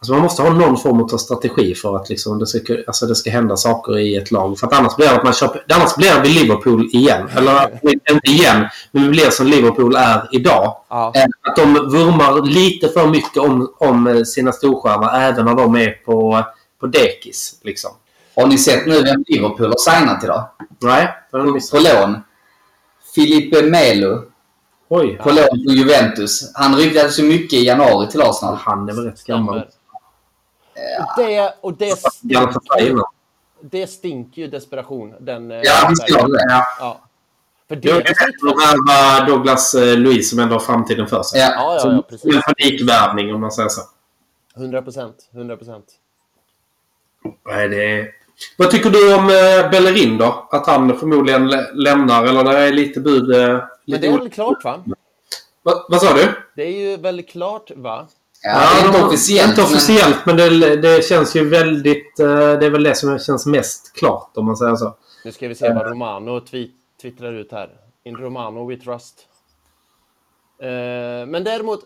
Alltså man måste ha någon form av strategi för att liksom det, ska, alltså det ska hända saker i ett lag. För att annars blir det att man köper... Annars blir vi Liverpool igen. Eller [LAUGHS] inte igen, men vi blir som Liverpool är idag. Ja. Eh, Att de vurmar lite för mycket om, om sina storstjärnor även när de är på, på dekis. Liksom. Har ni sett nu vem Liverpool har signat idag? Nej, det har de På lån. Filipe Melo. Oj, På lån på Juventus. Han ryktades ju mycket i januari till Arsenal. han är väl rätt gammal. Och det, och det, stinker, det stinker ju desperation. Den, eh, Ja, visst gör det. Ja. Ja. För det Det är bättre att värva Douglas eh, Luiz som ändå har framtiden för sig. Ja. Ja, ja, ja, precis. en panikvärvning om man säger så. 100 procent. 100 procent. Nej, det är... Vad tycker du om eh, Bellerin då? Att han förmodligen lä- lämnar eller det är lite bud... Eh, Men lite det är väl klart, va? Va, vad sa du? Det är ju väl klart, va? Ja, det är inte officiellt. Inte officiellt, men, det, det känns ju väldigt... eh, Det är väl det som känns mest klart om man säger så. Nu ska vi se vad Romano tweet, twittrar ut här. In Romano we trust. Men däremot,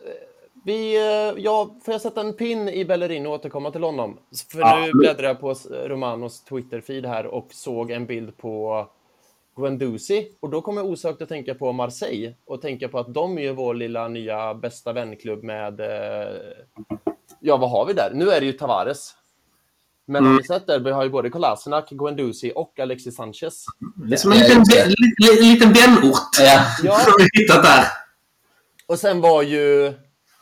vi, eh, ja, får jag sätta en pin i Bellerin och återkomma till honom? För nu Absolut. bläddrar jag på Romanos Twitter-feed här och såg en bild på Guendouzi. Och då kommer jag osökt att tänka på Marseille och tänka på att de är ju vår lilla nya bästa vänklubb med... Eh, ja, vad har vi där? Nu är det ju Tavares. Men har ni sett där? Vi har ju både Kolasinac, Guendouzi och Alexis Sanchez. Det är som en liten, liten vänort. Ja. Ja. Som vi hittat där. Och sen var ju,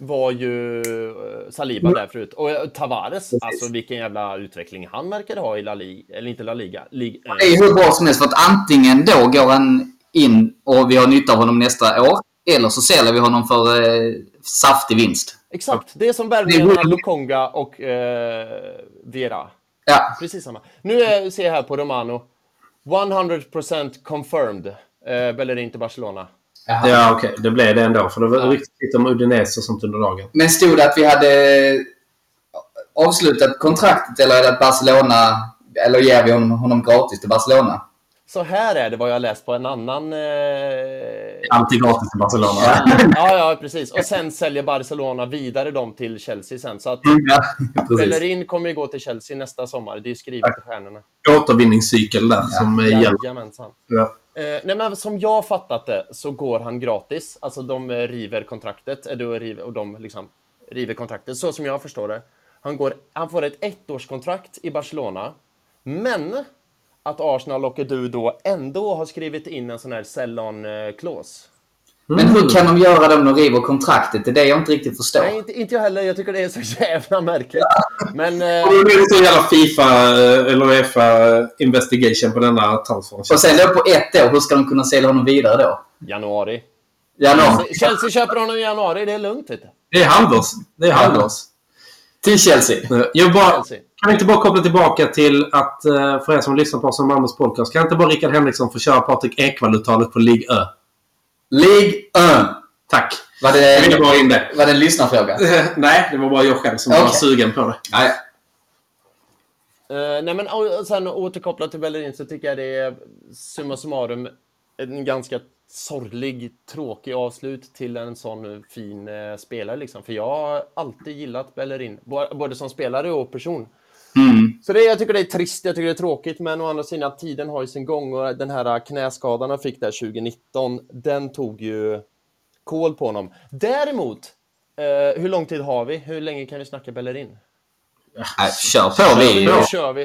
var ju eh, Saliba där förut. Och eh, Tavares, alltså vilken jävla utveckling han verkade ha i La Liga. Eller inte La Liga. Lig, Det är hur bra som helst. För att antingen då går han in och vi har nytta av honom nästa år. Eller så säljer vi honom för eh, saftig vinst. Exakt, det är som värvningen av Lukonga och eh, Vera. Ja. Precis samma. Nu är, ser jag här på Romano. 100% confirmed. Eh, Bellerin till Barcelona. Ja, okej. Det blev det ändå. För det var riktigt lite om Udinese och sånt under dagen. Men stod det att vi hade avslutat kontraktet eller är det att Barcelona... Eller ger vi honom, honom gratis till Barcelona? Så här är det vad jag läst på en annan... Eh, Alltid gratis till Barcelona. ja, ja, precis. Och sen säljer Barcelona vidare dem till Chelsea sen. Så att [LAUGHS] Ja. Bellerin kommer ju gå till Chelsea nästa sommar. Det är ju skrivet i stjärnorna. Återvinningscykel där som eh, gäller. Jajamensan. Ja. Eh, nej, men som jag fattat det så går han gratis. Alltså de eh, river kontraktet, eh, och de liksom river kontraktet, så som jag förstår det. Han, går, han får ett ettårskontrakt i Barcelona, men att Arsenal och du då ändå har skrivit in en sån här sell-on-clause. Men hur kan de göra det om de river kontraktet? Det är det jag inte riktigt förstår. Nej, inte, inte jag heller. Jag tycker det är så [LAUGHS] jävla märkligt. Men... Eh, det är så jävla Fifa eh, eller Uefa investigation på denna transfer. Och sen då på ett år, hur ska de kunna sälja honom vidare då? januari. Januari. Chelsea köper honom i januari, det är lugnt. Vet du. Det är halvårs. Det är halvårs. Till Chelsea. Jag bara, Chelsea. Kan vi inte bara koppla tillbaka till att, eh, för er som lyssnar på oss som Malmös podcast, kan inte bara Rickard Henriksson få köra Patrik Ekwall-uttalet på League Ö? League 1. Tack. Var Jag ville det, bara in det. var det en lyssnarfråga? Nej, det var bara jag själv som var Okej. sugen på det. Nej. Eh, nej men och sen återkopplat till Bellerin så tycker jag det är summa summarum en ganska sorglig, tråkig avslut till en sån fin eh, spelare liksom. För jag har alltid gillat Bellerin, både som spelare och person. Mm. Så det, jag tycker det är trist, jag tycker det är tråkigt, men å andra sidan tiden har ju sin gång och den här knäskadan han fick där 2019, den tog ju kål på honom. Däremot, eh, hur lång tid har vi? Hur länge kan vi snacka Bellerin? Nej, kör på vi. Nu kör vi.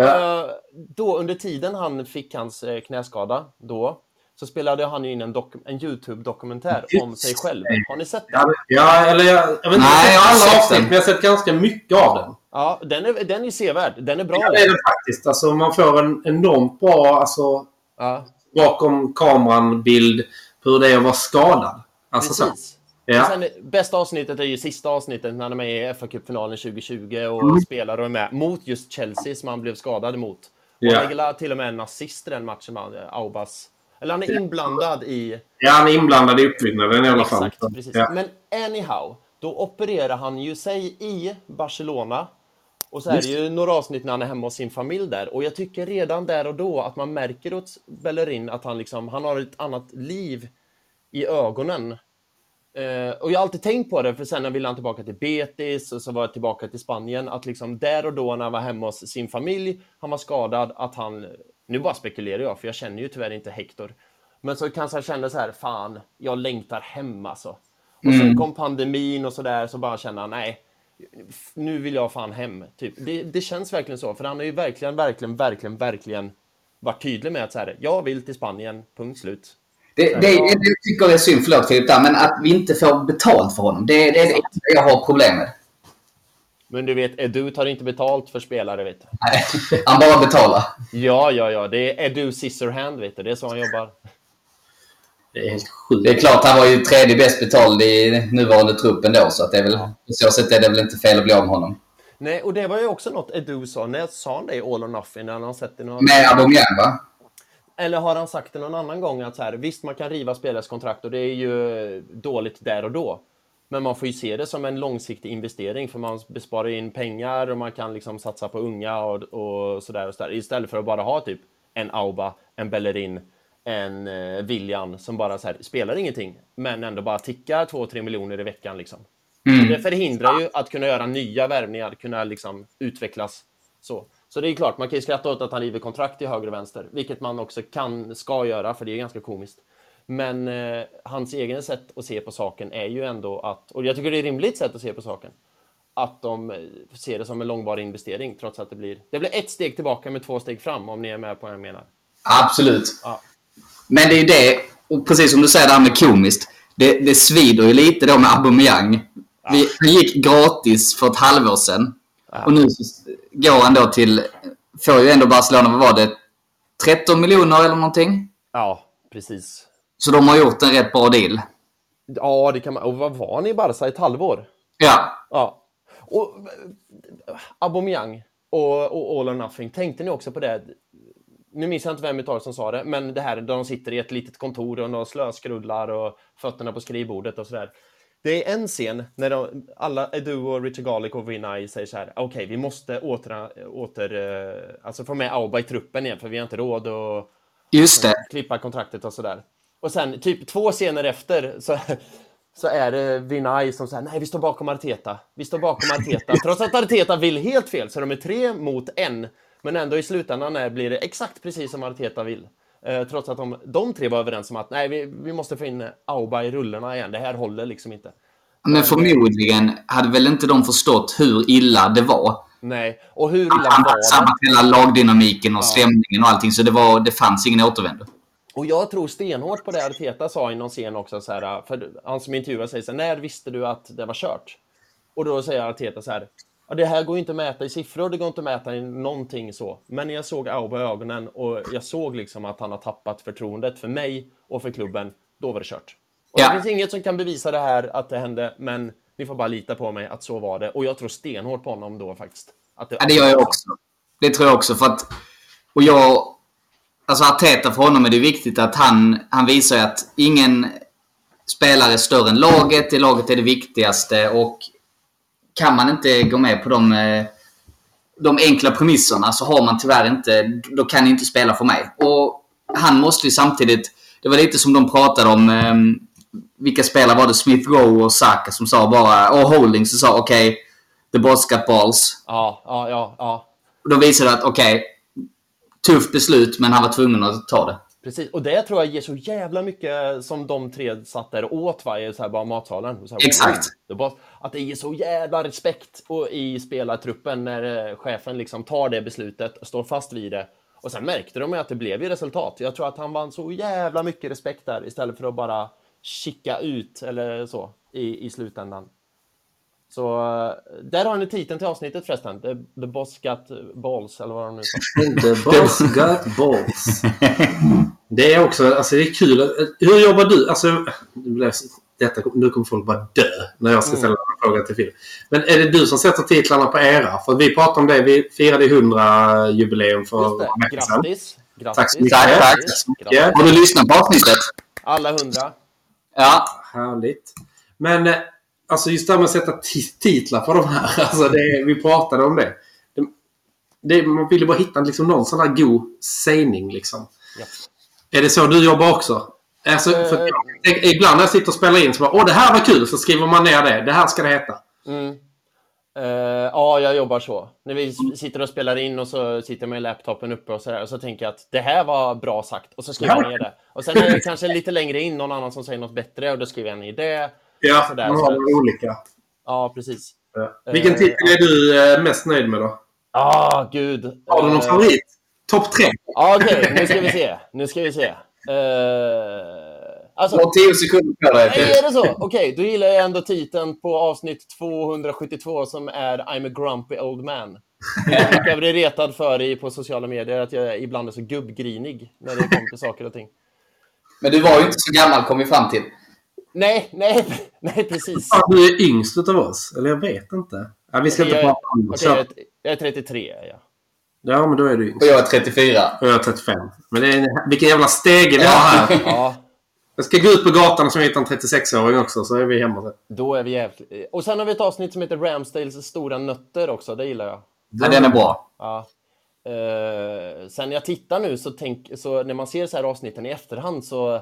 Eh, då, under tiden han fick hans eh, knäskada, då, så spelade han ju in en, dok- en YouTube-dokumentär om sig själv. Har ni sett den? Ja, eller jag, jag vet inte Nej, jag har alla avsnitt, den. men jag har sett ganska mycket av den. Ja, den är, den är sevärd. Den är bra. Ja, det är det faktiskt. Alltså, man får en enormt bra, alltså, Ja, bakom kameran-bild på hur det är att vara skadad. Alltså, så. precis. Ja. Sen, bästa avsnittet är ju sista avsnittet när de är med i fa Cup-finalen 2020 och Mm. spelar och är med mot just Chelsea som han blev skadad mot. Och Ja. han lägger till och med en assist i den matchen, Aubas. Eller han är inblandad i ja, han är inblandad i uppbyggnaden i alla fall. Exakt, precis. Ja. Men anyhow, då opererar han ju sig i Barcelona. Och så är det ju några avsnitt när han är hemma hos sin familj där. Och jag tycker redan där och då att man märker åt Bellerin att han liksom, han har ett annat liv i ögonen. Eh, och jag har alltid tänkt på det, för sen när ville han tillbaka till Betis och så var jag tillbaka till Spanien. Att liksom där och då när han var hemma hos sin familj, han var skadad, att han... Nu bara spekulerar jag, för jag känner ju tyvärr inte Hector. Men så kanske han kände så här, fan, jag längtar hem alltså. Och sen kom pandemin och sådär, så bara kände han, nej, nu vill jag fan hem. Typ. Det, det känns verkligen så, för han har ju verkligen, verkligen, verkligen, verkligen varit tydlig med att så här, jag vill till Spanien, punkt slut. Det, det, det, jag tycker är synd, förlåt Filip, där, men att vi inte får betalt för honom. Det, det är det jag har problem med. Men du vet, Edu tar inte betalt för spelare, vet du. Nej, [LAUGHS] Han bara betalar. Ja, ja, ja, det är Edu Scissorhand, vet du. Det är så han jobbar. Det är helt sjukt. Det är klart, han var ju tredje bäst betald i nuvarande truppen då, så att det är väl, på så sätt är det väl inte fel att bli av med honom. Nej, och det var ju också något Edu sa. När sa han det i All or Nothing? Har han sett det någon... Med Aubameyang, va? Eller har han sagt det någon annan gång att så här, visst, man kan riva spelares kontrakt och det är ju dåligt där och då. Men man får ju se det som en långsiktig investering för man besparar in pengar och man kan liksom satsa på unga och, och sådär och sådär. Istället för att bara ha typ en Auba, en Bellerin, en eh, William som bara så här, spelar ingenting men ändå bara tickar 2-3 miljoner i veckan liksom. Det förhindrar ju att kunna göra nya värvningar, kunna liksom utvecklas så. Så det är klart, man kan ju skratta åt att han river kontrakt till höger och vänster, vilket man också kan, ska göra, för det är ganska komiskt. Men eh, hans egen sätt att se på saken är ju ändå att, och jag tycker det är rimligt sätt att se på saken, att de eh, ser det som en långvarig investering, trots att det blir, det blir ett steg tillbaka med två steg fram, om ni är med på vad jag menar. Absolut. Ja. Men det är ju det, och precis som du säger det här med komiskt. Det, det svider ju lite då med Aubameyang. Vi, han gick gratis för ett halvår sedan. Och nu går han då till, får ju ändå Barcelona, vad var det, 13 miljoner eller någonting? Ja, precis. Så de har gjort en rätt bra deal. Ja, det kan man, och vad var han i Barca? Ett halvår? Ja, Ja. Och eh, Aubameyang och, och All or Nothing, tänkte ni också på det? Nu minns jag inte vem utav som sa det, men det här där de sitter i ett litet kontor och några slöskrullar och fötterna på skrivbordet och sådär. Det är en scen när de, alla, Edu och Richard Garlick och Vinay säger så här, okej, vi måste åter, åter eh, alltså få med Auba i truppen igen, för vi har inte råd att just det. klippa kontraktet och sådär. Och sen typ två scener efter så, så är det Vinay som säger nej vi står bakom Arteta. Vi står bakom Arteta. Trots att Arteta vill helt fel så de är tre mot en. Men ändå i slutändan är, blir det exakt precis som Arteta vill. Eh, trots att de, de tre var överens om att nej, vi, vi måste få in Auba i rullorna igen. Det här håller liksom inte. Men förmodligen hade väl inte de förstått hur illa det var. Nej, och hur illa Han var det? sabbat hela lagdynamiken och stämningen och allting, så det, var, det fanns ingen återvändo. Och jag tror stenhårt på det Arteta sa i någon scen också, så här, för han som intervjuar säger så här, när visste du att det var kört? Och då säger Arteta så här, ja, det här går inte att mäta i siffror, det går inte att mäta i någonting så. Men jag såg Auba i ögonen och jag såg liksom att han har tappat förtroendet för mig och för klubben, då var det kört. Och Ja. Det finns inget som kan bevisa det här, att det hände, men ni får bara lita på mig att så var det. Och jag tror stenhårt på honom då faktiskt. Att Ja, det gör jag också. Det tror jag också. För att, och jag... Alltså Arteta, för honom är det viktigt att han, han visar att ingen spelare är större än laget. Det laget är det viktigaste. Och kan man inte gå med på de, eh, de enkla premisserna så har man tyvärr inte... Då kan ni inte spela för mig. Och han måste ju samtidigt... Det var lite som de pratade om... Eh, vilka spelare var det? Smith Rowe och Saka som sa bara... Och Holding som sa okej, okay, the boss got balls. Ja, ja, ja, ja. Då visade det att okej, tufft beslut, men han var tvungen att ta det. Precis, och det tror jag ger så jävla mycket som de tre satt där och åt varje så här bara matsalen. Och Så här, Exakt. Det bara, att det ger så jävla respekt och, i spelartruppen när eh, chefen liksom tar det beslutet och står fast vid det. Och sen märkte de att det blev ju resultat. Jag tror att han vann så jävla mycket respekt där istället för att bara kicka ut eller så i, i slutändan. Så eh, där har ni titeln till avsnittet förresten. The, the Boss Got Balls, eller vad de nu sa. [LAUGHS] The boss got balls. Det är också, alltså det är kul. Hur jobbar du? Alltså, detta, nu kommer folk bara dö när jag ska ställa en fråga till Filip. Men är det du som sätter titlarna på era? För vi pratade om det, vi firade 100-jubileum för Just det. sedan. Grattis! Grattis! Tack så mycket. Tack. Grattis. Har du lyssnat på avsnittet? Alla hundra. Ja. Härligt. Men eh, alltså just det här med att sätta ti- titlar på de här. [LAUGHS] Alltså det, vi pratade om det. det, det man vill ju bara hitta liksom någon sån här god sägning liksom. Ja. Är det så du jobbar också? Alltså, för, Eh. jag- ibland när jag sitter och spelar in så bara Åh, det här var kul! Så skriver man ner det. Det här ska det heta. Mm. Eh, ja, jag jobbar så. När vi sitter och spelar in och så sitter jag med laptopen uppe och så där, och så tänker jag att det här var bra sagt och så skriver jag ner det. Och sen är det kanske lite längre in någon annan som säger något bättre och då skriver jag ner det. Ja, Sådär, man har olika. Ja, precis. Ja. Vilken Eh, titel är du eh, mest nöjd med då? Ah, gud. Har du någon Eh, favorit? Topp tre? Ja, okej. Nu ska vi se. Nu ska vi se. Eh, alltså, Du har tio sekunder på dig. Nej, är det så? Okej, då gillar jag ändå titeln på avsnitt 272 som är I'm a grumpy old man. Jag bli retad för i, på sociala medier, att jag ibland är så gubbgrinig när det kommer till saker och ting. Men du var ju inte så gammal kom vi fram till. Nej, nej, [LAUGHS] nej, precis. Ja, du är yngst utav oss. Eller jag vet inte. Ja, vi ska inte Jag, prata om det. okej, jag, jag är 33, ja. Ja, men då är du yngst. Och jag är 34. Och jag är 35. Men det är en, vilken jävla stege vi har här. [LAUGHS] Ja, Jag ska gå ut på gatan och så hitta en 36-åring också, så är vi hemma sen. då är vi jävligt... Och sen har vi ett avsnitt som heter Ramsdales stora nötter också, det gillar jag. Ja, den är bra. Ja. Eh, sen jag tittar nu så, tänk, så när man ser så här avsnitten i efterhand så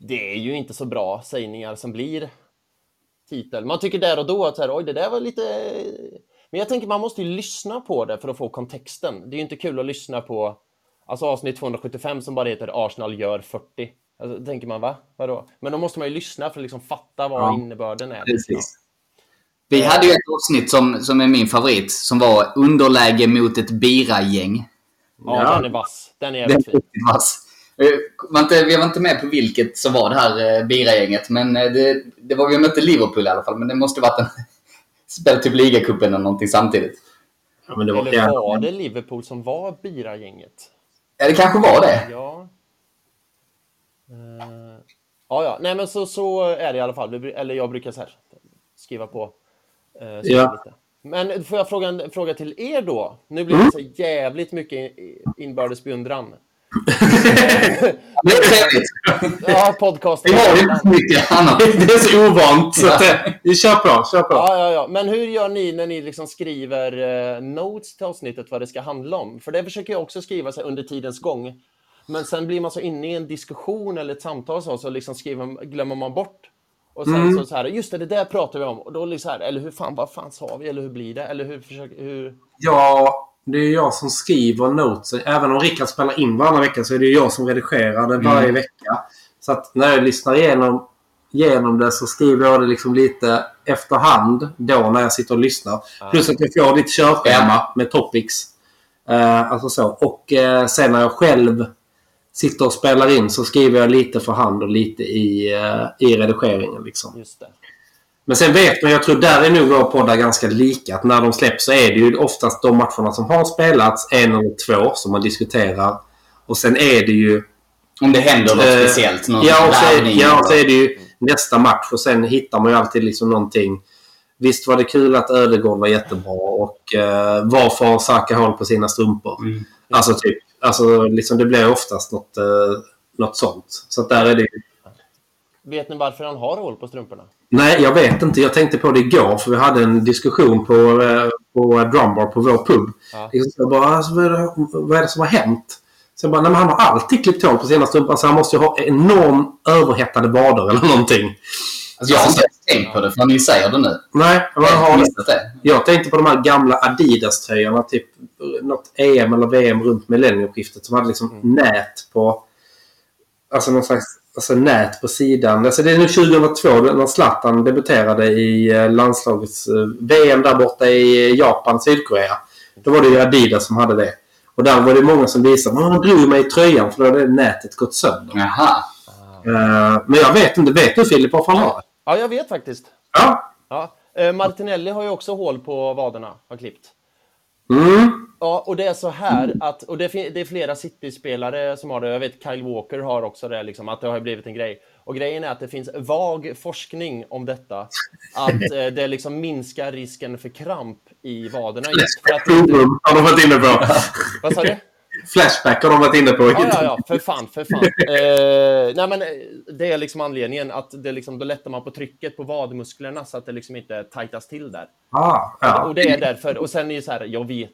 det är ju inte så bra sägningar som blir titel. Man tycker där och då att så här, oj det där var lite... Men jag tänker man måste ju lyssna på det för att få kontexten. Det är ju inte kul att lyssna på alltså avsnitt 275 som bara heter Arsenal gör 40. Alltså, då tänker man va? Vadå? Men då måste man ju lyssna för att liksom fatta vad Ja. innebörden är. Precis. Vi hade ju ett avsnitt som, som är min favorit, som var underläge mot ett bira-gäng. Ja, Ja. den är vass. Den är Den jävligt är fin. vass. Eh, var inte- Vi var inte med på vilket som var det här eh, bira-gänget, men eh, det, det var vi mötte Liverpool i alla fall. Men det måste varit en... [LAUGHS] Spelat typ ligacupen eller någonting samtidigt. Ja, men det var Eller var det Liverpool som var Bira-gänget? Ja, det kanske var det. Ja. Eh, ja, ja. Nej, men så, så är det i alla fall. Eller jag brukar så här skriva på. Uh, Ja. lite. Men får jag fråga en fråga till er då? Nu blir det så jävligt mycket inbördes beundran. [LAUGHS] Det är trevligt. Ja, podcasten. Vi har inte så mycket annat. [LAUGHS] Det är så ovant. Så att, vi kör på, kör på. Ja, ja, ja. Men hur gör ni när ni liksom skriver eh, notes till avsnittet vad det ska handla om? För det försöker jag också skriva så under tidens gång. Men sen blir man så inne i en diskussion eller ett samtal så, så liksom skriver, glömmer man bort. Och sen så, så här, just det, det där pratar vi om. Och då liksom så här, eller hur fan, vad fan sa vi? Eller hur blir det? Eller hur försöker, hur... Jag det är jag som skriver notes. Även om Rickard spelar in varannan vecka så är det jag som redigerar det varje Mm. vecka. Så att när jag lyssnar igenom, igenom det så skriver jag det liksom lite efterhand då när jag sitter och lyssnar. Plus att jag får ditt körschema med topics. Eh, alltså så. Och eh, sen när jag själv sitter och spelar in så skriver jag lite för hand och lite i, eh, i redigeringen. Liksom. Just det. Men sen vet man, jag tror där är nog våra poddar ganska lika. Att när de släpps så är det ju oftast de matcherna som har spelats, en eller två, som man diskuterar. Och sen är det ju... Om det händer något eh, speciellt. Någon ja, och så är, ja, och så är det ju nästa match och sen hittar man ju alltid liksom någonting. Visst var det kul att Ödegård var jättebra och eh, varför har Saka hål på sina strumpor? Mm. Alltså typ, alltså liksom det blir oftast något, eh, något sånt. Så där är det ju... Vet ni varför han har hål på strumporna? Nej, jag vet inte. Jag tänkte på det igår för vi hade en diskussion på, eh, på Drumbar på vår pub. Ja. Jag bara, alltså, vad, är det, vad är det som har hänt? Så jag bara, nej men han har alltid klippt hål på sina strumpor så han måste ju ha enorm överhettade vader eller någonting. Alltså, jag har inte ens tänkt på det förrän ni säger det nu. Nej, han har missat det. jag tänkte på de här gamla Adidas-tröjorna. Typ något EM eller VM runt millennieskiftet som hade liksom nät på... Alltså någon slags alltså nät på sidan. Alltså det är nu 2002 när Zlatan debuterade i eh, landslagets eh, VM där borta i Japan, Sydkorea. Då var det ju Adidas som hade det. Och där var det många som visade att han drog mig i tröjan för då hade nätet gått sönder. Jaha. Eh, men jag vet inte. Vet du Filip varför han har det? Ja, jag vet faktiskt. Ja. Ja. Eh, Martinelli har ju också hål på vaderna, har klippt. Mm. Ja, och det är så här att, och det, det är flera City-spelare som har det. Jag vet Kyle Walker har också det, liksom, att det har blivit en grej. Och grejen är att det finns vag forskning om detta. Att eh, det liksom minskar risken för kramp i vaderna. Just för att det har de varit inne på. vad sa du? Flashback har de varit inne på. Ja, ja, ja, för fan, för fan. [LAUGHS] Eh, nej, men eh, det är liksom anledningen att det liksom, då lättar man på trycket på vadmusklerna så att det liksom inte tajtas till där. Ah, ja. Och det är därför. Och sen är det så här, jag vet,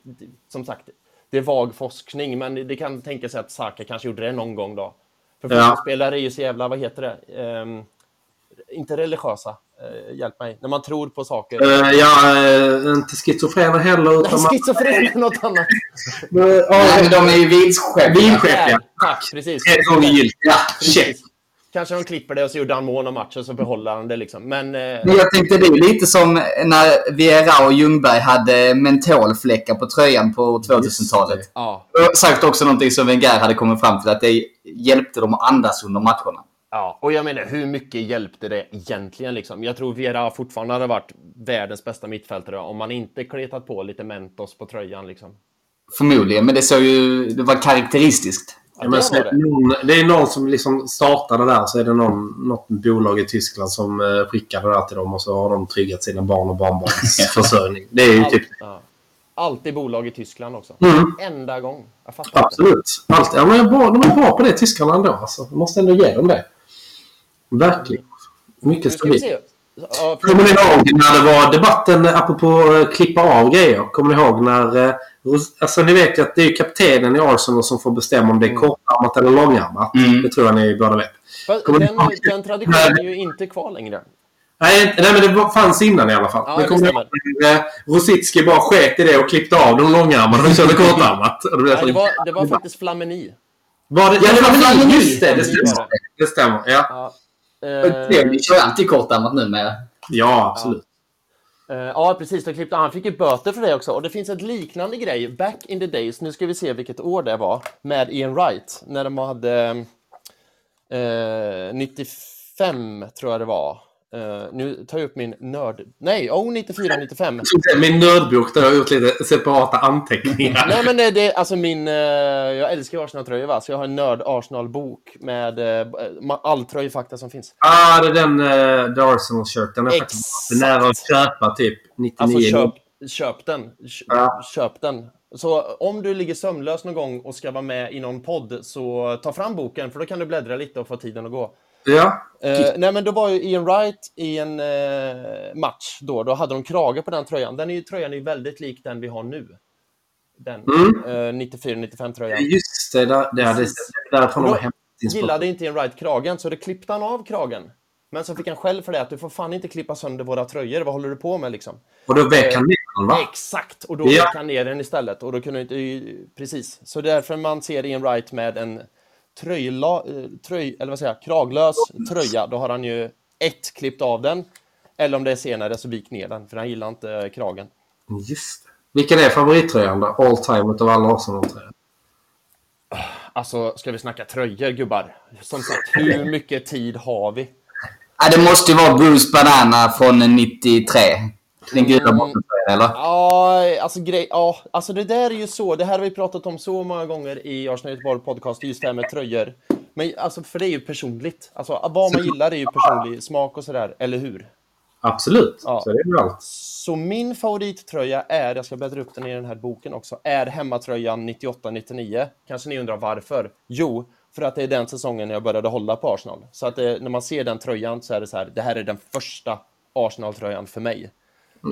som sagt, det är vag forskning, men det kan tänka sig att Saka kanske gjorde det någon gång då. För Ja. fotbollsspelare är ju så jävla, vad heter det? Ehm, inte religiösa, hjälp mig. När man tror på saker. Eh, ja, eh, inte schizofrena heller. Nej, [LAUGHS] Utan man, schizofren är något annat. Nej, men de är ju vidskepliga. Vinchef, ja. Tack, precis. Tre gånger gillt. Ja, check. Precis. Kanske de klipper det och så gjorde han mål om matchen så behåller han det liksom. Men eh, Men jag tänkte det är lite som när Viera och Ljungberg hade mentolfläckar på tröjan på 2000-talet. ja, Sagt också någonting som Wenger hade kommit fram till att det hjälpte dem att andas under matcherna. Ja. Och jag menar, hur mycket hjälpte det egentligen liksom? Jag tror Vera fortfarande hade varit världens bästa mittfältare om man inte kletat på lite Mentos på tröjan liksom. Förmodligen, men det såg ju... Det var karaktäristiskt. Ja, det var det, det. någon, det är någon som liksom startade där så är det någon, något bolag i Tyskland som eh, skickar det där till dem och så har de tryggat sina barn och barnbarns [LAUGHS] försörjning. Det är ju Allt, typ... ja. Alltid bolag i Tyskland också. Mm. Enda gång. Jag fattar. Absolut. Allt, ja, men de är bra på det, tyskarna ändå. Alltså. Jag måste ändå ge dem det. Verkligen. Mycket stabilt. Ja, Kommer ni ihåg när det var debatten eh, apropå eh, klippa av grejer? Kommer ni ihåg när... eh, Alltså ni vet ju att det är kaptenen i Arsenal som får bestämma om det är kortarmat eller långarmat. Mm. Det tror jag ni båda vet. Den, den traditionen är ju inte kvar längre. Nej, nej men det fanns innan i alla fall. Ja, det kommer ihåg Rosicki bara sket i det och klippte av de långärmade och körde kortarmat? Det Nej, det, var, det var faktiskt Flamini. Var det, ja, det var Flamini! Just det, det stämmer. Det stämmer, ja. Ja. Det Eh, Vi kör alltid kortarmat numera. Ja, absolut. eh, ja, precis. Då klippte, han fick ju böter för det också. Och det finns ett liknande grej. Back in the days, nu ska vi se vilket år det var, med Ian Wright. När de hade eh, 95, tror jag det var. Eh, nu tar jag upp min nörd... Nej, oh, 94, 95. [LAUGHS] Min nördbok där jag har gjort lite separata anteckningar. Nej, men det, det alltså min... Eh, jag älskar Arsenal-tröjor, va? Så jag har en nörd Arsenal-bok med eh, ma- all tröjfakta som finns. Ah, det är den uh, The Arsenal-shirt. Den är Exakt. faktiskt nära att köpa typ 99. Alltså köp, köp den. Kö- Ja. Köp den. Så om du ligger sömnlös någon gång och ska vara med i någon podd så ta fram boken för då kan du bläddra lite och få tiden att gå. Ja. Eh, nej men då var ju Ian Wright i en eh, match då, då hade de krage på den tröjan. Den är ju, tröjan är ju väldigt lik den vi har nu. Den Mm. eh, 94-95 tröjan. Just det. Där, det, är därifrån de hämtat. Gillade inte Ian Wright kragen så det klippte han av kragen. Men så fick han själv för det att du får fan inte klippa sönder våra tröjor. Vad håller du på med liksom? Och då vek han ner va? Exakt! Och då Ja. gick han ner den istället. Och då kunde inte... Precis. Så därför man ser Ian Wright med en tröjla, eh, tröj, eller vad säger jag, kraglös tröja. Då har han ju ett klippt av den. Eller om det är senare så vik ner den, för han gillar inte kragen. Just det. Vilken är favorittröjan då? All time utav alla Arsenal-tröjor? Alltså, ska vi snacka tröjor, gubbar? Som sagt, hur mycket tid har vi? Ja, det måste ju vara Bruce Banana från 93. Den gula bottentröjan, eller? Ja, alltså, grej, ja, alltså det där är ju så. Det här har vi pratat om så många gånger i Arsenal Göteborg podcast, just det här med tröjor. Men alltså, för det är ju personligt. Alltså, vad man gillar är ju personlig smak och sådär, eller hur? Absolut. Ja. Så det är allt. Så min favorittröja är, jag ska bläddra upp den i den här boken också, är hemmatröjan 98-99. Kanske ni undrar varför? Jo, för att det är den säsongen jag började hålla på Arsenal. Så att det, när man ser den tröjan så är det så här, det här är den första Arsenal-tröjan för mig.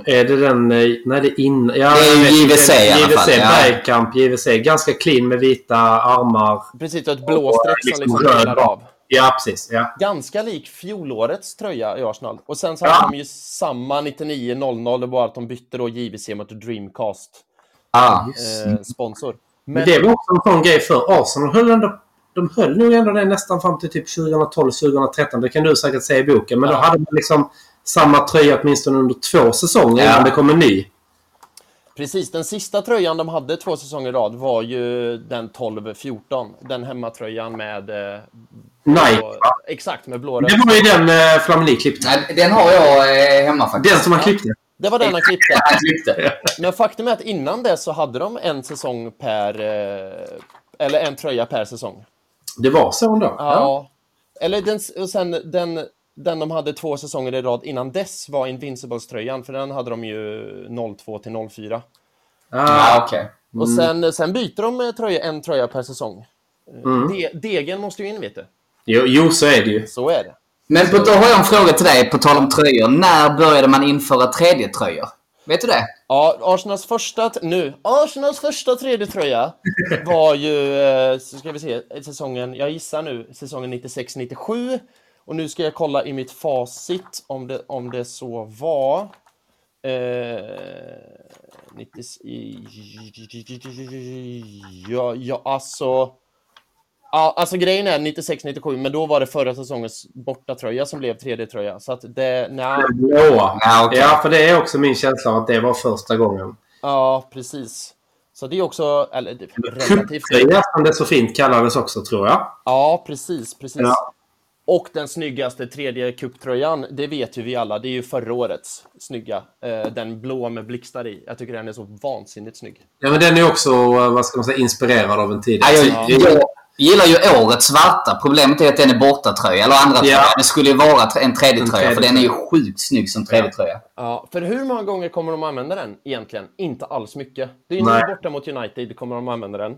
Är det den... eh, Nej, det är in... Ja, Det är JVC i alla JVC, fall, ja. Bergkamp, JVC. Ganska clean med vita armar. Precis, och ett blå Och streck liksom som liksom delar bak. av. Ja, precis. Ja. Ganska lik fjolårets tröja i Arsenal. Och sen så Ja. hade de ju samma 99-00, det var att de bytte då JVC mot Dreamcast Ah. eh, sponsor. Men Men det var också en sån grej för Arsenal höll ändå... De höll nog ändå det nästan fram till typ 2012-2013. Det kan du säkert säga i boken. Men Ja. då hade man liksom samma tröja åtminstone under två säsonger Ja. innan det kom en ny. precis, den sista tröjan de hade två säsonger i rad var ju den 12-14. Den hemmatröjan med... Eh, Nike, blå-? Exakt, med blå Det var ju den eh, Flamini klippte. Nej, den har jag eh, hemma faktiskt. Den som han klippte. Det var den han klippte. [LAUGHS] Han klippte. Men faktum är att innan det så hade de en säsong per... Eh, eller en tröja per säsong. Det var så ändå? Ja. Eller den, och sen den, den de hade två säsonger i rad innan dess var Invincibles-tröjan, för den hade de ju 02 till 04. Ja, Ah, okej. Och sen, sen byter de eh, tröja, en tröja per säsong. Eh, Mm. De, degen måste ju in, vet du. jo, jo, så är det ju. Så är det. Men på, då har jag en fråga till dig, på tal om tröjor. När började man införa tredje tröjor? Vet du det? Ja, Arsenals första, nu, Arsenals första tredje tröja [LAUGHS] var ju, eh, så ska vi se, säsongen, jag gissar nu, säsongen 96-97. Och nu ska jag kolla i mitt facit om det, om det så var. Eh, 90, ja, ja, alltså. Alltså grejen är 96-97, men då var det förra säsongens bortatröja som blev tredje tröja. Så att det, nej. Ja. Ja, för det är också min känsla att det var första gången. Ja, precis. Så det är också, eller relativt. Cuptröja som det så fint kallades också, tror jag. Ja, precis, precis. Ja. Och den snyggaste tredje cuptröjan, det vet ju vi alla, det är ju förra årets snygga. Eh, den blå med blixtar i. Jag tycker den är så vansinnigt snygg. Ja, men den är också, eh, vad ska man säga, inspirerad av en Ja, tidigare. jag, jag gillar ju årets svarta. Problemet är att den är bortatröja, eller andra tröja. Det skulle ju vara en tredje En tröja, för den är ju sjukt snygg som tredje tröja. Ja, för hur många gånger kommer de använda den egentligen? Inte alls mycket. Det är ju nu borta mot United kommer de använda den.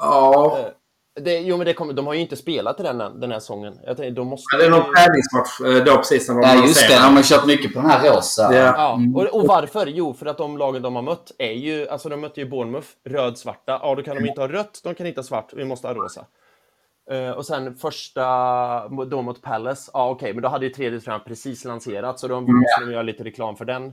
Ja. Det, jo, men det kommer, de har ju inte spelat i den, än- den här säsongen. Jag tänkte, de måste Ja, Det är någon träningsmatch eh, då precis när de Ja, just det. De har kört mycket på den här rosa. Ja. Ja, och, och varför? Jo, för att de lagen de har mött är ju, alltså de mötte ju Bournemouth, röd-svarta. Ja, då kan de inte ha rött, de kan inte ha svart, vi måste ha rosa. Eh, och sen första, då mot Palace, ja okej, men då hade ju tredje tröjan precis lanserat, så då måste de göra lite reklam för den.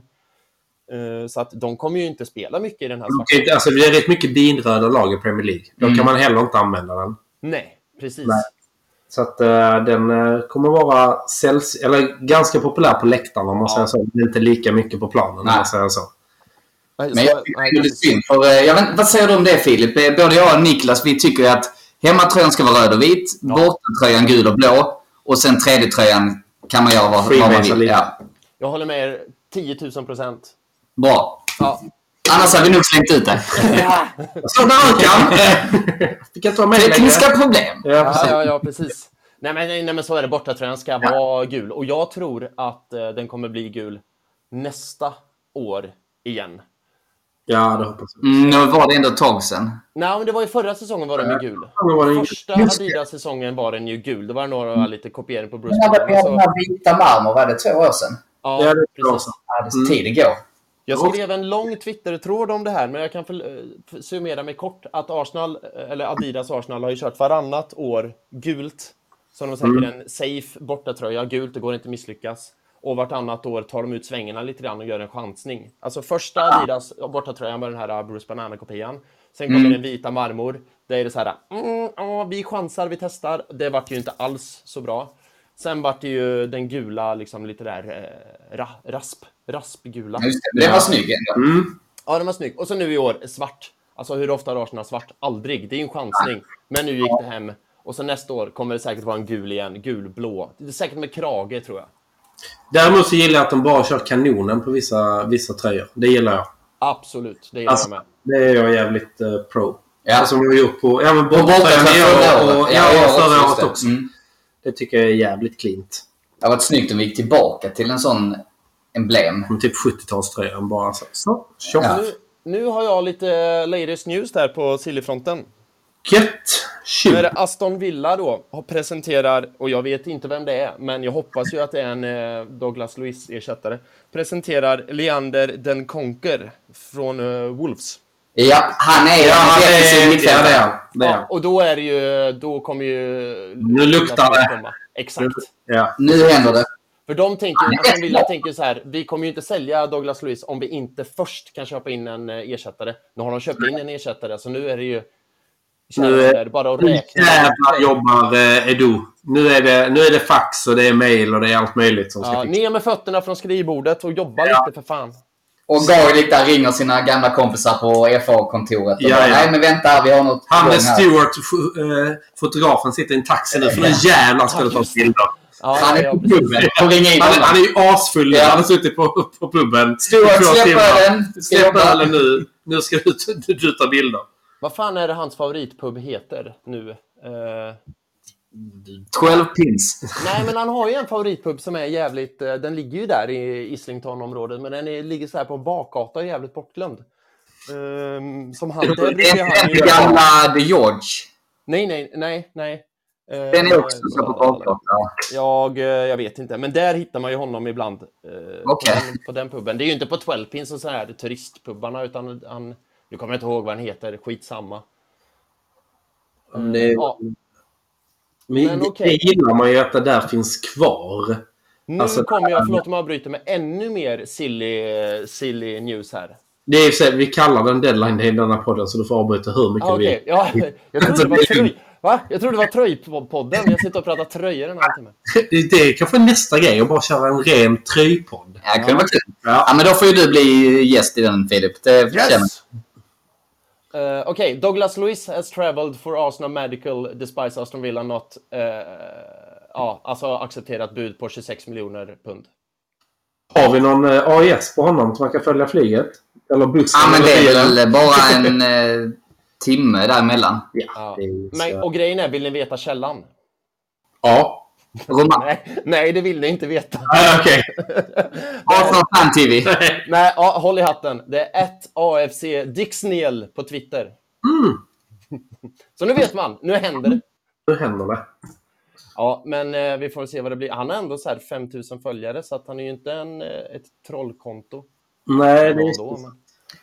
Eh, så att de kommer ju inte spela mycket i den här. Okej, Alltså, det är rätt mycket vinröda lag i Premier League. Då kan man heller inte använda den. Nej, precis. Nej. Så att eh, den eh, kommer vara sälls eller ganska populär på läktarna om man Ja. säger så. Men inte lika mycket på planen om Nej. man säger så. Men jag det är synd. För, jag vet, vad säger du om det Filip? Både jag och Niklas vi tycker ju att hemmatröjan ska vara röd och vit, Ja. bortatröjan gul och blå och sen tredje tröjan kan man göra vad, vad man vill. Ja. Jag håller med er 10 000 procent. Bra. Ja. Annars hade vi nog slängt ut det. Så där kan! Fick jag ta med Tekniska problem. Ja, Ja, precis. ja, ja, precis. Nej men, nej, men så är det. Bortatröjan ska vara gul. Och jag tror att eh, den kommer bli gul nästa år igen. ja, det hoppas jag. Mm, nu var det ändå ett tag sedan. Nej, men det var ju förra säsongen var den ju gul. Var det ju- Första det. Adidas-säsongen var den ju gul. Det var några lite kopiering på Bruce Ja, vi hade så- den här vita marmor, var det två år sedan? Ja, Ja, det jag precis. Ja, det Mm. tiden går. Jag skrev en lång Twitter-tråd om det här, men jag kan för, för, summera mig kort. Att Arsenal, eller Adidas Arsenal har ju kört varannat år gult. Som de säger, en safe bortatröja. Gult, det går inte att misslyckas. Och vartannat år tar de ut svängarna lite grann och gör en chansning. Alltså första Adidas bortatröjan var den här Bruce Banana-kopian. Sen kommer den vita marmor. Det är det så här, mm, ja, vi chansar, vi testar. Det vart ju inte alls så bra. Sen vart det ju den gula, liksom lite där eh, ra, rasp, raspgula. Just det, det var snygg. Mm. Ja, den var snygg. Och så nu i år, svart. Alltså hur ofta har Arsenal svart? Aldrig. Det är ju en chansning. Men nu gick det hem. Och så nästa år kommer det säkert vara en gul igen. Gulblå. Det är säkert med krage, tror jag. Däremot så gillar jag att de bara kör kanonen på vissa, vissa tröjor. Det gillar jag. Absolut, det gillar Alltså, jag med. det är jag jävligt eh, pro. Ja. Alltså, som vi har gjort på... Ja, men Och borta borta förra och, året. ja, Ja, och förra året också. Mm. Det tycker jag är jävligt cleant. Det hade varit snyggt om vi gick tillbaka till en sån emblem. Som typ 70-talströjan bara så. Så. Ja. Nu, nu har jag lite latest news där på Sillyfronten. Gött! Nu är det Tjuv! Aston Villa då, och presenterar, och jag vet inte vem det är, men jag hoppas ju att det är en eh, Douglas Luiz-ersättare, presenterar Leander Den Conquer från eh, Wolves. Ja, han är Ja, han defensiv är, ja, det är mittfältare. han. Ja, han. och då är det ju, då kommer ju... Nu luktar det. Komma. Exakt. Ja. Nu händer det. För de tänker, Aston Villa tänker så här, vi kommer ju inte sälja Douglas Luiz om vi inte först kan köpa in en eh, ersättare. Nu har de köpt in en ersättare, så nu är det ju... Nu är- det bara att Nu räkna. jävlar jobbar eh, Edu. Nu är, det, nu är det fax och det är mail och det är allt möjligt som ska Ja, ner med fötterna från skrivbordet och jobba lite för fan. Och Garlic där ringer sina gamla kompisar på FA-kontoret. Ja, ja. Nej, men vänta, vi har något Han här." Stewart, fo- eh, fotografen, sitter i en taxi nu för nu jävlar ska det tas bilder. Ja, Han är på puben. Han, är- honom. han är ju asfull. Ja. Han har suttit på, på puben två släpp ölen. Du Släpp ölen nu. Nu ska du, du, du ta bilder. Vad fan är det hans favoritpub heter nu? Eh, 12 pins. nej, men han har ju en favoritpub som är jävligt... eh, den ligger ju där i Islington-området, men den är, ligger så här på en bakgata och jävligt bortglömd. Ehm, som han... Det är gamla The George. Nej, nej, nej, nej. Eh, Den är också så på bakgatan. Jag, eh, jag vet inte, men där hittar man ju honom ibland. eh, Okej. på, den, på den puben. Det är ju inte på 12 pins och så här turistpubbarna, utan han... Nu kommer jag inte ihåg vad han heter, skitsamma. Det, Ja. Men men det- okej. det gillar man ju att det där finns kvar. Nu Alltså, kommer jag, förlåt om jag avbryter, med ännu mer silly, silly news här. Det är så, vi kallar den deadline day i denna podden så du får avbryta hur mycket Ah, Okej, vi... ja, jag trodde det [LAUGHS] var tröj... Va? Jag trodde det var tröjpodden. Jag sitter och pratar tröjor en halvtimme. Det det är kanske nästa grej, att bara köra en ren tröjpodd. Ja, det kunde vara kul. Ja. Men då får ju du bli gäst i den, Filip. Det Yes! Uh, Okej, Douglas Luiz has traveled for Arsenal Medical despite Aston Villa not... eh, ja, alltså accepterat bud på 26 miljoner pund. Har vi någon eh, AIS på honom så man kan följa flyget? Eller bussen? Ja, men det är väl bara [LAUGHS] en eh, timme däremellan. Ja, Ja. Men, och grejen är, vill ni veta källan? Ja. Roman. Nej, nej, det vill ni inte veta. Ah, Okej. [LAUGHS] Arsenal Fan TV. Nej, ja, håll i hatten. Det är ett AFC Dixniel på Twitter. Mm. [LAUGHS] Så nu vet man. Nu händer det. Nu händer det. Ja, men eh, vi får se vad det blir. Han har ändå så här 5000 följare, så att han är ju inte en, eh, ett trollkonto. Nej, det är Ändå, men-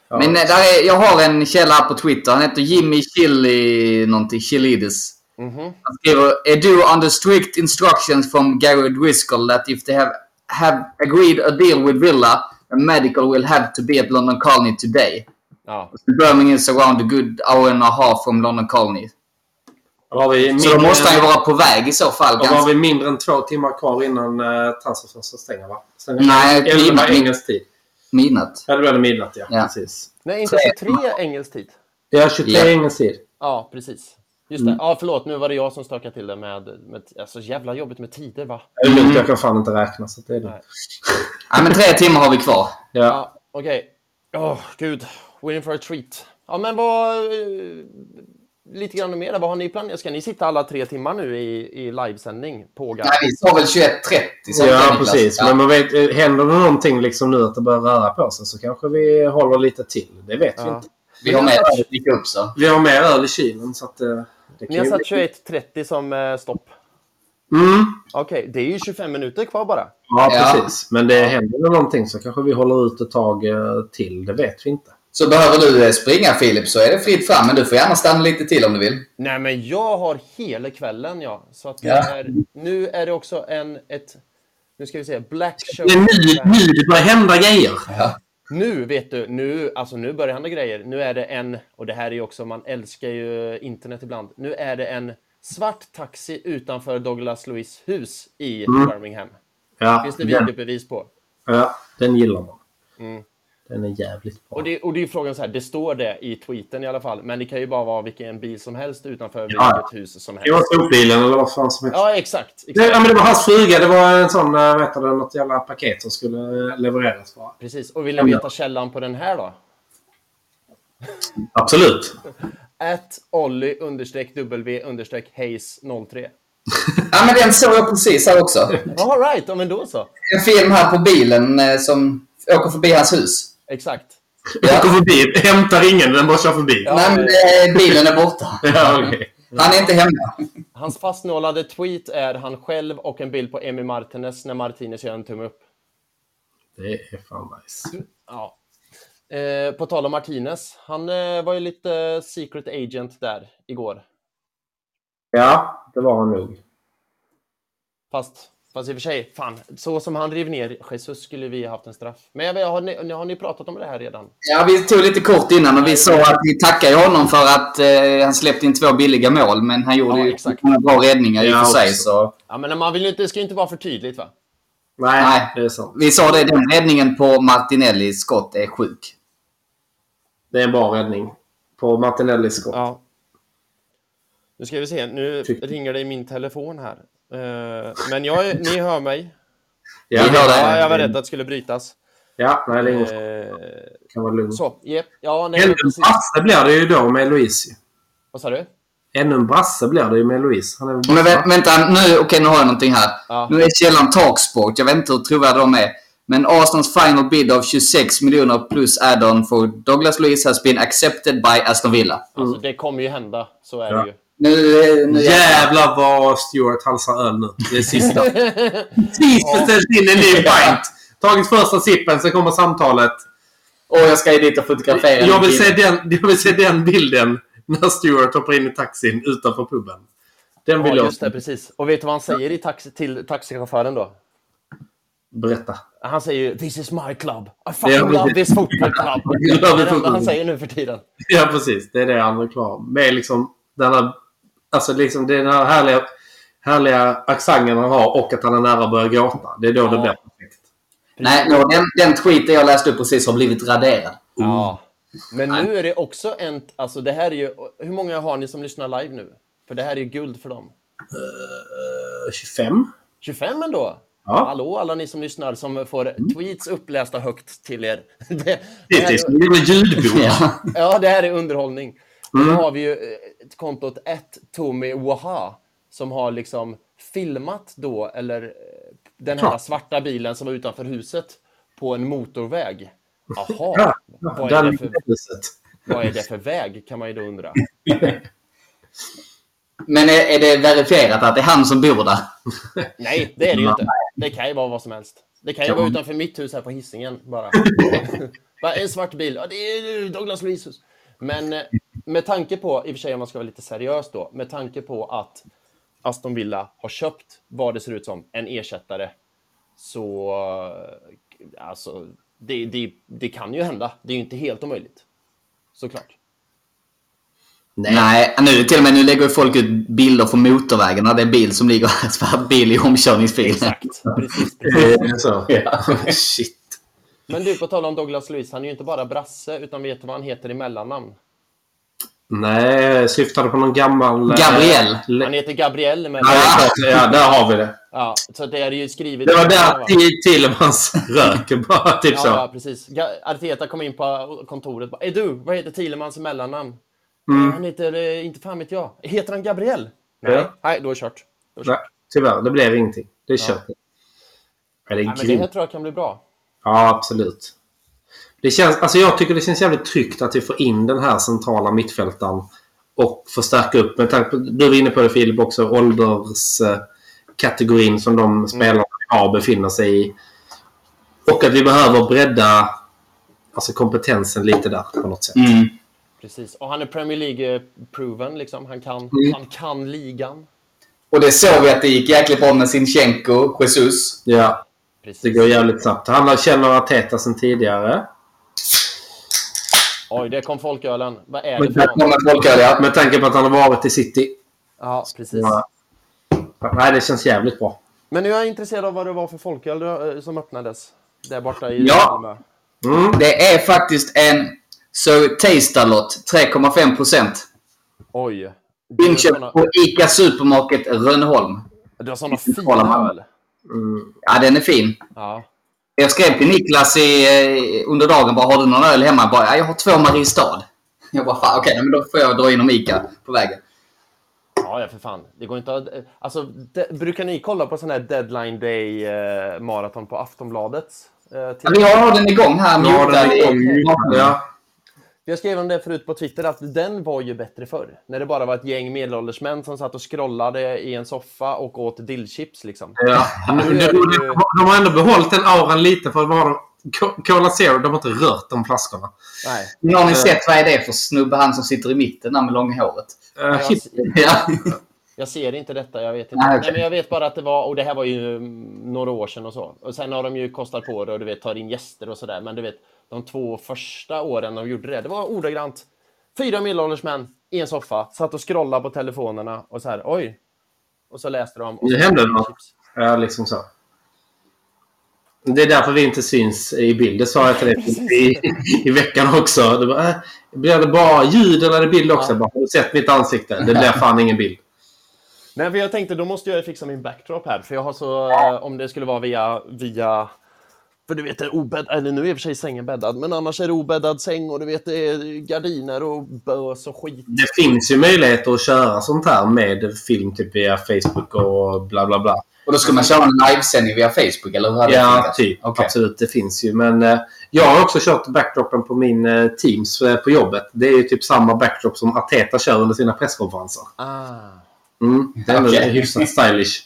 Ja. Men eh, där är, jag har en källa på Twitter. Han heter Jimmy Chili någonting. Chilides. Mhm. Han skriver Är du under strict instructions from Gary Driscoll that if they have, have agreed a deal with Villa, a medical will have to be at London Colony today. Ja. Birmingham is around a good hour and a half from London Colony. Så då måste han ju vara på väg i så fall. Då har vi mindre än två timmar kvar innan uh, transferfönstret stänger, va? Sen Nej, elva engelsk tid. Midnatt. Ja, det blir midnatt, ja. Ja. Precis. Nej, inte 23 engelsk tid. Ja, 23 Ja. engelsk tid. Ja, precis. Just Mm. det. Ja, förlåt. Nu var det jag som stökade till det med... med alltså, jävla jobbigt med tider, va? Lugnt, jag kan fan inte räkna. Så det är det. Nej. Ja, men tre timmar har vi kvar. Ja. Ja, okej. Åh, gud. Waiting for a treat. Ja, men vad... eh, Lite grann mer. Vad har ni planerat? Ska ni sitta alla tre timmar nu i, i livesändning på? Nej, vi sa väl 21.30. sa Ja, inte precis. Ja. Men man vet, eh, händer det någonting liksom nu att det börjar röra på sig så kanske vi håller lite till. Det vet vi Ja. inte. Vi har med att dricka upp så. Vi har mer öl i kylen så att... Det Ni har satt bli- 21.30 som eh, stopp. Mm. Okej, det är ju 25 minuter kvar bara. Ja, Ja. precis. Men det händer det någonting så kanske vi håller ut ett tag eh, till. Det vet vi inte. Så behöver du eh, springa Filip så är det fritt fram. Men du får gärna stanna lite till om du vill. Nej, men jag har hela kvällen, ja. Så att Ja. är, nu är det också en... Ett, Nu ska vi se. Black Show. Det är nu, nu det börjar hända grejer. Nu vet du, nu, alltså nu börjar hända grejer. Nu är det en, och det här är ju också, man älskar ju internet ibland. Nu är det en svart taxi utanför Douglas Lewis hus i Birmingham. Ja, Finns det videobevis på. ja, den gillar man. Mm. Den är jävligt bra. Och det, och det är ju frågan så här, det står det i tweeten i alla fall, men det kan ju bara vara vilken bil som helst utanför Ja. vilket hus som Det var helst. sopbilen eller vad fan som helst. Ja, exakt. Det, exakt. ja, men det var hans fruga. Det var en sån, äh, vet du, något jävla paket som skulle äh, levereras bara. Precis. Och vill ni veta källan på den här då? [LAUGHS] Absolut. At Olly understreck W understreck Hayes 03. [LAUGHS] Ja, men den såg jag precis här också. All right, ja, men då så. En film här på bilen eh, som åker förbi hans hus. Exakt. Jag går förbi. Hämtar ingen, den bara kör förbi. Ja. Nej, men eh, bilen är borta. [LAUGHS] Ja, okej. Han är inte hemma. Hans fastnålade tweet är han själv och en bild på Emi Martinez när Martinez gör en tumme upp. Det är fan nice. Ja. Eh, på tal om Martinez, han eh, var ju lite secret agent där igår. Ja, det var han nog. Fast, fast i och för sig, fan, så som han rev ner Jesus skulle vi ha haft en straff. Men jag vet, har, ni, har ni pratat om det här redan? Ja, vi tog lite kort innan och vi sa att vi tackar honom för att eh, han släppte in två billiga mål. Men han gjorde Ja, ju exakt. många bra räddningar i och för sig. också. Så Ja, men man vill inte, det ska ju inte vara för tydligt va? Nej, Nej. det är sant. vi sa det, den räddningen på Martinellis skott är sjuk. Det är en bra räddning. På Martinellis skott. Ja. Nu ska vi se, nu Tyckte- ringer det i min telefon här. Eh, men jag, ni hör mig? Ja, dig. Ja, jag var rädd att det skulle brytas. Ja, nej, det. Eh, kan vara lugn. så, yep. ja, nej, Ännu en brasse blir det ju då med Louise. Vad sa du? Ännu en brasse blir det ju med Louise. Han är väl Men vä- vänta, nu, okej, nu har jag någonting här. Ja. Nu är källan Talksport. Jag vet inte hur trovärdiga de är. Men Arsenals final bid av 26 miljoner plus add-on for Douglas Luiz has been accepted by Aston Villa. Alltså, det kommer ju hända, så är Ja. det ju. Nu, nu Jävlar vad Stuart halsar öl nu. Det är sista. Precis beställt in en ny pint. Tagit första sippen, sen kommer samtalet. Och jag ska ju dit och fotografera. Jag vill, se den, jag vill se den bilden när Stuart hoppar in i taxin utanför puben. Den vill Ja, jag just det, precis. Och vet du vad han säger i taxi, till taxichauffören då? berätta. Han säger ju “This is my club. I fucking love precis. this football club”. [LAUGHS] Det är det han säger nu för tiden. Ja, precis. Det är det han är klar med. liksom den här, alltså liksom den här härliga, härliga accenten han har och att han är nära att börja gråta. Det är då det Ja. blir perfekt. Nej, no, den, den tweeten jag läste upp precis har blivit raderad. Ja. Men nu är det också en... Alltså det här är ju... Hur många har ni som lyssnar live nu? För det här är ju guld för dem. Eh, 25? 25 ändå? Ja. Hallå alla ni som lyssnar som får tweets upplästa högt till er. Det, [LAUGHS] det, Det är som en ljudbok. [LAUGHS] Ja. ja, det här är underhållning. Mm. Nu har vi ju eh, kontot 1 Tommy Waha som har liksom filmat då, eller eh, den här Klart. svarta bilen som var utanför huset på en motorväg. Jaha, Ja, vad, är det för, vad är det för väg kan man ju då undra. [LAUGHS] Men är, är det verifierat att det är han som bor där? Nej, det är det ju inte. Det kan ju vara vad som helst. Det kan ju vara utanför mitt hus här på hissingen bara. [LAUGHS] bara en svart bil. Ja, det är Douglas Luiz hus. Men eh, med tanke på, i och för sig om man ska vara lite seriös då, med tanke på att Aston Villa har köpt vad det ser ut som en ersättare så eh, alltså det, det, det kan ju hända. Det är ju inte helt omöjligt. Såklart. Nej. Nej, nu, till och med nu lägger ju folk ut bilder från motorvägen när det är en bil som ligger svart bil i omkörningsfilen. Exakt. [LAUGHS] Precis, Det precis. är så. Ja. Shit. Men du, på tal om Douglas Luiz, han är ju inte bara brasse, utan vet du vad han heter i mellannamn? Nej, syftade på någon gammal... eh, Gabriel. le- Han heter Gabriel, men... Ja, ja, där har vi det. Ja, så det är ju skrivet... Det var där Tillemans rök. Bara typ Ja, så. precis. Ga- Arteta kom in på kontoret och bara, Är du, vad heter Thielemans mellannamn? Mm. Han heter, eh, inte fan vet jag. Heter han Gabriel? Ja. Nej, Nej då är det kört. Då är det Nej, kört. tyvärr, det blev ingenting. Det är kört. Ja. det är Nej, men det här tror jag kan bli bra. Ja, absolut. Det känns, alltså jag tycker det känns jävligt tryggt att vi får in den här centrala mittfältaren och förstärka upp. Med tanke på, du var inne på det Filip också, ålderskategorin som de spelarna vi har befinner sig i. Och att vi behöver bredda alltså kompetensen lite där på något sätt. Mm. Precis. Och han är Premier League-proven, liksom. Han kan, Mm. han kan ligan. Och det såg vi att det gick jäkligt bra med Sinchenko, Jesus. Ja, Precis. Det går jävligt snabbt. Han känner Arteta sedan tidigare. Oj, det kom folkölen. Vad är Men det för kommer folköl, ja. Med tanke på att han har varit i City. Ja, precis. Ja. Nej, det känns jävligt bra. Men nu är jag intresserad av vad det var för folköl eh, som öppnades. Där borta i Ja. Malmö. Mm. Det är faktiskt en So Tastalot 3,5 procent. Oj. Du har Inköpt såna, på ICA Supermarket Rönnholm. du har man. fina öl. Ja, den är fin. Ja. Jag skrev till Niklas i, eh, under dagen bara, har du någon öl hemma? Bara, ja, jag har två Mariestad. Jag bara, fan okej, men då får jag dra in om ICA på vägen. Ja, ja, för fan. Det går inte att... Alltså, de, brukar ni kolla på sån här deadline day eh, maraton på Aftonbladet? Eh, Ja, vi har den igång här. Ja, mutad den igång. Ja. Jag skrev om det förut på Twitter att den var ju bättre förr. När det bara var ett gäng medelålders män som satt och scrollade i en soffa och åt dillchips liksom. Ja. Nu, det ju- de har ändå behållit den auran lite för vad har de? Co- Cola Zero, de har inte rört de flaskorna. Nej. Har ni sett vad är det för snubbe, han som sitter i mitten där med långa håret? Uh, Jag. [LAUGHS] Ja. jag ser inte detta, jag vet inte. Nej, Nej, men jag vet bara att det var, och det här var ju mm, några år sedan och så. Och sen har de ju kostat på det och du vet, tar in gäster och sådär. Men du vet, de två första åren de gjorde det, det var ordagrant fyra medelålders män i en soffa, satt och scrollade på telefonerna och så här, oj. Och så läste de. Och så hände det något. chips. Ja, liksom så. Det är därför vi inte syns i bild. Det sa jag till dig [LAUGHS] i, i veckan också. Det bara, äh, blir det bara ljud eller är det bild också? Ja. Bara, har du sett mitt ansikte? Det blir fan ingen bild. Nej, för jag tänkte då måste jag fixa min backdrop här. För jag har så, om det skulle vara via, via för du vet, det är obädd, eller nu är i och för sig sängen bäddad, men annars är det obäddad säng och du vet, det är gardiner och bös och skit. Det finns ju möjligheter att köra sånt här med film typ via Facebook och bla bla bla. Och då ska man köra en livesändning via Facebook, eller hur? Ja, typ. Okej. Absolut, det finns ju. Men eh, jag har också kört backdropen på min eh, Teams eh, på jobbet. Det är ju typ samma backdrop som Arteta kör under sina presskonferenser. Ah. Mm. Det är ändå Okej. hyfsat stylish.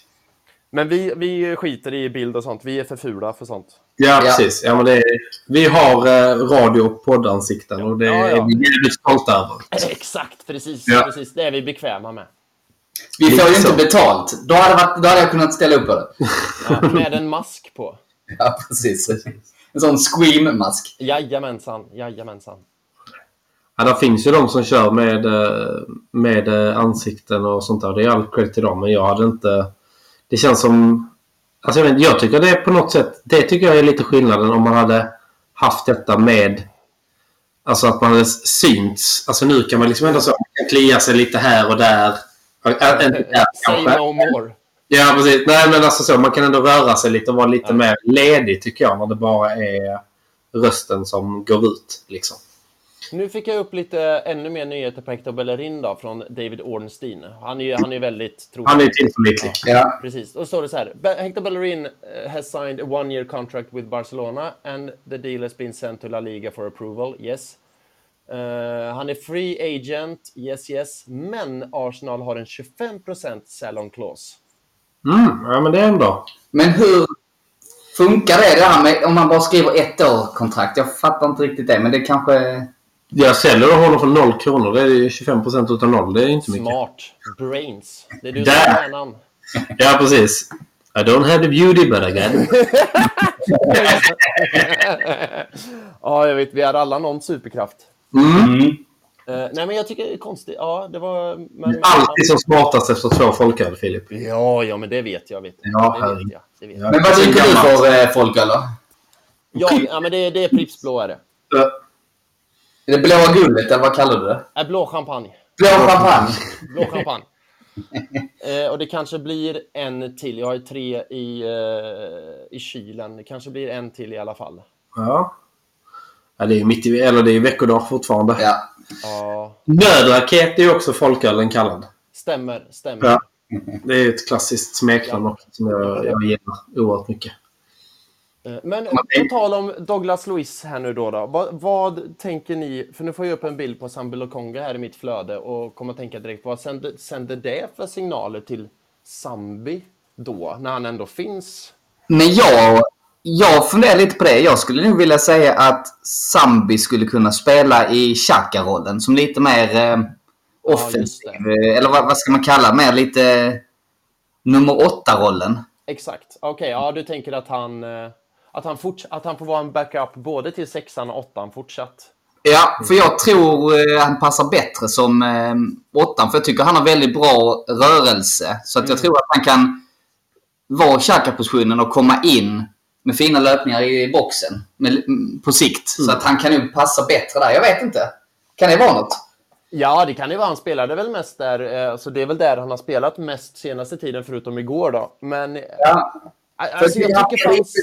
Men vi, vi skiter i bild och sånt. Vi är för fula för sånt. Ja, Ja. precis. Ja, men det är, vi har eh, radio och poddansikten och det Ja, ja. är vi jävligt stolta över. [LAUGHS] Exakt, precis. Ja. precis. Det är vi bekväma med. Vi får ju inte betalt. Då hade, varit, då hade jag kunnat ställa upp på det. Ja, med en mask på. [LAUGHS] Ja, precis. En sån scream-mask. Jajamensan, jajamensan. Ja, det finns ju de som kör med, eh, med eh, ansikten och sånt där. Det är all credit till dem, men jag hade inte... Det känns som... Alltså jag, vet, jag tycker det är på något sätt... Det tycker jag är lite skillnaden om man hade haft detta med... Alltså att man hade synts. Alltså nu kan man liksom ändå så... Man kan klia sig lite här och där. Äh, kanske. no more. Ja, precis. Nej, men alltså så. Man kan ändå röra sig lite och vara lite Ja. mer ledig tycker jag. När det bara är rösten som går ut. Liksom. Nu fick jag upp lite ännu mer nyheter på Hector Bellerin då, från David Ornstein. Han är ju han är väldigt trogen. Han är tillförlitlig. Ja. Precis. Och så står det så här. "Be- Hector Bellerin eh, has signed a one year contract with Barcelona and the deal has been sent to La Liga for approval. Yes. Eh, han är free agent. Yes, yes. Men Arsenal har en 25% sell-on clause. Mm, ja, men det är ändå... Men hur funkar det, det här med om man bara skriver ett år kontrakt? Jag fattar inte riktigt det, men det kanske... Jag säljer honom för noll kronor. Det är ju 25 procent utav noll. Det är inte mycket. Smart. Brains. Det är du Där. som är. Ja, precis. I don't have the beauty but I got [LAUGHS] ja, jag vet. Vi har alla någon superkraft. Mm. Eh, nej, men jag tycker det är konstigt. Ja, det var... Men, Alltid som smartast efter två folköl, Filip. Ja, ja, men det vet jag. Vet. Ja, det vet jag. Det vet Ja. jag. Men vad dricker du för eh, folk, eller? Ja, ja, men det, det är Pripps blå är det. Är det blåa guldet, eller vad kallar du det? Äh, blå champagne. Blå champagne. Blå champagne. [LAUGHS] eh, och det kanske blir en till. Jag har ju tre i, eh, i kylen. Det kanske blir en till i alla fall. Ja. ja det är ju mitt i... Eller det är veckodag fortfarande. Ja. Ja, Nödraket är ju också folkölen kallad. stämmer, stämmer. Ja. Det är ett klassiskt smeknamn också som jag, jag gillar oerhört mycket. Eh, Men på tal om Douglas Luiz här nu då. då vad, vad tänker ni? För nu får jag upp en bild på Sambi Lokonga här i mitt flöde och kommer att tänka direkt. Vad sänder, sänder det för signaler till Sambi då? När han ändå finns? Men jag, jag funderar lite på det. Jag skulle nog vilja säga att Zambi skulle kunna spela i Xhaka-rollen som lite mer eh, offensiv. just eh, eller vad, vad ska man kalla Mer lite nummer åtta-rollen. Exakt. Okej, ja du tänker att han, eh, att, han forts- att han får vara en backup både till sexan och åttan fortsatt. Ja, för jag tror eh, han passar bättre som eh, åttan. För jag tycker han har väldigt bra rörelse. Så att jag tror att han kan vara i Xhaka-positionen och komma in med fina löpningar i boxen med, m- på sikt. Så att han kan nog passa bättre där. Jag vet inte. Kan det vara något? Ja, det kan ju vara. Han spelade väl mest där, eh, så det är väl där han har spelat mest senaste tiden, förutom igår då. Men eh, Ja. alltså, jag tycker fanns...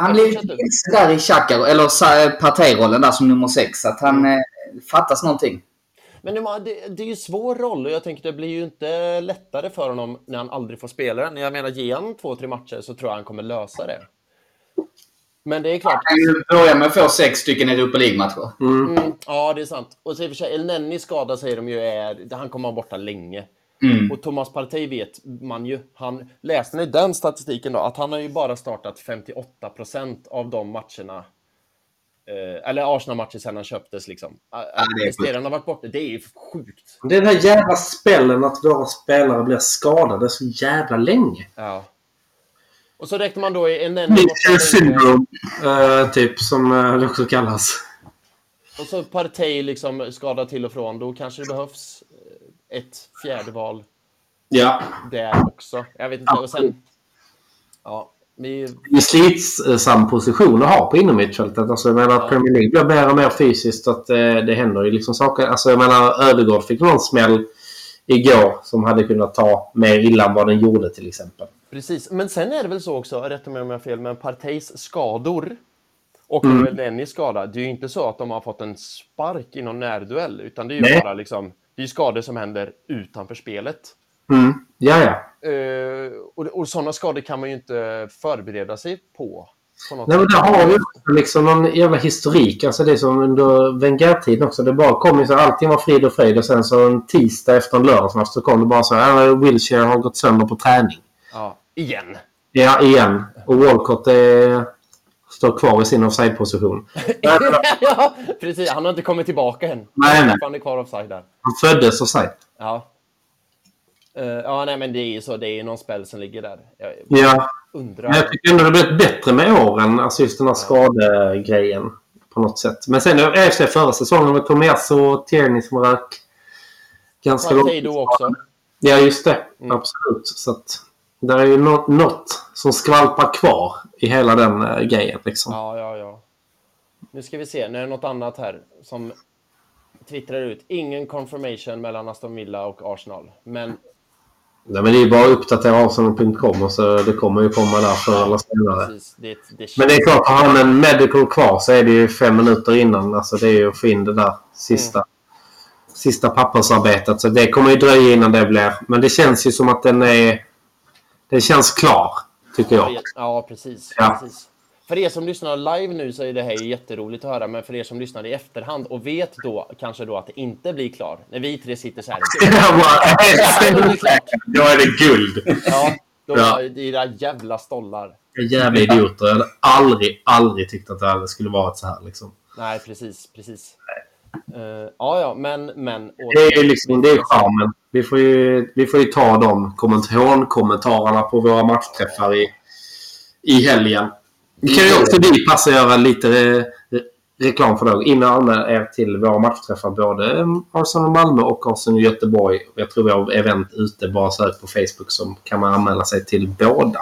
mm, Han blev vilse där i Xhaka, eller Partey-rollen där som nummer sex. Att han eh, fattas någonting. Men det, det, är ju svår roll och jag tänker det blir ju inte lättare för honom när han aldrig får spela den. Jag menar, ge han två, tre matcher så tror jag han kommer lösa det. Men det är klart. Han kan ju börja med att få sex stycken Europa League-matcher. Mm, ja, det är sant. Och så i och för sig, El Nenni skada säger de ju är... Han kommer vara borta länge. Mm. Och Thomas Partey vet man ju. Han, läste ni den statistiken då? Att han har ju bara startat 58% av de matcherna. Eh, eller Arsenal-matcher sedan han köptes liksom. Resterande har varit borta. Det är ju sjukt. Det är den här jävla spällen att våra spelare blir skadade så jävla länge. Ja. Och så räknar man då i Mitchell länge. syndrome, eh, typ, som eh, det också kallas. Och så Partey liksom skadad till och från. Då kanske det behövs eh, ett fjärde val Ja. där också. Jag vet inte. Och sen... Ja, vi... Det är slitsam position att ha på innermittfältet. Alltså, jag menar, Ja. Premier League blir mer och mer fysiskt. Att eh, det händer ju liksom saker. Alltså, jag menar, Ödegård fick någon smäll igår som hade kunnat ta mer illa än vad den gjorde till exempel. Precis, men sen är det väl så också, rätta mig om jag har fel, men Parteis skador och mm. Elneny skada, det är ju inte så att de har fått en spark i någon närduell, utan det är ju Nej. bara liksom, det är ju skador som händer utanför spelet. Mm. Ja, ja. Eh, och, och sådana skador kan man ju inte förbereda sig på. på Nej, men där har också liksom någon jävla historik. Alltså det är som under Wenger-tiden också. Det bara kom ju så allting var frid och fröjd och sen så en tisdag efter en lördagsmatch så kom det bara så här. "Ah, Wilshire har gått sönder på träning. Ja, igen. Ja, igen. Och Walcott är, står kvar i sin offside-position. [LAUGHS] ja, precis. Han har inte kommit tillbaka än. Nej, nej. Han är kvar offside där. Han föddes offside. Ja. Eh, ja, nej, men det är ju så. Det är någon spel som ligger där. Jag Ja, undrar. men jag tycker ändå det har blivit bättre med åren. Alltså just den här skadegrejen. På något sätt. Men sen efter förra säsongen var Tomias och Tierney som rök ganska också. Ja, just det. Mm. Absolut. Så att där är ju nå- något som skvalpar kvar i hela den uh, grejen. Liksom. Ja, ja, ja. Nu ska vi se. Nu är det något annat här som twittrar ut. Ingen confirmation mellan Aston Villa och Arsenal. Men Nej, men det är ju bara att uppdatera Arsenal.com och så det kommer ju komma där förr eller senare. precis, det, det Men det är klart, har han en medical kvar så är det ju fem minuter innan. Alltså det är ju att få in det där sista, sista pappersarbetet. Så det kommer ju dröja innan det blir. Men det känns ju som att den är... Den känns klar, tycker jag. Ja, precis. Ja. precis. För er som lyssnar live nu så är det här jätteroligt att höra, men för er som lyssnar i efterhand och vet då kanske då att det inte blir klar, när vi tre sitter så här. [LAUGHS] Bara, Då är det guld. Ja, då Ja. är det där jävla stollar. Jävla idioter. Jag hade aldrig, aldrig tyckt att det skulle vara så här. Liksom. Nej, precis, precis. Eh, ja, ja, men, men. Det är ju liksom, det är charmen. Vi får ju, vi får ju ta de kommentarerna på våra matchträffar i, i helgen. Vi kan ju också vi passa göra lite re, re, reklam för det. In och anmäl er till våra matchträffar. Både Arsenal Malmö och Arsenal Göteborg. Jag tror vi har event ute. Bara sök på Facebook så kan man anmäla sig till båda.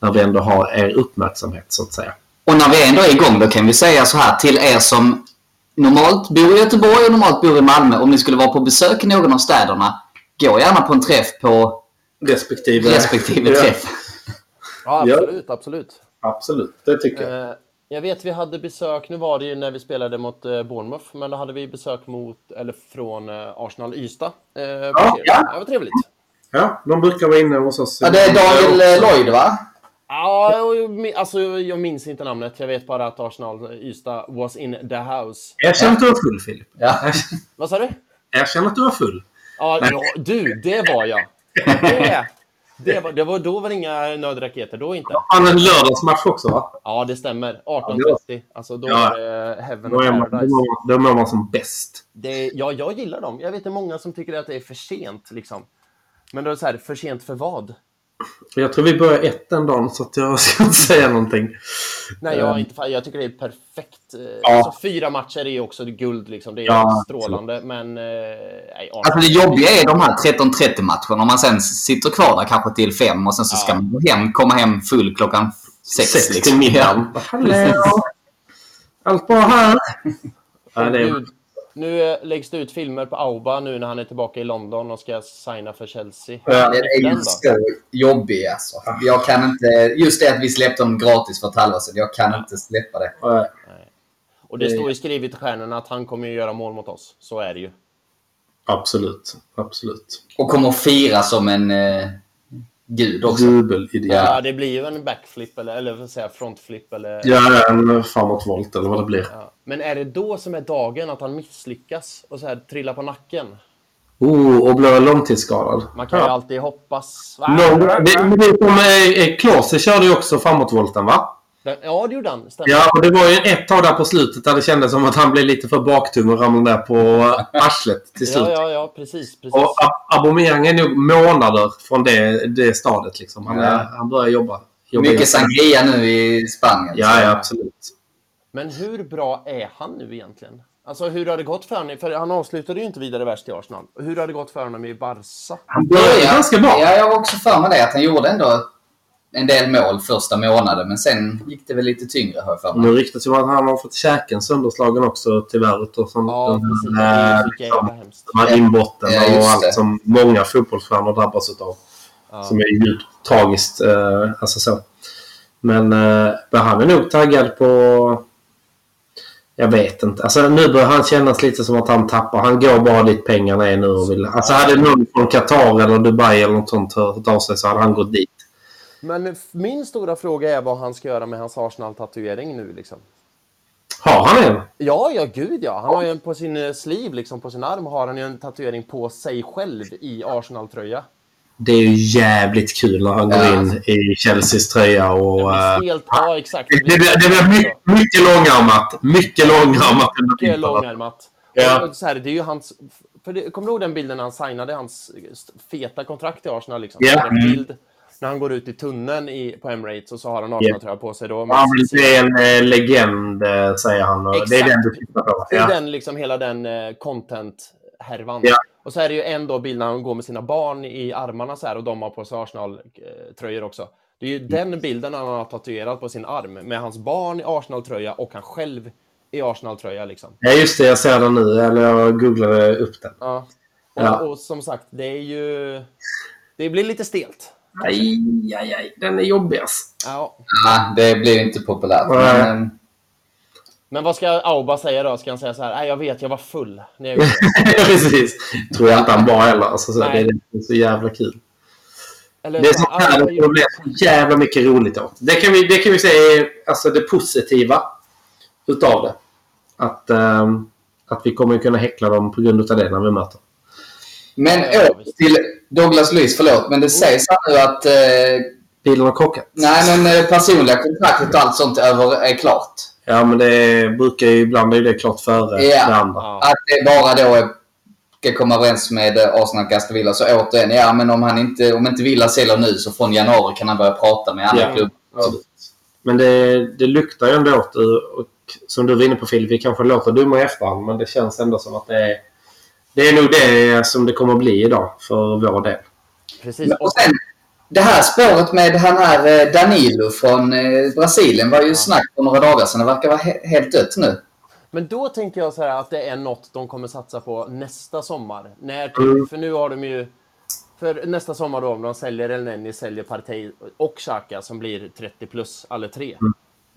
När vi ändå har er uppmärksamhet så att säga. Och när vi ändå är igång då kan vi säga så här till er som normalt bor i Göteborg och normalt bor i Malmö. Om ni skulle vara på besök i någon av städerna, gå gärna på en träff på Respektive, respektive Ja, träff. Ja, absolut, absolut. Absolut, det tycker jag. Eh, jag vet vi hade besök, nu var det ju när vi spelade mot eh, Bournemouth, men då hade vi besök mot, eller från eh, Arsenal Ystad. Ja, ja. Det var trevligt. Ja, de brukar vara inne hos oss. Ja, det är Daniel Lloyd va? Ja, och jag alltså jag minns inte namnet. Jag vet bara att Arsenal Ystad was in the house. Erkänn att du var full, Filip. Ja. Vad sa du? Erkänn att du var full. Ja, ja, du, det var jag. Det, det, var, det var, då var det inga nödraketer, då inte. Han en lördagsmatch också, va? Ja, det stämmer. Ja, det 18.30. Alltså då Ja. var det Heaven Då är man, då mår man, som bäst. Det, ja, jag gillar dem. Jag vet är många som tycker att det är för sent. Liksom. Men då är det så här, för sent för vad? Jag tror vi börjar ett den dagen så att jag [LAUGHS] ska inte säga någonting. Nej, jag, har inte, jag tycker det är perfekt. Eh, Ja. Alltså, fyra matcher är ju också guld. Liksom. Det är Ja, strålande. Men... Eh, nej, Alltså det jobbiga är de här 13.30 matcherna. Om man sen sitter kvar där kanske till fem och sen så ska Ja. man gå hem, komma hem full klockan sex. Sex liksom. till middagen. Hallå! Allt bra här? Ja, det är... Nu eh, läggs det ut filmer på Auba nu när han är tillbaka i London och ska signa för Chelsea. Ja, Den är ju så jobbig alltså. Jag kan inte... Just det att vi släppte dem gratis för ett halvår sedan. Jag kan inte släppa det. Ja, Och det Det- står ju skrivet i stjärnorna att han kommer ju göra mål mot oss. Så är det ju. Absolut. Absolut. Och kommer att fira som en eh, gud också. Jubelideal. Ja, det blir ju en backflip eller, eller vad jag, frontflip eller... ja, en framåtvolt eller vad det blir. Ja. Men är det då som är dagen att han misslyckas och så här trillar på nacken? Oh, och blir långtidsskadad. Man kan ju ja. alltid hoppas. Det, men det är som eh, eh, Klose körde ju också framåtvolten va? Ja, det gjorde han. Stämmer. Ja, och det var ju ett tag där på slutet där det kändes som att han blev lite för baktung och ramlade ner på [LAUGHS] arslet till slut. ja, ja, ja, precis. precis. Och Aubameyang är nog månader från det, det stadiet. Liksom. Han, Ja. han börjar jobba. jobba Mycket sangria nu i Spanien. Ja, ja, absolut. Men hur bra är han nu egentligen? Alltså hur har det gått för honom? För han avslutade ju inte vidare värst i Arsenal. Hur har det gått för honom i Barca? Han börjar ganska bra. Ja, jag har också för mig det. Att han gjorde ändå en del mål första månaden. Men sen gick det väl lite tyngre har jag för mig. Nu ryktas ju att han har fått käken sönderslagen också tyvärr. utav sån- Ja, den här, liksom, de här inbrotten Ja, och allt det. som många fotbollsstjärnor drabbas utav. Ja. Som är djupt tragiskt. Eh, alltså så. Men, eh, han är nog taggad på... Jag vet inte. Alltså, nu börjar han kännas lite som att han tappar. Han går bara dit pengarna är nu och vill... Alltså hade någon från Qatar eller Dubai eller något sånt hört av sig så hade han gått dit. Men min stora fråga är vad han ska göra med hans Arsenal-tatuering nu liksom. Har han en? Ja, ja, gud ja. Han har ju en på sin eh, sleeve, liksom på sin arm, har han ju en tatuering på sig själv i Arsenal-tröja. Det är ju jävligt kul när han går in i Chelseas tröja och... Ja, eh, Helt, ja, exakt. det, det, det blir mycket, mycket långärmat. Mycket långärmat. Mycket långärmat. Ja. Och så här, det är ju hans... För det, kommer du ihåg den bilden när han signade hans feta kontrakt i Arsenal? Liksom? Ja. En bild när han går ut i tunneln i, på Emirates och så har han Arsenal-tröja på sig. Då, Han se en eh, legend, eh, säger han. Och Det är Exakt. den du tittar på. Det är Ja. den, liksom, hela den eh, content-härvan. Ja. Och så är det ju en då bild när han går med sina barn i armarna så här och de har på sig Arsenal-tröjor också. Det är ju den bilden han har tatuerat på sin arm med hans barn i Arsenal-tröja och han själv i Arsenal-tröja. Liksom. ja, just det. Jag ser den nu. Eller jag googlade upp den. Ja. Och, Ja. och som sagt, det är ju... Det blir lite stelt. Aj, aj, aj. Den är jobbigast. Ja. Ja, det blir inte populärt. Nej. Men, eh, Men vad ska Auba säga då? Ska han säga så här? Nej, jag vet, jag var full när jag. [LAUGHS] Precis. Tror jag inte han var heller. Alltså, så, det, Nej. är, det är så jävla kul. Eller, Det är sånt här "Ja, det jag kommer bli så jävla mycket roligt åt. Det kan vi, det kan vi säga är alltså det positiva utav det. Att, ehm, att vi kommer kunna häckla dem på grund utav det när vi möter. Men Ja, ja, åter till Douglas Luiz, förlåt. Men det sägs här nu att... Eh, Bilen har krockat. nej, men eh, personliga kontraktet och allt sånt över, är klart. Ja, men det brukar ju ibland är det klart före Ja. det andra. Ja. Att det bara då är, ska komma överens med eh, Arsenal Aston Villa. Så återigen, ja men om han inte, om inte Villa säljer nu så från januari kan han börja prata med andra Ja. klubbar. Absolut. Men det, det luktar ju ändå åt det. Och som du var inne på Filip, vi kanske låter dumma i efterhand. Men det känns ändå som att det är, det är nog det som det kommer att bli idag för vår del. Precis. Och sen, det här spåret med han här eh, Danilo från eh, Brasilien var ju snack för några dagar sedan. Det verkar vara he- helt dött nu. Men då tänker jag så här att det är något de kommer satsa på nästa sommar. När, typ- Mm. För nu har de ju... För nästa sommar då, om de säljer El Neni, säljer Partey och Xhaka som blir 30 plus, alla tre.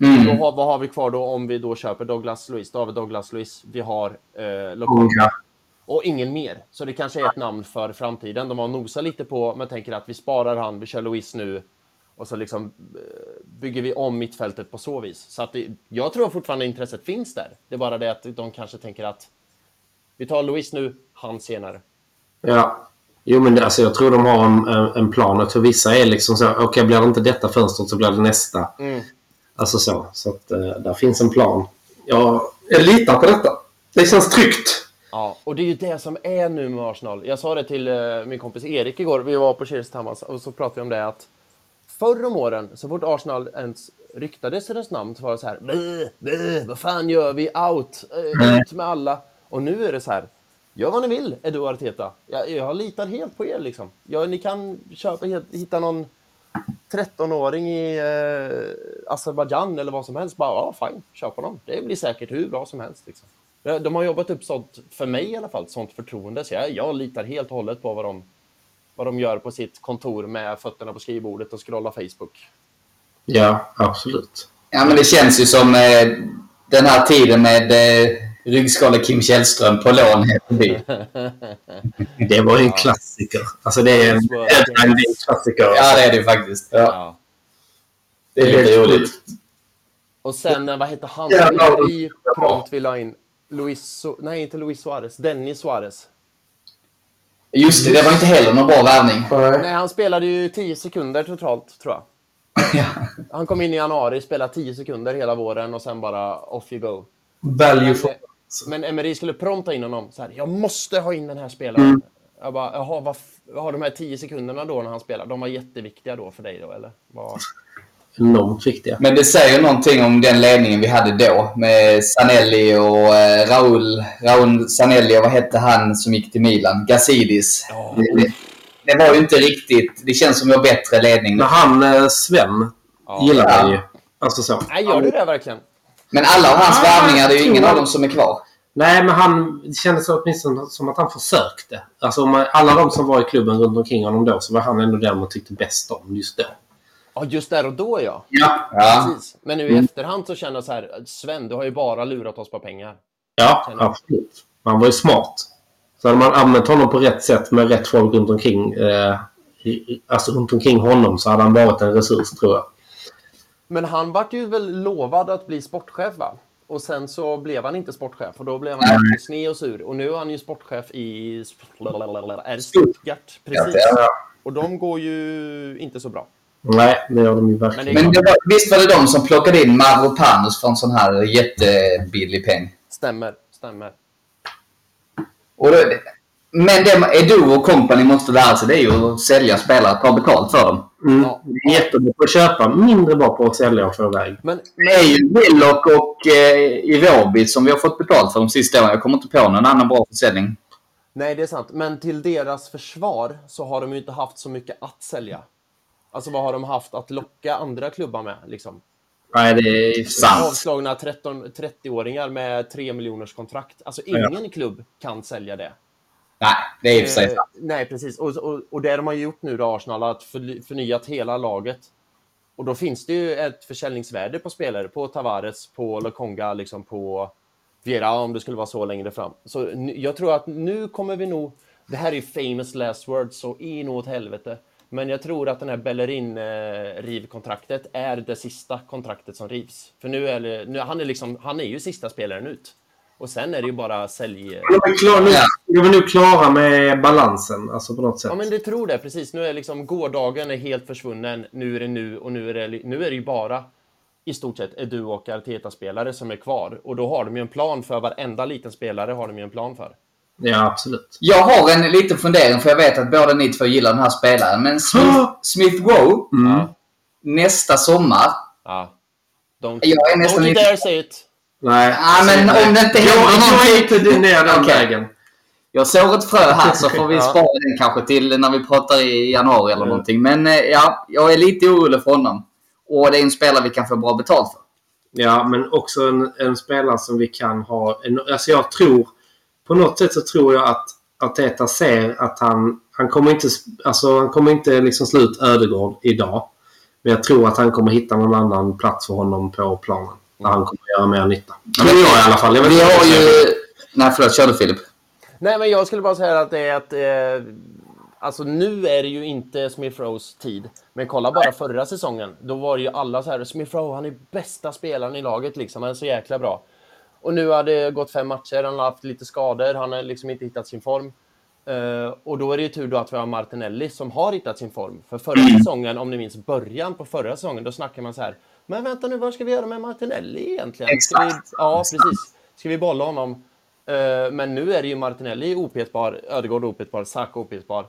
Mm. Då har, vad har vi kvar då om vi då köper Douglas Luiz? Då har vi Douglas Luiz, vi har eh, Lokonga Ja. Och ingen mer. Så det kanske är ett namn för framtiden. De har nosat lite på, men tänker att vi sparar han, vi kör Luiz nu. Och så liksom eh, bygger vi om mittfältet på så vis. Så att det, jag tror fortfarande intresset finns där. Det är bara det att de kanske tänker att vi tar Luiz nu, han senare. Ja. Jo, men det, alltså, jag tror de har en, en- plan. Jag tror vissa är liksom så okej, blir det inte detta fönstret så blir det nästa. Mm. Alltså så. Så att eh, där finns en plan. Jag, jag litar på detta. Det känns tryggt. Ja, och det är ju det som är nu med Arsenal. Jag sa det till eh, min kompis Erik igår. Vi var på Cheers tillsammans och så pratade vi om det att förr om åren, så fort Arsenal ens ryktades deras namn så var det så här, "Bäh, bäh, vad fan gör vi? Out! Eh, ut med alla! Och nu är det så här, gör vad ni vill, Edu och Arteta. Jag, jag litar helt på er liksom. Ja, ni kan köpa, hitta någon 13-åring i eh, Azerbajdzjan eller vad som helst. Bara, ja, fine, kör på dem. Det blir säkert hur bra som helst. Liksom. De de har jobbat upp sånt, för mig i alla fall, sånt förtroende. Så jag, jag litar helt och hållet på vad de, vad de gör på sitt kontor med fötterna på skrivbordet och scrollar Facebook. Ja, absolut. Ja, men det känns ju som eh, den här tiden med eh, ryggskale Kim Källström på lån förbi. [LAUGHS] Det var ju en klassiker. Alltså det är en, klassiker. Ja, det är det ju faktiskt. Ja, Ja. det är lite roligt. Och sen, eh, vad heter han Ja, ja. vi prompt vill ha in? Luis, nej, inte Luis Suarez. Dennis Suarez. Just det, det var inte heller någon bra värvning. Nej, han spelade ju 10 sekunder totalt, tror jag. [LAUGHS] Ja. Han kom in i januari, spelade 10 sekunder hela våren och sen bara off you go. Value for... Men Emery skulle prompta in honom. Så här, jag måste ha in den här spelaren. Jag bara, jaha, vad har de här 10 sekunderna då när han spelar? De var jätteviktiga då för dig då, eller? Vad... Enormt viktiga. Men det säger någonting om den ledningen vi hade då med Sanelli och eh, Raul, Raul Sanelli och vad hette han som gick till Milan? Gazidis. Ja. Det, det var ju inte riktigt... Det känns som vi har bättre ledning nu. Men han eh, Sven Ja. gillar Ja. jag ju. Alltså så. Nej, gör du det verkligen? Men alla av hans Ah, värvningar, det är ju ingen av dem som är kvar. Nej, men han det kändes åtminstone som att han försökte. Alltså om man, alla de som var i klubben runt omkring honom då så var han ändå den man tyckte bäst om just då. Ja, just där och då ja. Ja. Ja. Precis. Men nu i efterhand så känner jag så här, Sven, du har ju bara lurat oss på pengar. Ja, absolut. Han var ju smart. Så hade man använt honom på rätt sätt med rätt folk runt omkring, eh, alltså runt omkring honom så hade han varit en resurs tror jag. Men han vart ju väl lovad att bli sportchef va? Och sen så blev han inte sportchef och då blev han sned och sur. Och nu är han ju sportchef i är Stuttgart. Precis. Och de går ju inte så bra. Nej, det gör de ju verkligen. Men det Men var, visst var det de som plockade in Mavropanos för en sån här jättebillig peng? Stämmer, stämmer. Och då, men det Edu och company måste lära sig det är ju att sälja spelare, ta betalt för dem. Mm. Ja. Det är Jättebra på att köpa, mindre bra på att sälja och få iväg. Men, Det är ju Willock och eh, Iwobi som vi har fått betalt för de sista åren. Jag kommer inte på någon annan bra försäljning. nej, det är sant. Men till deras försvar så har de ju inte haft så mycket att sälja. Alltså vad har de haft att locka andra klubbar med? Liksom? Nej, det är Sant. Avslagna 13 30-åringar med 3 miljoners kontrakt. Alltså ingen klubb kan sälja det. Nej, det är i och för sig Eh, sant. nej, precis. Och, och, och det de har gjort nu då, Arsenal, att förny- förnyat hela laget. Och då finns det ju ett försäljningsvärde på spelare, på Tavares, på Lokonga, liksom på Viera om det skulle vara så längre fram. Så jag tror att nu kommer vi nog... Det här är ju famous last words, så inåt helvete. Men jag tror att den här Bellerin-rivkontraktet är det sista kontraktet som rivs. För nu är det, nu, han, är liksom, han är ju sista spelaren ut. Och sen är det ju bara sälj... De är, klar, nu, de är nu klara med balansen, alltså på något sätt. Ja, men det tror det. Precis. Nu är liksom gårdagen är helt försvunnen. Nu är det nu och nu är det, nu är det ju bara i stort sett Edu och Arteta-spelare som är kvar. Och då har de ju en plan för varenda liten spelare har de ju en plan för. Ja, absolut. Jag har en liten fundering för jag vet att båda ni två gillar den här spelaren. Men Smith, [GASPS] Smith Rowe, Mm. nästa sommar. Ja. Don't, Jag är nästan don't dare say it. Nej. Ja, men om det inte Jag händer någonting. inte ner den Okej. vägen. Jag sår ett frö här så får vi [LAUGHS] Ja. spara den kanske till när vi pratar i januari eller Mm. någonting. Men eh, ja, jag är lite orolig för honom. Och det är en spelare vi kan få bra betalt för. Ja, men också en, en spelare som vi kan ha... En, alltså jag tror... På något sätt så tror jag att Arteta ser att han... Han kommer inte, alltså, han kommer inte liksom slå ut Ödegård idag. Men jag tror att han kommer hitta någon annan plats för honom på planen. Där han kommer göra mer nytta. Tror jag i alla fall. Jag vet Vi inte har ju... Nej, förlåt. Kör du Filip. Nej, men jag skulle bara säga att det är att... Eh, alltså nu är det ju inte Smith Rowes tid. Men kolla bara förra säsongen. Då var det ju alla så här, Smith Rowe, han är bästa spelaren i laget liksom. Han är så jäkla bra. Och nu har det gått fem matcher, han har haft lite skador, han har liksom inte hittat sin form. Eh, och då är det ju tur då att vi har Martinelli som har hittat sin form. För förra säsongen, om ni minns början på förra säsongen, då snackar man så här. Men vänta nu, vad ska vi göra med Martinelli egentligen? Ska vi, ja, precis. Ska vi bolla honom? Eh, men nu är det ju Martinelli opetbar, Ödegård opetbar, Saka opetbar.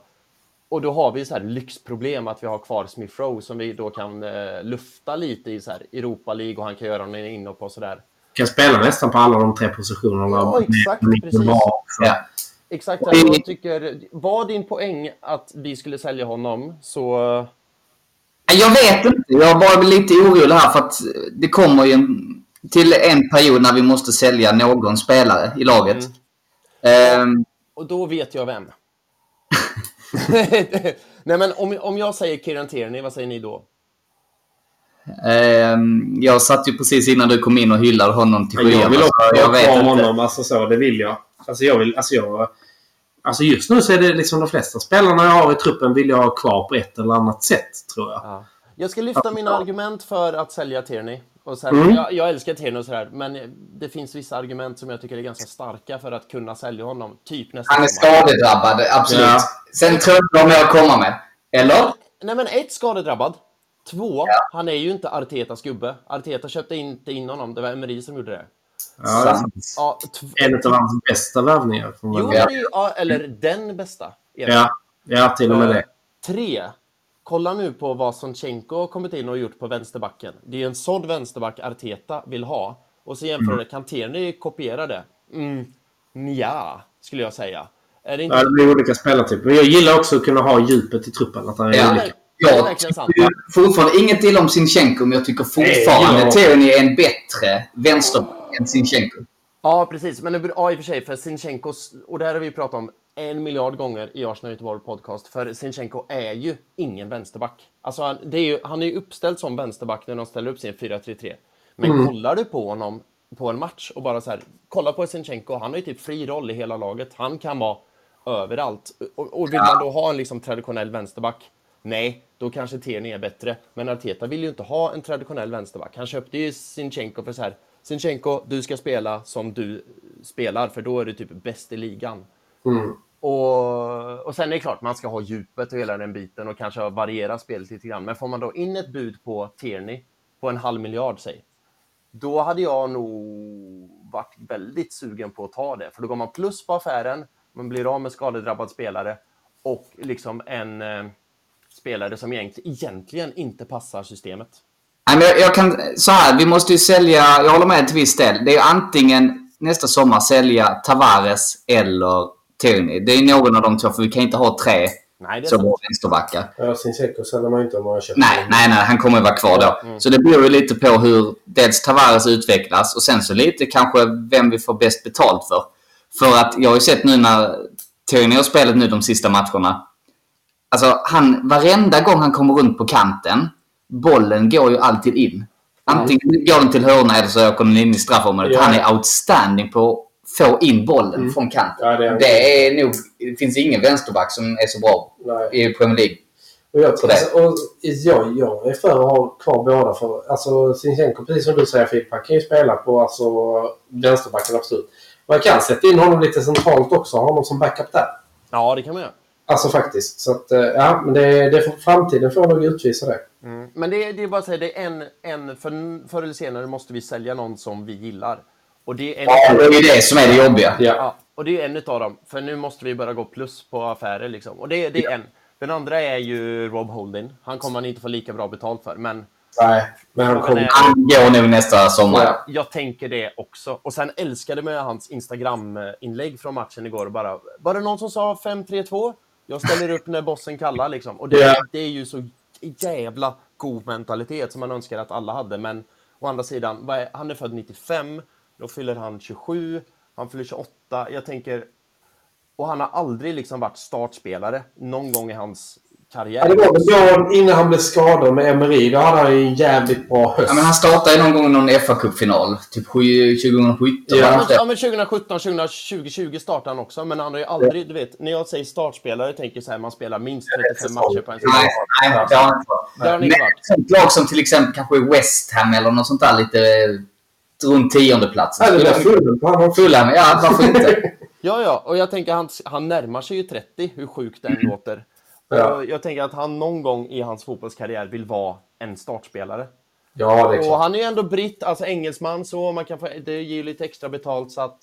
och då har vi så här lyxproblem att vi har kvar Smith Rowe som vi då kan eh, lufta lite i så här Europa League och han kan göra någon inhopp och sådär. Kan spela nästan på alla de tre positionerna. Ja, exakt, precis. Ja. Exakt, jag tycker, var din poäng att vi skulle sälja honom så... Jag vet inte. Jag var lite orolig här för att det kommer ju en, till en period när vi måste sälja någon spelare i laget. Ehm, Och då vet jag vem. [LAUGHS] Nej men om, om jag säger Kieran Tierney, vad säger ni då? Ehm, jag satt ju precis innan du kom in och hyllade honom till Men jag skyarna. vill så också Jag vet inte. honom. Alltså så, det vill jag. Alltså jag vill... Alltså jag... Alltså just nu så är det liksom de flesta spelarna jag har i truppen vill jag ha kvar på ett eller annat sätt, tror jag. Ja. Jag ska lyfta mina argument för att sälja Tierney. Och så här, Mm. jag, jag älskar Tierney och sådär, men det finns vissa argument som jag tycker är ganska starka för att kunna sälja honom. Typ nästa Han är skadedrabbad, absolut. Ja. Sen tror jag de jag komma med. Eller? Nej men ett, skadedrabbad. Två, han är ju inte Artetas gubbe. Arteta köpte inte in honom, det var Emery som gjorde det. Ja. Ja, en av hans bästa värvningar. Jo, ja, eller den bästa. Ja, ja, till och med det. Tre. Kolla nu på vad Sonchenko har kommit in och gjort på vänsterbacken. Det är en sån vänsterback Arteta vill ha. Och så jämför det, kan Tierney kopiera det? Mm, nja, skulle jag säga. Är det inte... Ja, det blir olika spelartyper. Men jag gillar också att kunna ha djupet i truppen. Att han är Ja. olika. Jag tycker fortfarande inget illa om Sinchenko, men jag tycker fortfarande ja. Tierney är en bättre vänsterback än Sinchenko. Ja, precis. Men ja, i och för sig, för Sinchenkos, och det här har vi pratat om en miljard gånger i Arsenal Göteborg podcast, för Sinchenko är ju ingen vänsterback. Alltså, han, det är ju, han är ju uppställd som vänsterback när de ställer upp sin 4-3-3. Men kollar du på honom på en match och bara så här, kolla på Sinchenko, han har ju typ fri roll i hela laget. Han kan vara överallt. Och, och vill man då ha en liksom traditionell vänsterback? Nej, då kanske Tierney är bättre. Men Arteta vill ju inte ha en traditionell vänsterback. Han köpte ju Sinchenko för så här. Sinchenko, du ska spela som du spelar, för då är du typ bäst i ligan. Och, och sen är det klart, man ska ha djupet och hela den biten och kanske variera spelet lite grann. Men får man då in ett bud på Tierney på en halv miljard, säg. Då hade jag nog varit väldigt sugen på att ta det. För då går man plus på affären, man blir av med skadedrabbad spelare och liksom en eh, spelare som egentligen, inte passar systemet. Nej, men jag, kan, så här, vi måste ju sälja, jag håller med till viss del. Det är antingen nästa sommar sälja Tavares eller Tierney. Det är någon av de två, för vi kan inte ha tre Nej, det är som sant. vänsterbackar. Ja, Sinchenko säljer man inte om man har köpt Nej, nej, nej, han kommer vara kvar då. Så det beror ju lite på hur dels Tavares utvecklas och sen så lite kanske vem vi får bäst betalt för. För att jag har ju sett nu när Tierney har spelat nu de sista matcherna. Alltså, han, varenda gång han kommer runt på kanten, bollen går ju alltid in. Antingen går den till hörna eller så åker den in i straffområdet. Ja. Han är outstanding på att få in bollen från kanten. Ja, det är det är nog... Det finns ingen vänsterback som är så bra Nej. i Premier League. Och jag, alltså, och jag, jag är för att ha kvar båda. För, alltså, Sinchenko, precis som du säger Filip, han kan ju spela på alltså, vänsterbacken absolut. Man kan sätta in honom lite centralt också. Ha honom som backup där. Ja, det kan man göra. Alltså faktiskt. Så att, eh, ja, men det, det, framtiden får nog utvisa det. Men det, det är bara att säga, det är en, en för, förr eller senare måste vi sälja någon som vi gillar. Och det är en, Ja, det är det som är det jobbiga. Ja. Ja, och det är en utav dem. För nu måste vi börja gå plus på affärer liksom. Och det, det är en. Den andra är ju Rob Holding. Han kommer man inte få lika bra betalt för. Men Nej, men han kommer... är- Han går nog nästa sommar. Ja. jag tänker det också. Och sen älskade man hans Instagram-inlägg från matchen igår. Bara, var det någon som sa 5-3-2? Jag ställer upp när bossen kallar liksom. Och det, Ja. det är ju så jävla god mentalitet som man önskar att alla hade. Men å andra sidan, är, han är född 95. Då fyller han 27. Han fyller 28. Jag tänker... Och han har aldrig liksom varit startspelare någon gång i hans karriär. Ja, det var väl då innan han blev skadad med Emery. Då hade han ju en jävligt bra höst. Ja, men han startade någon gång i någon FA-cupfinal. Typ sju- 2017. Ja. Ja, det men, inte? ja, men 2017, 2020 startade han också, men han har ju aldrig, du vet, när jag säger startspelare tänker jag så här, man spelar minst 35 matcher på en säsong. Nej, nej, det har han inte Det har han varit. inte Men ett sånt lag som till exempel kanske West Ham eller något sånt där lite runt tiondeplatsen. Ja, det var fullt på honom. Fulham, ja varför inte? [LAUGHS] Ja, ja, och jag tänker han, han närmar sig ju 30, hur sjukt den [CLEARS THROAT] låter. Ja. Och jag tänker att han någon gång i hans fotbollskarriär vill vara en startspelare. Ja, det är Och klart. han är ju ändå britt, alltså engelsman så, man kan få, det ger ju lite extra betalt så att